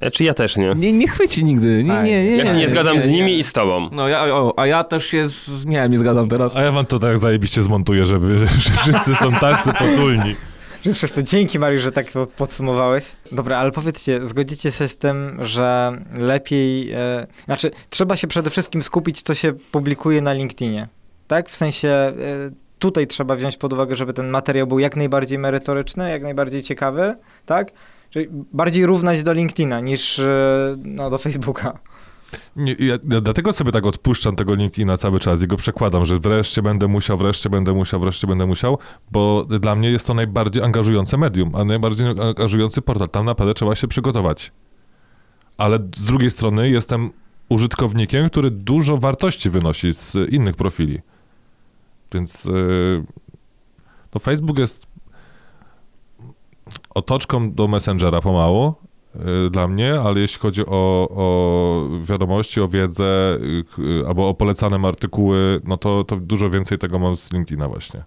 Speaker 7: E, Czy ja też nie?
Speaker 8: nie, nie chwyci nigdy. Nie,
Speaker 4: Tak.
Speaker 8: nie, nie,
Speaker 7: Ja się nie zgadzam
Speaker 8: nie,
Speaker 7: z
Speaker 8: nie.
Speaker 7: nimi i z tobą.
Speaker 8: No ja, o, a ja też się z... nie, nie zgadzam teraz.
Speaker 5: A ja wam to tak zajebiście zmontuję, żeby, że wszyscy są tacy potulni.
Speaker 4: Że wszyscy, dzięki Mariusz, że tak podsumowałeś. Dobra, ale powiedzcie, zgodzicie się z tym, że lepiej, e, znaczy trzeba się przede wszystkim skupić, co się publikuje na LinkedInie, tak? W sensie e, tutaj trzeba wziąć pod uwagę, żeby ten materiał był jak najbardziej merytoryczny, jak najbardziej ciekawy, tak? Czyli bardziej równać do LinkedIna niż e, no, do Facebooka.
Speaker 5: Nie, ja, dlatego sobie tak odpuszczam tego LinkedIna cały czas i go przekładam, że wreszcie będę musiał, wreszcie będę musiał, wreszcie będę musiał, bo dla mnie jest to najbardziej angażujące medium, a najbardziej angażujący portal. Tam naprawdę trzeba się przygotować. Ale z drugiej strony jestem użytkownikiem, który dużo wartości wynosi z innych profili. Więc yy, no Facebook jest otoczką do Messengera pomału, y, dla mnie, ale jeśli chodzi o, o wiadomości, o wiedzę y, y, albo o polecane artykuły, no to, to dużo więcej tego mam z LinkedIna właśnie.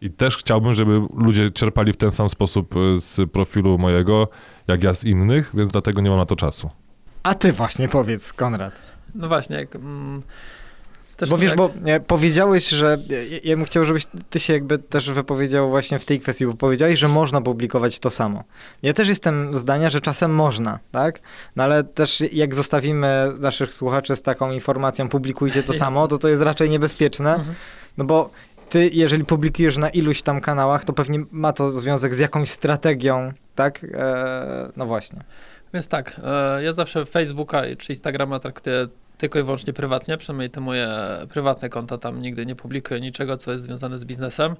Speaker 5: I też chciałbym, żeby ludzie czerpali w ten sam sposób y, z profilu mojego, jak ja z innych, więc dlatego nie mam na to czasu.
Speaker 4: A ty właśnie powiedz, Konrad.
Speaker 6: No właśnie, jak... Mm, też
Speaker 4: bo wiesz,
Speaker 6: jak,
Speaker 4: bo e, powiedziałeś, że ja, ja bym chciał, żebyś ty się jakby też wypowiedział właśnie w tej kwestii, bo powiedziałeś, że można publikować to samo. Ja też jestem zdania, że czasem można, tak? No ale też jak zostawimy naszych słuchaczy z taką informacją, publikujcie to samo, to to jest raczej niebezpieczne,
Speaker 6: Mhm.
Speaker 4: no bo ty, jeżeli publikujesz na iluś tam kanałach, to pewnie ma to związek z jakąś strategią, tak? E, no właśnie.
Speaker 6: Więc tak, e, ja zawsze Facebooka czy Instagrama traktuję tylko i wyłącznie prywatnie, przynajmniej te moje prywatne konta tam nigdy nie publikuję niczego, co jest związane z biznesem.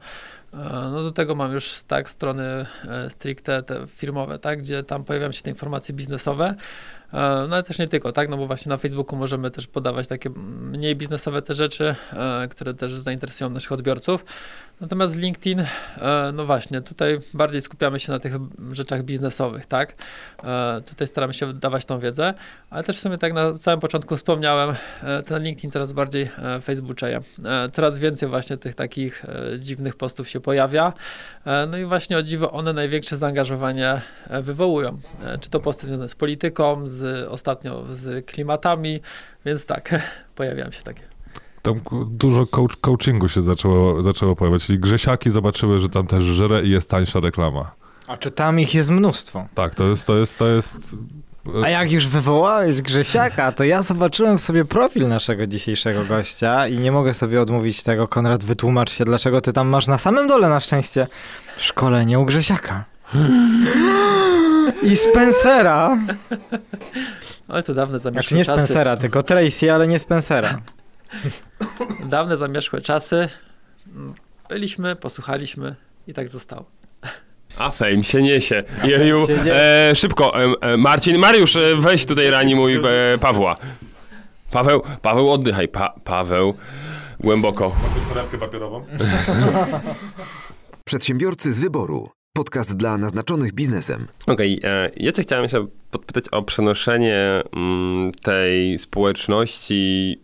Speaker 6: E, No do tego mam już tak strony e, stricte te firmowe, tak, gdzie tam pojawiają się te informacje biznesowe, E, no ale też nie tylko, tak, no bo właśnie na Facebooku możemy też podawać takie mniej biznesowe te rzeczy, które też zainteresują naszych odbiorców. Natomiast LinkedIn, e, no właśnie, tutaj bardziej skupiamy się na tych rzeczach biznesowych, tak? E, Tutaj staramy się dawać tą wiedzę, ale też w sumie tak na samym początku wspomniałem, e, ten LinkedIn coraz bardziej facebookeje. Coraz więcej właśnie tych takich dziwnych postów się pojawia. No i właśnie o dziwo one największe zaangażowanie wywołują. Czy to posty związane z polityką, z ostatnio z klimatami, więc tak, pojawiają się takie.
Speaker 5: Tam dużo coach, coachingu się zaczęło, zaczęło pojawiać, czyli Grzesiaki zobaczyły, że tam też żre i jest tańsza reklama.
Speaker 4: A czy tam ich jest mnóstwo?
Speaker 5: Tak, to jest, to jest, to jest...
Speaker 4: A jak już wywołałeś Grzesiaka, to ja zobaczyłem sobie profil naszego dzisiejszego gościa i nie mogę sobie odmówić tego. Konrad, wytłumacz się, dlaczego ty tam masz na samym dole na szczęście szkolenie u Grzesiaka. I Spencera.
Speaker 6: Ale to dawne
Speaker 4: Znaczy
Speaker 6: zamieszłe
Speaker 4: nie
Speaker 6: czasy.
Speaker 4: Spencera, tylko Tracy, ale nie Spencera.
Speaker 6: Dawne zamieszłe czasy. Byliśmy, posłuchaliśmy i tak zostało.
Speaker 7: A fame się niesie. Jeju,
Speaker 4: się niesie.
Speaker 7: e, szybko, e, e, Marcin, Mariusz, e, weź tutaj reanimuj e, Pawła. Paweł, Paweł, oddychaj. Pa, Paweł, głęboko.
Speaker 5: torebkę papierową?
Speaker 2: Przedsiębiorcy z wyboru. Podcast dla naznaczonych biznesem.
Speaker 7: Okej, e, ja cię chciałem się podpytać o przenoszenie mm, tej społeczności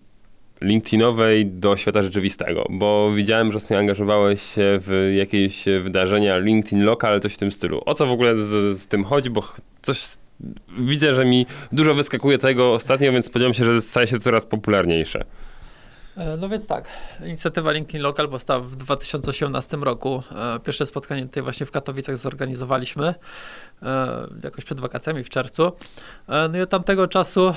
Speaker 7: LinkedInowej do świata rzeczywistego, bo widziałem, że ostatnio angażowałeś się w jakieś wydarzenia LinkedIn Local, coś w tym stylu. O co w ogóle z, z tym chodzi, bo coś widzę, że mi dużo wyskakuje tego ostatnio, więc spodziewam się, że staje się coraz popularniejsze.
Speaker 6: E, No więc tak, inicjatywa LinkedIn Local powstała w 2018 roku. E, Pierwsze spotkanie tutaj właśnie w Katowicach zorganizowaliśmy, e, jakoś przed wakacjami w czerwcu. No i od tamtego czasu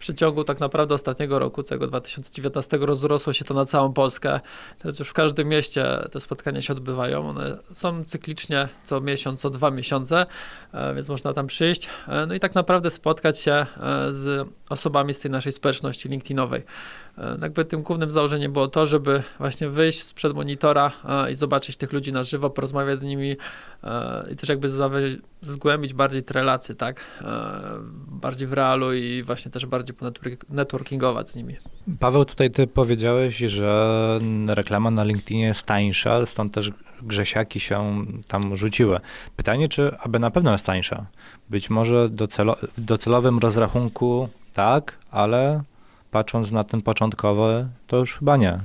Speaker 6: przeciągu tak naprawdę ostatniego roku, całego 2019 rozrosło się to na całą Polskę. Teraz już w każdym mieście te spotkania się odbywają. One są cyklicznie co miesiąc, co dwa miesiące, e, więc można tam przyjść. E, No i tak naprawdę spotkać się e, z osobami z tej naszej społeczności LinkedInowej. E, Jakby tym głównym założeniem było to, żeby właśnie wyjść sprzed monitora e, i zobaczyć tych ludzi na żywo, porozmawiać z nimi e, i też jakby zgłębić bardziej te relacje, tak? Bardziej w realu i właśnie też bardziej networkingować z nimi.
Speaker 3: Paweł, tutaj ty powiedziałeś, że reklama na LinkedInie jest tańsza, stąd też Grzesiaki się tam rzuciły. Pytanie, czy aby na pewno jest tańsza? Być może docelo, w docelowym rozrachunku tak, ale patrząc na ten początkowy, to już chyba nie.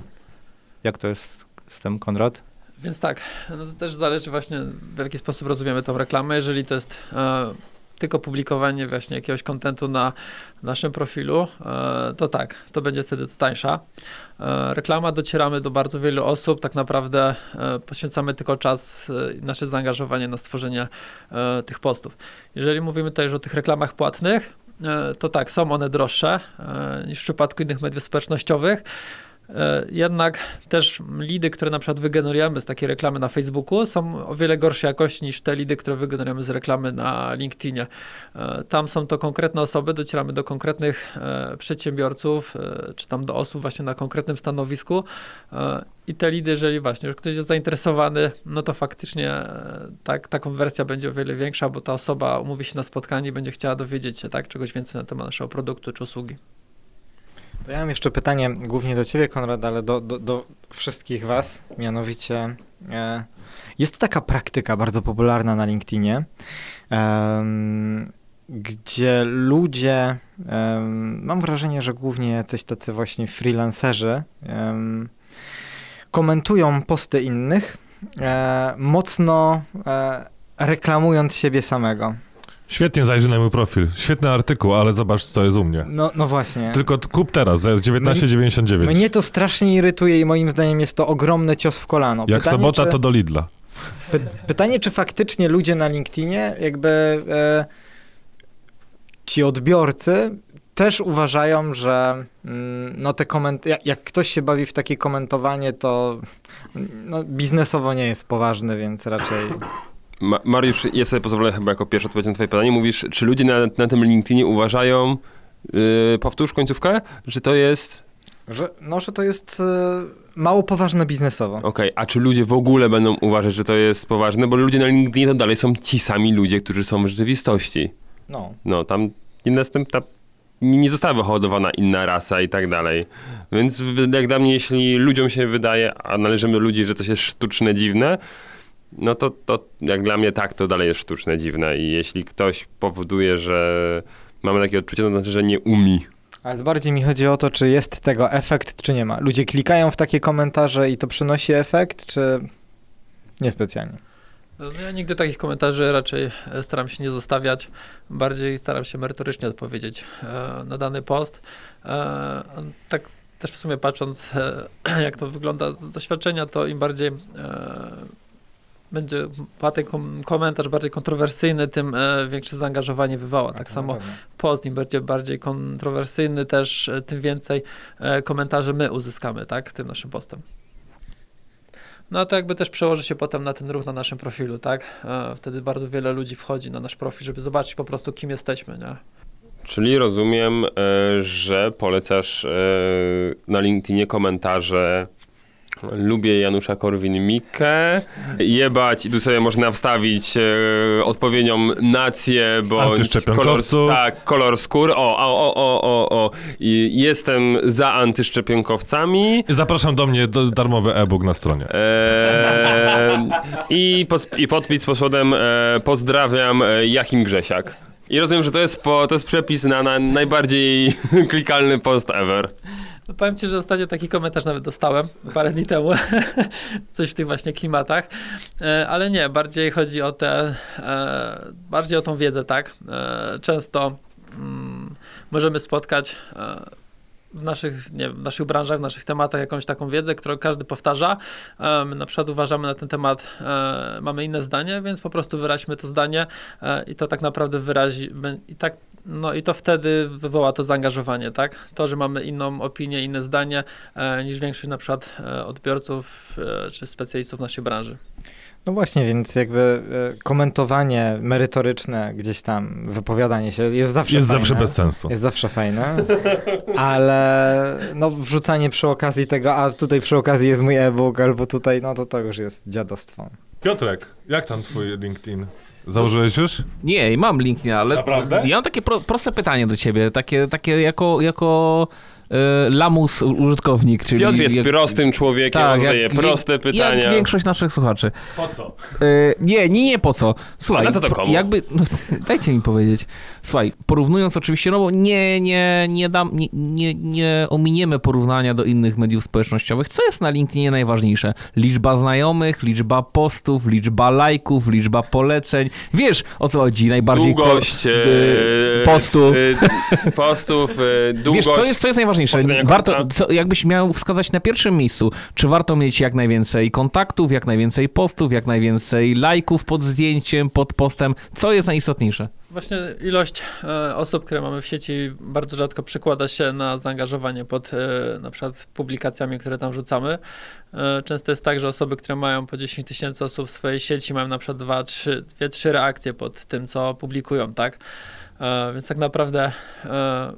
Speaker 3: Jak to jest z tym, Konrad?
Speaker 6: Więc tak, no to też zależy właśnie w jaki sposób rozumiemy tą reklamę. Jeżeli to jest e, tylko publikowanie właśnie jakiegoś kontentu na naszym profilu, e, to tak, to będzie wtedy to tańsza. E, reklama, docieramy do bardzo wielu osób, tak naprawdę e, poświęcamy tylko czas e, i nasze zaangażowanie na stworzenie e, tych postów. Jeżeli mówimy tutaj już o tych reklamach płatnych, to tak, są one droższe e, niż w przypadku innych mediów społecznościowych. E, Jednak też lidy, które na przykład wygenerujemy z takiej reklamy na Facebooku, są o wiele gorszej jakości niż te lidy, które wygenerujemy z reklamy na LinkedInie. E, Tam są to konkretne osoby, docieramy do konkretnych e, przedsiębiorców, czy tam do osób właśnie na konkretnym stanowisku. I te lidy, jeżeli właśnie już ktoś jest zainteresowany, no to faktycznie tak, ta konwersja będzie o wiele większa, bo ta osoba umówi się na spotkanie i będzie chciała dowiedzieć się tak, czegoś więcej na temat naszego produktu czy usługi.
Speaker 4: To ja mam jeszcze pytanie głównie do ciebie, Konrad, ale do, do, do wszystkich was, mianowicie e, jest taka praktyka bardzo popularna na LinkedInie, gdzie ludzie, mam wrażenie, że głównie jacyś tacy właśnie freelancerzy komentują posty innych, e, mocno e, reklamując siebie samego.
Speaker 5: Świetnie zajrzy na mój profil. Świetny artykuł, ale zobacz, co jest u mnie.
Speaker 4: No, no właśnie.
Speaker 5: Tylko kup teraz, za 19,99.
Speaker 4: Mnie to strasznie irytuje i moim zdaniem jest to ogromny cios w kolano.
Speaker 5: Jak sobota,
Speaker 4: czy,
Speaker 5: to do Lidla.
Speaker 4: py, pytanie, czy faktycznie ludzie na LinkedInie, jakby e, ci odbiorcy też uważają, że mm, no te koment jak, jak ktoś się bawi w takie komentowanie, to no, biznesowo nie jest poważny, więc raczej
Speaker 7: Ma- Mariusz, ja sobie pozwolę chyba jako pierwszy odpowiedzieć na twoje pytanie. Mówisz, czy ludzie na, na tym LinkedInie uważają, yy, powtórz końcówkę, że to jest,
Speaker 4: że, no, że to jest e, mało poważne biznesowo.
Speaker 7: okej, a czy ludzie w ogóle będą uważać, że to jest poważne? Bo ludzie na LinkedInie to dalej są ci sami ludzie, którzy są w rzeczywistości.
Speaker 4: No.
Speaker 7: No, tam nie następna, nie, została wyhodowana inna rasa i tak dalej. Więc jak dla mnie, jeśli ludziom się wydaje, a należymy do ludzi, że coś jest sztuczne, dziwne, no to, to jak dla mnie tak, to dalej jest sztuczne, dziwne. I jeśli ktoś powoduje, że mamy takie odczucie, to znaczy, że nie umi.
Speaker 4: Ale bardziej mi chodzi o to, czy jest tego efekt, czy nie ma. Ludzie klikają w takie komentarze i to przynosi efekt, czy niespecjalnie.
Speaker 6: No ja nigdy takich komentarzy raczej e, staram się nie zostawiać. Bardziej staram się merytorycznie odpowiedzieć e, na dany post. E, tak też w sumie patrząc, jak to wygląda z doświadczenia, to im bardziej będzie ten kom- komentarz bardziej kontrowersyjny, tym e, większe zaangażowanie wywoła. Tak samo post, im będzie bardziej kontrowersyjny, też e, tym więcej e, komentarzy my uzyskamy, tak, tym naszym postem. No to jakby też przełoży się potem na ten ruch na naszym profilu, tak? Wtedy bardzo wiele ludzi wchodzi na nasz profil, żeby zobaczyć po prostu, kim jesteśmy, nie?
Speaker 7: Czyli rozumiem, że polecasz na LinkedInie komentarze Lubię Janusza Korwin-Mikke. Jebać i tu sobie można wstawić e, odpowiednią nację, bądź kolor, tak, kolor skór. O, o, o, o, o, o. I jestem za antyszczepionkowcami.
Speaker 5: Zapraszam do mnie do darmowy e-book na stronie.
Speaker 7: E, i, pos- I podpis pod spodem e, pozdrawiam e, Jachim Grzesiak. I rozumiem, że to jest, po, to jest przepis na, na najbardziej klikalny post ever.
Speaker 6: No powiem ci, że ostatnio taki komentarz nawet dostałem parę dni temu. Coś w tych właśnie klimatach. E, ale nie, bardziej chodzi o te, e, bardziej o tą wiedzę, tak? E, często mm, możemy spotkać w naszych, nie w naszych branżach, w naszych tematach jakąś taką wiedzę, którą każdy powtarza. My na przykład uważamy na ten temat, mamy inne zdanie, więc po prostu wyraźmy to zdanie i to tak naprawdę wyrazi, i tak, no i to wtedy wywoła to zaangażowanie, tak? To, że mamy inną opinię, inne zdanie e, niż większość na przykład e, odbiorców e, czy specjalistów w naszej branży.
Speaker 4: No właśnie, więc jakby komentowanie merytoryczne, gdzieś tam wypowiadanie się jest zawsze
Speaker 5: Jest
Speaker 4: fajne.
Speaker 5: zawsze bez sensu.
Speaker 4: Jest zawsze fajne, ale no wrzucanie przy okazji tego, a tutaj przy okazji jest mój e-book, albo tutaj, no to to już jest dziadostwo.
Speaker 5: Piotrek, jak tam twój LinkedIn? Założyłeś już?
Speaker 8: Nie, mam LinkedIn, ale
Speaker 5: Naprawdę?
Speaker 8: ja mam takie pro, proste pytanie do ciebie, takie, takie jako, jako lamus u- użytkownik, czyli...
Speaker 7: Piotr jest
Speaker 8: jak-
Speaker 7: prostym człowiekiem,
Speaker 8: Tak,
Speaker 7: zadaje
Speaker 8: jak-
Speaker 7: proste pytania.
Speaker 8: Jak większość naszych słuchaczy.
Speaker 5: Po co?
Speaker 8: E, nie, nie, nie po co. Słuchaj,
Speaker 7: A na co to komu?
Speaker 8: jakby, no, dajcie mi powiedzieć. Słuchaj, porównując oczywiście, no bo nie, nie, nie, dam, nie, nie, nie ominiemy porównania do innych mediów społecznościowych. Co jest na LinkedInie najważniejsze? Liczba znajomych, liczba postów, liczba lajków, liczba poleceń. Wiesz, o co chodzi najbardziej? ko-
Speaker 7: Długość e,
Speaker 8: e, postu.
Speaker 7: e, postów, e, długość.
Speaker 8: Wiesz, co jest, co jest najważniejsze?
Speaker 7: Posiadania
Speaker 8: Warto,
Speaker 7: konta.
Speaker 8: co, jakbyś miał wskazać na pierwszym miejscu, czy warto mieć jak najwięcej kontaktów, jak najwięcej postów, jak najwięcej lajków pod zdjęciem, pod postem? Co jest najistotniejsze?
Speaker 6: Właśnie ilość e, osób, które mamy w sieci bardzo rzadko przekłada się na zaangażowanie pod e, na przykład publikacjami, które tam wrzucamy. E, często jest tak, że osoby, które mają po 10 tysięcy osób w swojej sieci mają na przykład 2, 3, 2, 3 reakcje pod tym, co publikują, tak? E, więc tak naprawdę e,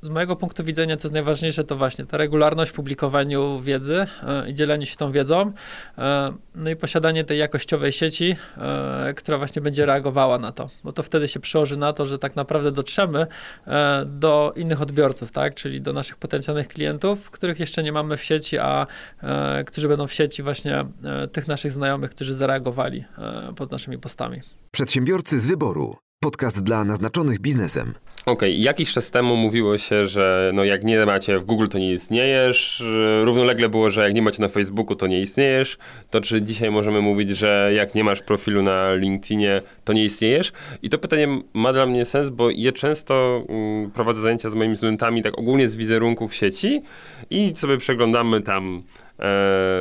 Speaker 6: z mojego punktu widzenia, co jest najważniejsze, to właśnie ta regularność w publikowaniu wiedzy e, i dzielenie się tą wiedzą, e, no i posiadanie tej jakościowej sieci, e, która właśnie będzie reagowała na to, bo to wtedy się przełoży na to, że tak naprawdę dotrzemy do innych odbiorców, tak, czyli do naszych potencjalnych klientów, których jeszcze nie mamy w sieci, a którzy będą w sieci właśnie tych naszych znajomych, którzy zareagowali pod naszymi postami.
Speaker 2: Przedsiębiorcy z wyboru. Podcast dla naznaczonych biznesem.
Speaker 7: Okej, jakiś czas temu mówiło się, że no jak nie macie w Google, to nie istniejesz. Równolegle było, że jak nie macie na Facebooku, to nie istniejesz. To czy dzisiaj możemy mówić, że jak nie masz profilu na LinkedInie, to nie istniejesz? I to pytanie ma dla mnie sens, bo ja często mm, prowadzę zajęcia z moimi studentami tak ogólnie z wizerunku w sieci i sobie przeglądamy tam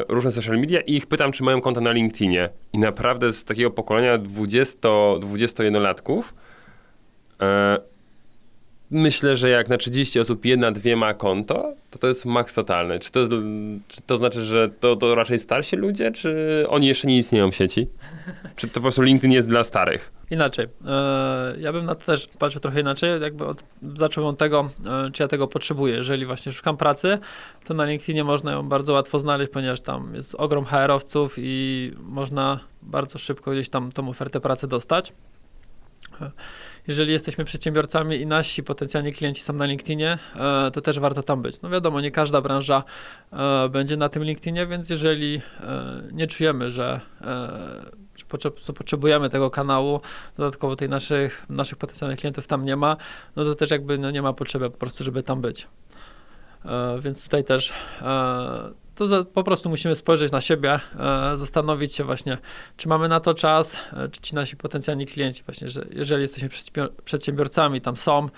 Speaker 7: różne social media i ich pytam, czy mają konta na LinkedInie. I naprawdę z takiego pokolenia 20, 21-latków e, myślę, że jak na 30 osób jedna, dwie ma konto, to to jest maks totalny. Czy to, czy to znaczy, że to, to raczej starsi ludzie, czy oni jeszcze nie istnieją w sieci? Czy to po prostu LinkedIn jest dla starych?
Speaker 6: Inaczej. E, Ja bym na to też patrzył trochę inaczej. Jakby od, od tego, e, czy ja tego potrzebuję. Jeżeli właśnie szukam pracy, to na LinkedInie można ją bardzo łatwo znaleźć, ponieważ tam jest ogrom HR-owców i można bardzo szybko gdzieś tam tą ofertę pracy dostać. E, Jeżeli jesteśmy przedsiębiorcami i nasi potencjalni klienci są na LinkedInie, to też warto tam być. No wiadomo, nie każda branża będzie na tym LinkedInie, więc jeżeli nie czujemy, że, że potrzebujemy tego kanału, dodatkowo tej naszych, naszych potencjalnych klientów tam nie ma, no to też jakby no nie ma potrzeby po prostu, żeby tam być. E, więc tutaj też e, to za, po prostu musimy spojrzeć na siebie, e, zastanowić się właśnie, czy mamy na to czas, e, czy ci nasi potencjalni klienci właśnie, że jeżeli jesteśmy przedsiębior- przedsiębiorcami, tam są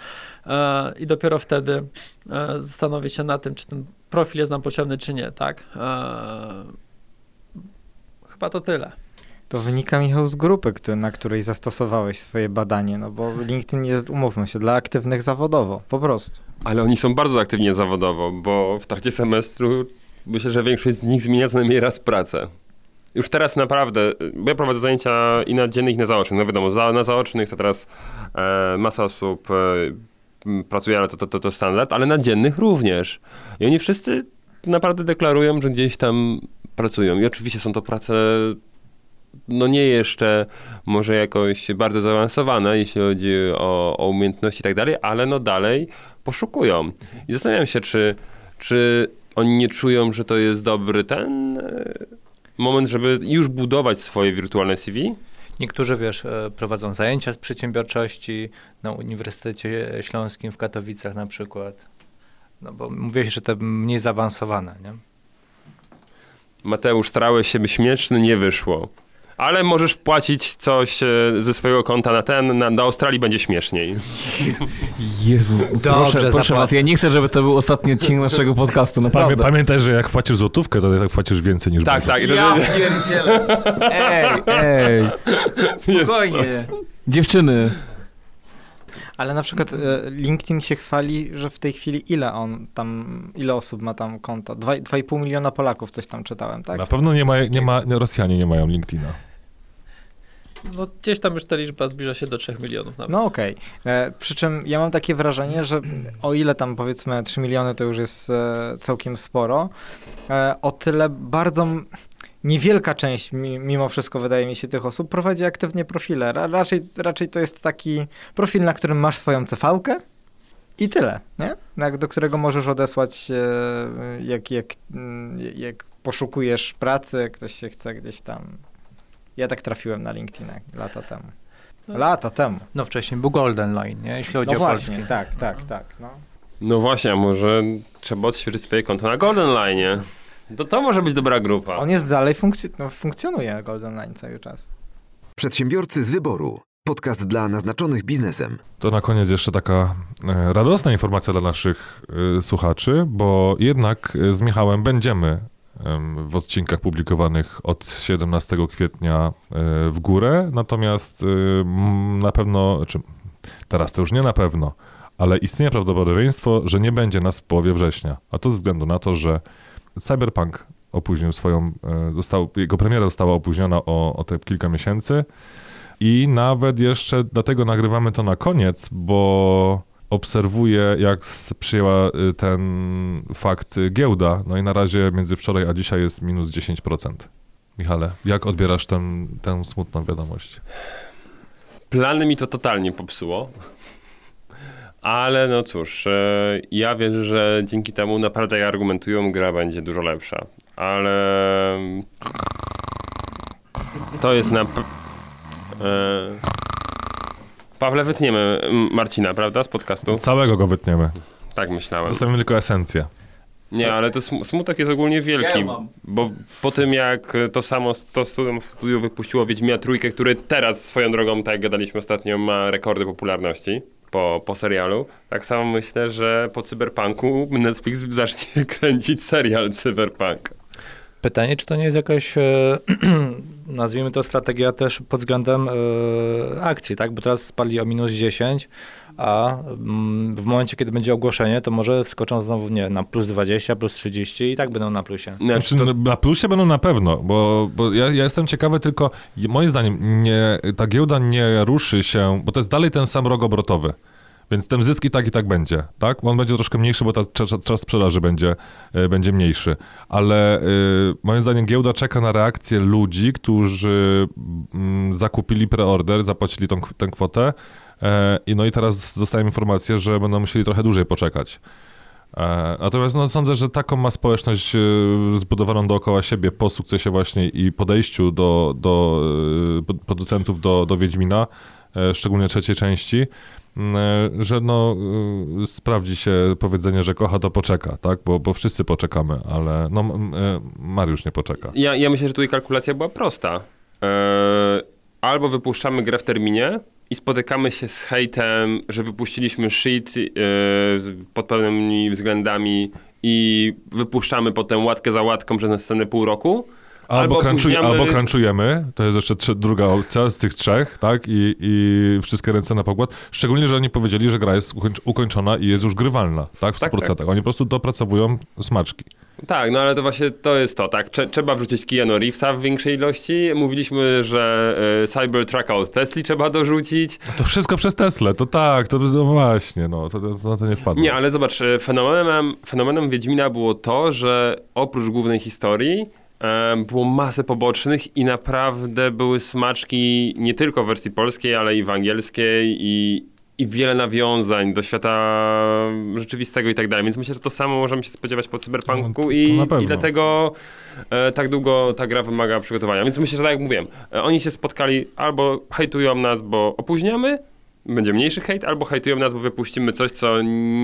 Speaker 6: e, i dopiero wtedy e, zastanowić się na tym, czy ten profil jest nam potrzebny, czy nie, tak? E, chyba to tyle.
Speaker 4: To wynika, Michał, z grupy, który, na której zastosowałeś swoje badanie, no bo LinkedIn jest, umówmy się, dla aktywnych zawodowo, po prostu.
Speaker 7: Ale oni są bardzo aktywnie zawodowo, bo w trakcie semestru myślę, że większość z nich zmienia co najmniej raz pracę. Już teraz naprawdę, bo ja prowadzę zajęcia i na dziennych, i na zaocznych. No wiadomo, za, na zaocznych to teraz e, masa osób e, pracuje, ale to, to, to, to standard, ale na dziennych również. I oni wszyscy naprawdę deklarują, że gdzieś tam pracują. I oczywiście są to prace no nie jeszcze może jakoś bardzo zaawansowane, jeśli chodzi o, o umiejętności i tak dalej, ale no dalej poszukują. I zastanawiam się, czy, czy oni nie czują, że to jest dobry ten, e, moment, żeby już budować swoje wirtualne CV.
Speaker 3: Niektórzy, wiesz, e, prowadzą zajęcia z przedsiębiorczości na Uniwersytecie Śląskim w Katowicach na przykład. No bo mówiłeś, że te mniej zaawansowane, nie?
Speaker 7: Mateusz, starałeś się być śmieszny, nie wyszło. Ale możesz wpłacić coś e, ze swojego konta na ten, na, do Australii będzie śmieszniej.
Speaker 8: Jezu, proszę, proszę was, ja nie chcę, żeby to był ostatni odcinek naszego podcastu,
Speaker 5: Pamię,
Speaker 8: naprawdę.
Speaker 5: pamiętaj, że jak płacisz złotówkę, to tak płacisz więcej niż
Speaker 7: Tak,
Speaker 5: bezos.
Speaker 7: tak.
Speaker 3: Ja pierdzielę. Ej,
Speaker 8: Ej,
Speaker 3: spokojnie.
Speaker 8: dziewczyny,
Speaker 4: Ale na przykład e, LinkedIn się chwali, że w tej chwili ile on tam, ile osób ma tam konto? Dwa- 2,5 miliona Polaków, coś tam czytałem, tak?
Speaker 5: Na pewno nie ma, nie ma, Rosjanie nie mają LinkedIna.
Speaker 6: No gdzieś tam już ta liczba zbliża się do 3 milionów nawet.
Speaker 4: No okej. E, Przy czym ja mam takie wrażenie, że o ile tam powiedzmy 3 miliony to już jest e, całkiem sporo, e, o tyle bardzo niewielka część mi- mimo wszystko wydaje mi się tych osób prowadzi aktywnie profile. Ra, raczej, raczej to jest taki profil, na którym masz swoją CV-kę i tyle, nie? Do którego możesz odesłać e, jak, jak, mm, jak poszukujesz pracy, ktoś się chce gdzieś tam... Ja tak trafiłem na LinkedIn lata temu. Lata temu.
Speaker 3: No wcześniej był Golden Line, nie? Jeśli chodzi
Speaker 4: No
Speaker 3: o
Speaker 4: właśnie,
Speaker 3: Polskę.
Speaker 4: tak, tak, tak. No.
Speaker 7: No właśnie, a może trzeba odświeżyć swoje konto na Golden Line. To to może być dobra grupa.
Speaker 4: On jest dalej, no, funkcjonuje Golden Line cały czas.
Speaker 2: Przedsiębiorcy z wyboru. Podcast dla naznaczonych biznesem.
Speaker 5: To na koniec jeszcze taka e, radosna informacja dla naszych e, słuchaczy, bo jednak e, z Michałem będziemy em, w odcinkach publikowanych od 17 kwietnia e, w górę, natomiast e, na pewno, czy teraz to już nie na pewno, ale istnieje prawdopodobieństwo, że nie będzie nas w połowie września, a to ze względu na to, że Cyberpunk opóźnił swoją, e, został, jego premiera została opóźniona o, o te kilka miesięcy. I nawet jeszcze dlatego nagrywamy to na koniec, bo obserwuję, jak przyjęła y, ten fakt giełda. No i na razie między wczoraj a dzisiaj jest minus 10%. Michale, jak odbierasz ten, tę smutną wiadomość?
Speaker 7: Plany mi to totalnie popsuło. Ale no cóż, e, ja wierzę, że dzięki temu naprawdę jak argumentują, gra będzie dużo lepsza. Ale to jest na... Pawle, wytniemy Marcina, prawda, z podcastu?
Speaker 5: Całego go wytniemy.
Speaker 7: Tak myślałem.
Speaker 5: Zostawimy tylko esencję.
Speaker 7: Nie, ale to sm- smutek jest ogólnie wielki, bo po tym jak to samo to studium, studio wypuściło Wiedźmia Trójkę, który teraz swoją drogą, tak jak gadaliśmy ostatnio, ma rekordy popularności po, po serialu, tak samo myślę, że po Cyberpunku Netflix zacznie kręcić serial Cyberpunk.
Speaker 3: Pytanie, czy to nie jest jakaś, e, nazwijmy to strategia też pod względem e, akcji, tak? Bo teraz spadli o minus 10, a mm, w momencie, kiedy będzie ogłoszenie, to może wskoczą znowu, nie na plus 20, plus 30 i tak będą na plusie.
Speaker 7: Znaczy,
Speaker 5: Znaczy,
Speaker 7: to,
Speaker 5: Na plusie będą na pewno, bo, bo ja, ja jestem ciekawy tylko, moim zdaniem nie, ta giełda nie ruszy się, bo to jest dalej ten sam rok obrotowy. Więc ten zysk i tak i tak będzie, tak? On będzie troszkę mniejszy, bo ta czas, czas sprzedaży będzie, e, będzie mniejszy. Ale e, moim zdaniem giełda czeka na reakcję ludzi, którzy mm, zakupili preorder, zapłacili tą, tę kwotę e, i no i teraz dostałem informację, że będą musieli trochę dłużej poczekać. Natomiast no, sądzę, że taką ma społeczność zbudowaną dookoła siebie po sukcesie właśnie i podejściu do, do producentów do, do Wiedźmina, szczególnie trzeciej części, że no, e, sprawdzi się powiedzenie, że kocha to poczeka, tak? Bo, bo wszyscy poczekamy, ale no, e, Mariusz nie poczeka.
Speaker 7: ja, ja myślę, że tutaj kalkulacja była prosta. E, albo wypuszczamy grę w terminie i spotykamy się z hejtem, że wypuściliśmy shit e, pod pewnymi względami i wypuszczamy potem łatkę za łatką przez następne pół roku.
Speaker 5: Albo,
Speaker 7: Albo opóźniamy-
Speaker 5: albo crunchujemy, to jest jeszcze trze- druga opcja z tych trzech, tak? I, I wszystkie ręce na pokład. Szczególnie, że oni powiedzieli, że gra jest ukończ- ukończona i jest już grywalna, tak? W
Speaker 7: Tak,
Speaker 5: 100%. Oni po prostu dopracowują smaczki.
Speaker 7: Tak, no ale to właśnie to jest to, tak. Trze- trzeba wrzucić Keanu Reevesa w większej ilości. Mówiliśmy, że e, Cybertrucka od Tesli trzeba dorzucić.
Speaker 5: To wszystko przez Tesla, to tak, to, to właśnie, no, to, to, to, nie wpadło.
Speaker 7: Nie, ale zobacz, e, fenomenem, fenomenem Wiedźmina było to, że oprócz głównej historii było masę pobocznych i naprawdę były smaczki nie tylko w wersji polskiej, ale i w angielskiej i i wiele nawiązań do świata rzeczywistego i tak dalej. Więc myślę, że to samo możemy się spodziewać po
Speaker 5: No,
Speaker 7: cyberpunku
Speaker 5: to- to
Speaker 7: i, i dlatego e, tak długo ta gra wymaga przygotowania. Więc myślę, że tak jak mówiłem, e, oni się spotkali albo hejtują nas, bo opóźniamy, będzie mniejszy hejt, albo hejtują nas, bo wypuścimy coś, co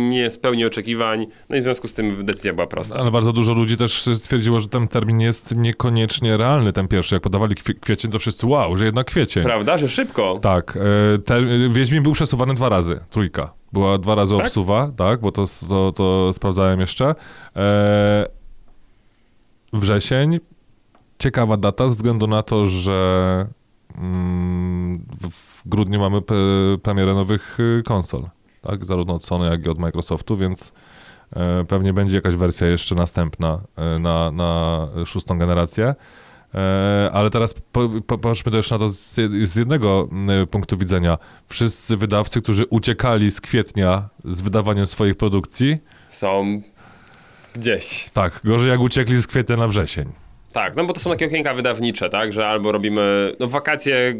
Speaker 7: nie spełni oczekiwań. No i w związku z tym decyzja była prosta.
Speaker 5: Ale bardzo dużo ludzi też stwierdziło, że ten termin jest niekoniecznie realny, ten pierwszy. Jak podawali kwie- kwiecień, to wszyscy wow, że jednak kwiecień.
Speaker 7: Prawda, że szybko.
Speaker 5: Tak. E, Wiedźmin był przesuwany dwa razy, trójka. Była dwa razy
Speaker 7: Tak?
Speaker 5: obsuwa, tak, bo to, to, to sprawdzałem jeszcze. E, wrzesień. Ciekawa data ze względu na to, że w, w grudniu mamy premierę nowych y, konsol. Tak, zarówno od Sony, jak i od Microsoftu, więc e, pewnie będzie jakaś wersja jeszcze następna e, na, na szóstą generację. E, Ale teraz po, po, popatrzmy też na to z, jed- z jednego mm, punktu widzenia. Wszyscy wydawcy, którzy uciekali z kwietnia z wydawaniem swoich produkcji,
Speaker 7: Są gdzieś.
Speaker 5: tak, gorzej jak uciekli z kwietnia na wrzesień.
Speaker 7: Tak, no bo to są takie okienka wydawnicze, tak, że albo robimy, no wakacje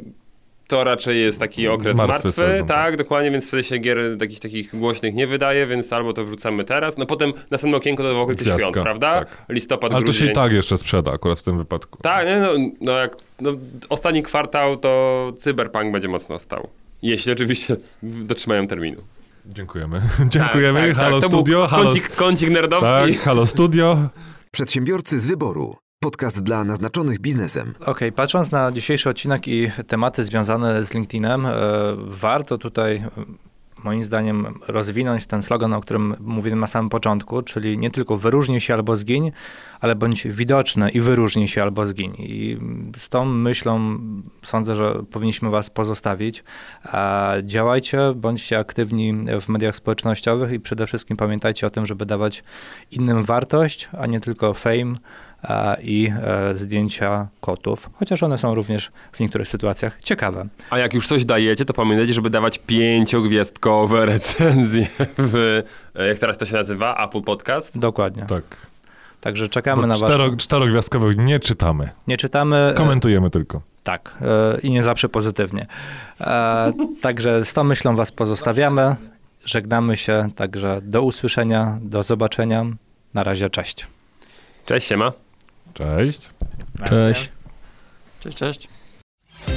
Speaker 7: to raczej jest taki okres
Speaker 5: Martwy
Speaker 7: martwy,
Speaker 5: sezon,
Speaker 7: tak, dokładnie, więc wtedy się gier jakichś takich głośnych nie wydaje, więc albo to wrzucamy teraz, no potem następne okienko to w
Speaker 5: Gwiazdka,
Speaker 7: świąt, prawda?
Speaker 5: tak.
Speaker 7: Listopad,
Speaker 5: Ale to
Speaker 7: grudzień.
Speaker 5: się i tak jeszcze sprzeda akurat w tym wypadku.
Speaker 7: Tak, nie, no, no jak no, ostatni kwartał to Cyberpunk będzie mocno stał. Jeśli oczywiście dotrzymają terminu.
Speaker 5: Dziękujemy. Dziękujemy.
Speaker 7: Tak, tak,
Speaker 5: halo
Speaker 7: tak. To
Speaker 5: Studio. Halo,
Speaker 7: kącik, kącik nerdowski.
Speaker 5: tak, halo Studio.
Speaker 2: Przedsiębiorcy z wyboru. Podcast dla naznaczonych biznesem.
Speaker 3: Okej, patrząc na dzisiejszy odcinek i tematy związane z LinkedInem, e, warto tutaj e, moim zdaniem rozwinąć ten slogan, o którym mówiłem na samym początku, czyli nie tylko wyróżnij się albo zgiń, ale bądź widoczny i wyróżnij się albo zgiń. I z tą myślą sądzę, że powinniśmy was pozostawić. Działajcie, bądźcie aktywni w mediach społecznościowych i przede wszystkim pamiętajcie o tym, żeby dawać innym wartość, a nie tylko fame i e, zdjęcia kotów, chociaż one są również w niektórych sytuacjach ciekawe.
Speaker 7: A jak już coś dajecie, to pamiętajcie, żeby dawać pięciogwiazdkowe recenzje w, e, jak teraz to się nazywa, Apple Podcast.
Speaker 3: Dokładnie.
Speaker 5: Tak.
Speaker 3: Także czekamy
Speaker 5: Bo
Speaker 3: na was.
Speaker 5: cztero, czterogwiazdkowych nie czytamy.
Speaker 3: Nie czytamy. e,
Speaker 5: Komentujemy tylko.
Speaker 3: Tak, i nie zawsze pozytywnie. Także z tą myślą Was pozostawiamy. Żegnamy się, także do usłyszenia, do zobaczenia. Na razie, cześć.
Speaker 7: Cześć, siema.
Speaker 5: Cześć.
Speaker 8: Cześć.
Speaker 6: Cześć, cześć.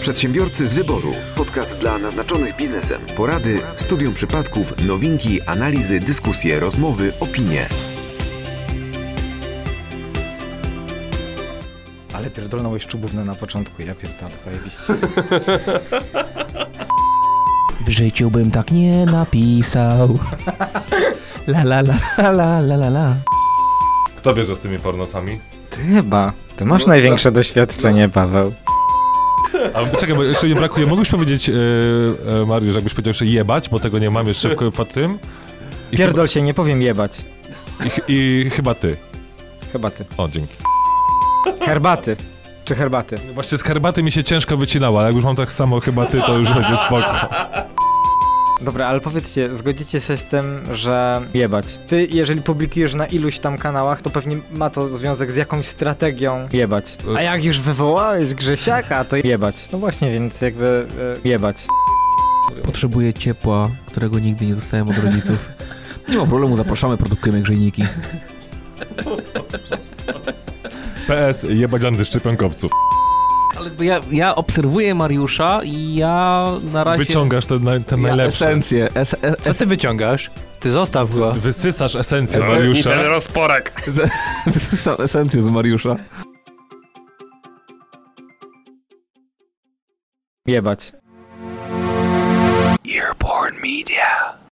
Speaker 2: Przedsiębiorcy z wyboru. Podcast dla naznaczonych biznesem. Porady, studium przypadków, nowinki, analizy, dyskusje, rozmowy, opinie.
Speaker 4: Ale pierdolnąłeś czubówne na początku, ja pierdolę, zajebiście.
Speaker 8: W życiu bym tak nie napisał. La la la la la la la.
Speaker 5: Kto bierze z tymi pornosami?
Speaker 4: Ty chyba, ty masz największe doświadczenie, Paweł.
Speaker 5: Ale czekaj, bo jeszcze nie brakuje. Mógłbyś powiedzieć, e, e, Mariusz, jakbyś powiedział jeszcze jebać, bo tego nie mam jeszcze w, w tym. I
Speaker 4: Pierdol się, nie powiem jebać.
Speaker 5: Chyba, i, I chyba ty.
Speaker 4: Chyba ty.
Speaker 5: O, dzięki.
Speaker 4: Herbaty. Czy herbaty?
Speaker 5: Właśnie z herbaty mi się ciężko wycinało, ale jak już mam tak samo chyba ty, to już będzie spoko.
Speaker 4: Dobra, ale powiedzcie, zgodzicie się z tym, że jebać. Ty, jeżeli publikujesz na iluś tam kanałach, to pewnie ma to związek z jakąś strategią jebać. A jak już wywołałeś Grzesiaka, to jebać. No właśnie, więc jakby e, jebać.
Speaker 8: Potrzebuję ciepła, którego nigdy nie dostałem od rodziców. Nie ma problemu, zapraszamy, produkujemy grzejniki.
Speaker 5: PS, jebać antyszczepionkowców.
Speaker 8: Ale bo ja, ja obserwuję Mariusza i ja na razie...
Speaker 5: Wyciągasz te, te
Speaker 8: ja
Speaker 5: najlepsze.
Speaker 8: esencję. Es, es,
Speaker 3: Co ty wyciągasz? Ty zostaw go.
Speaker 5: Wysysasz esencję
Speaker 7: ten
Speaker 5: Mariusza.
Speaker 7: rozporek.
Speaker 8: Wysysam esencję z Mariusza.
Speaker 4: Jebać.
Speaker 2: Earborn Media.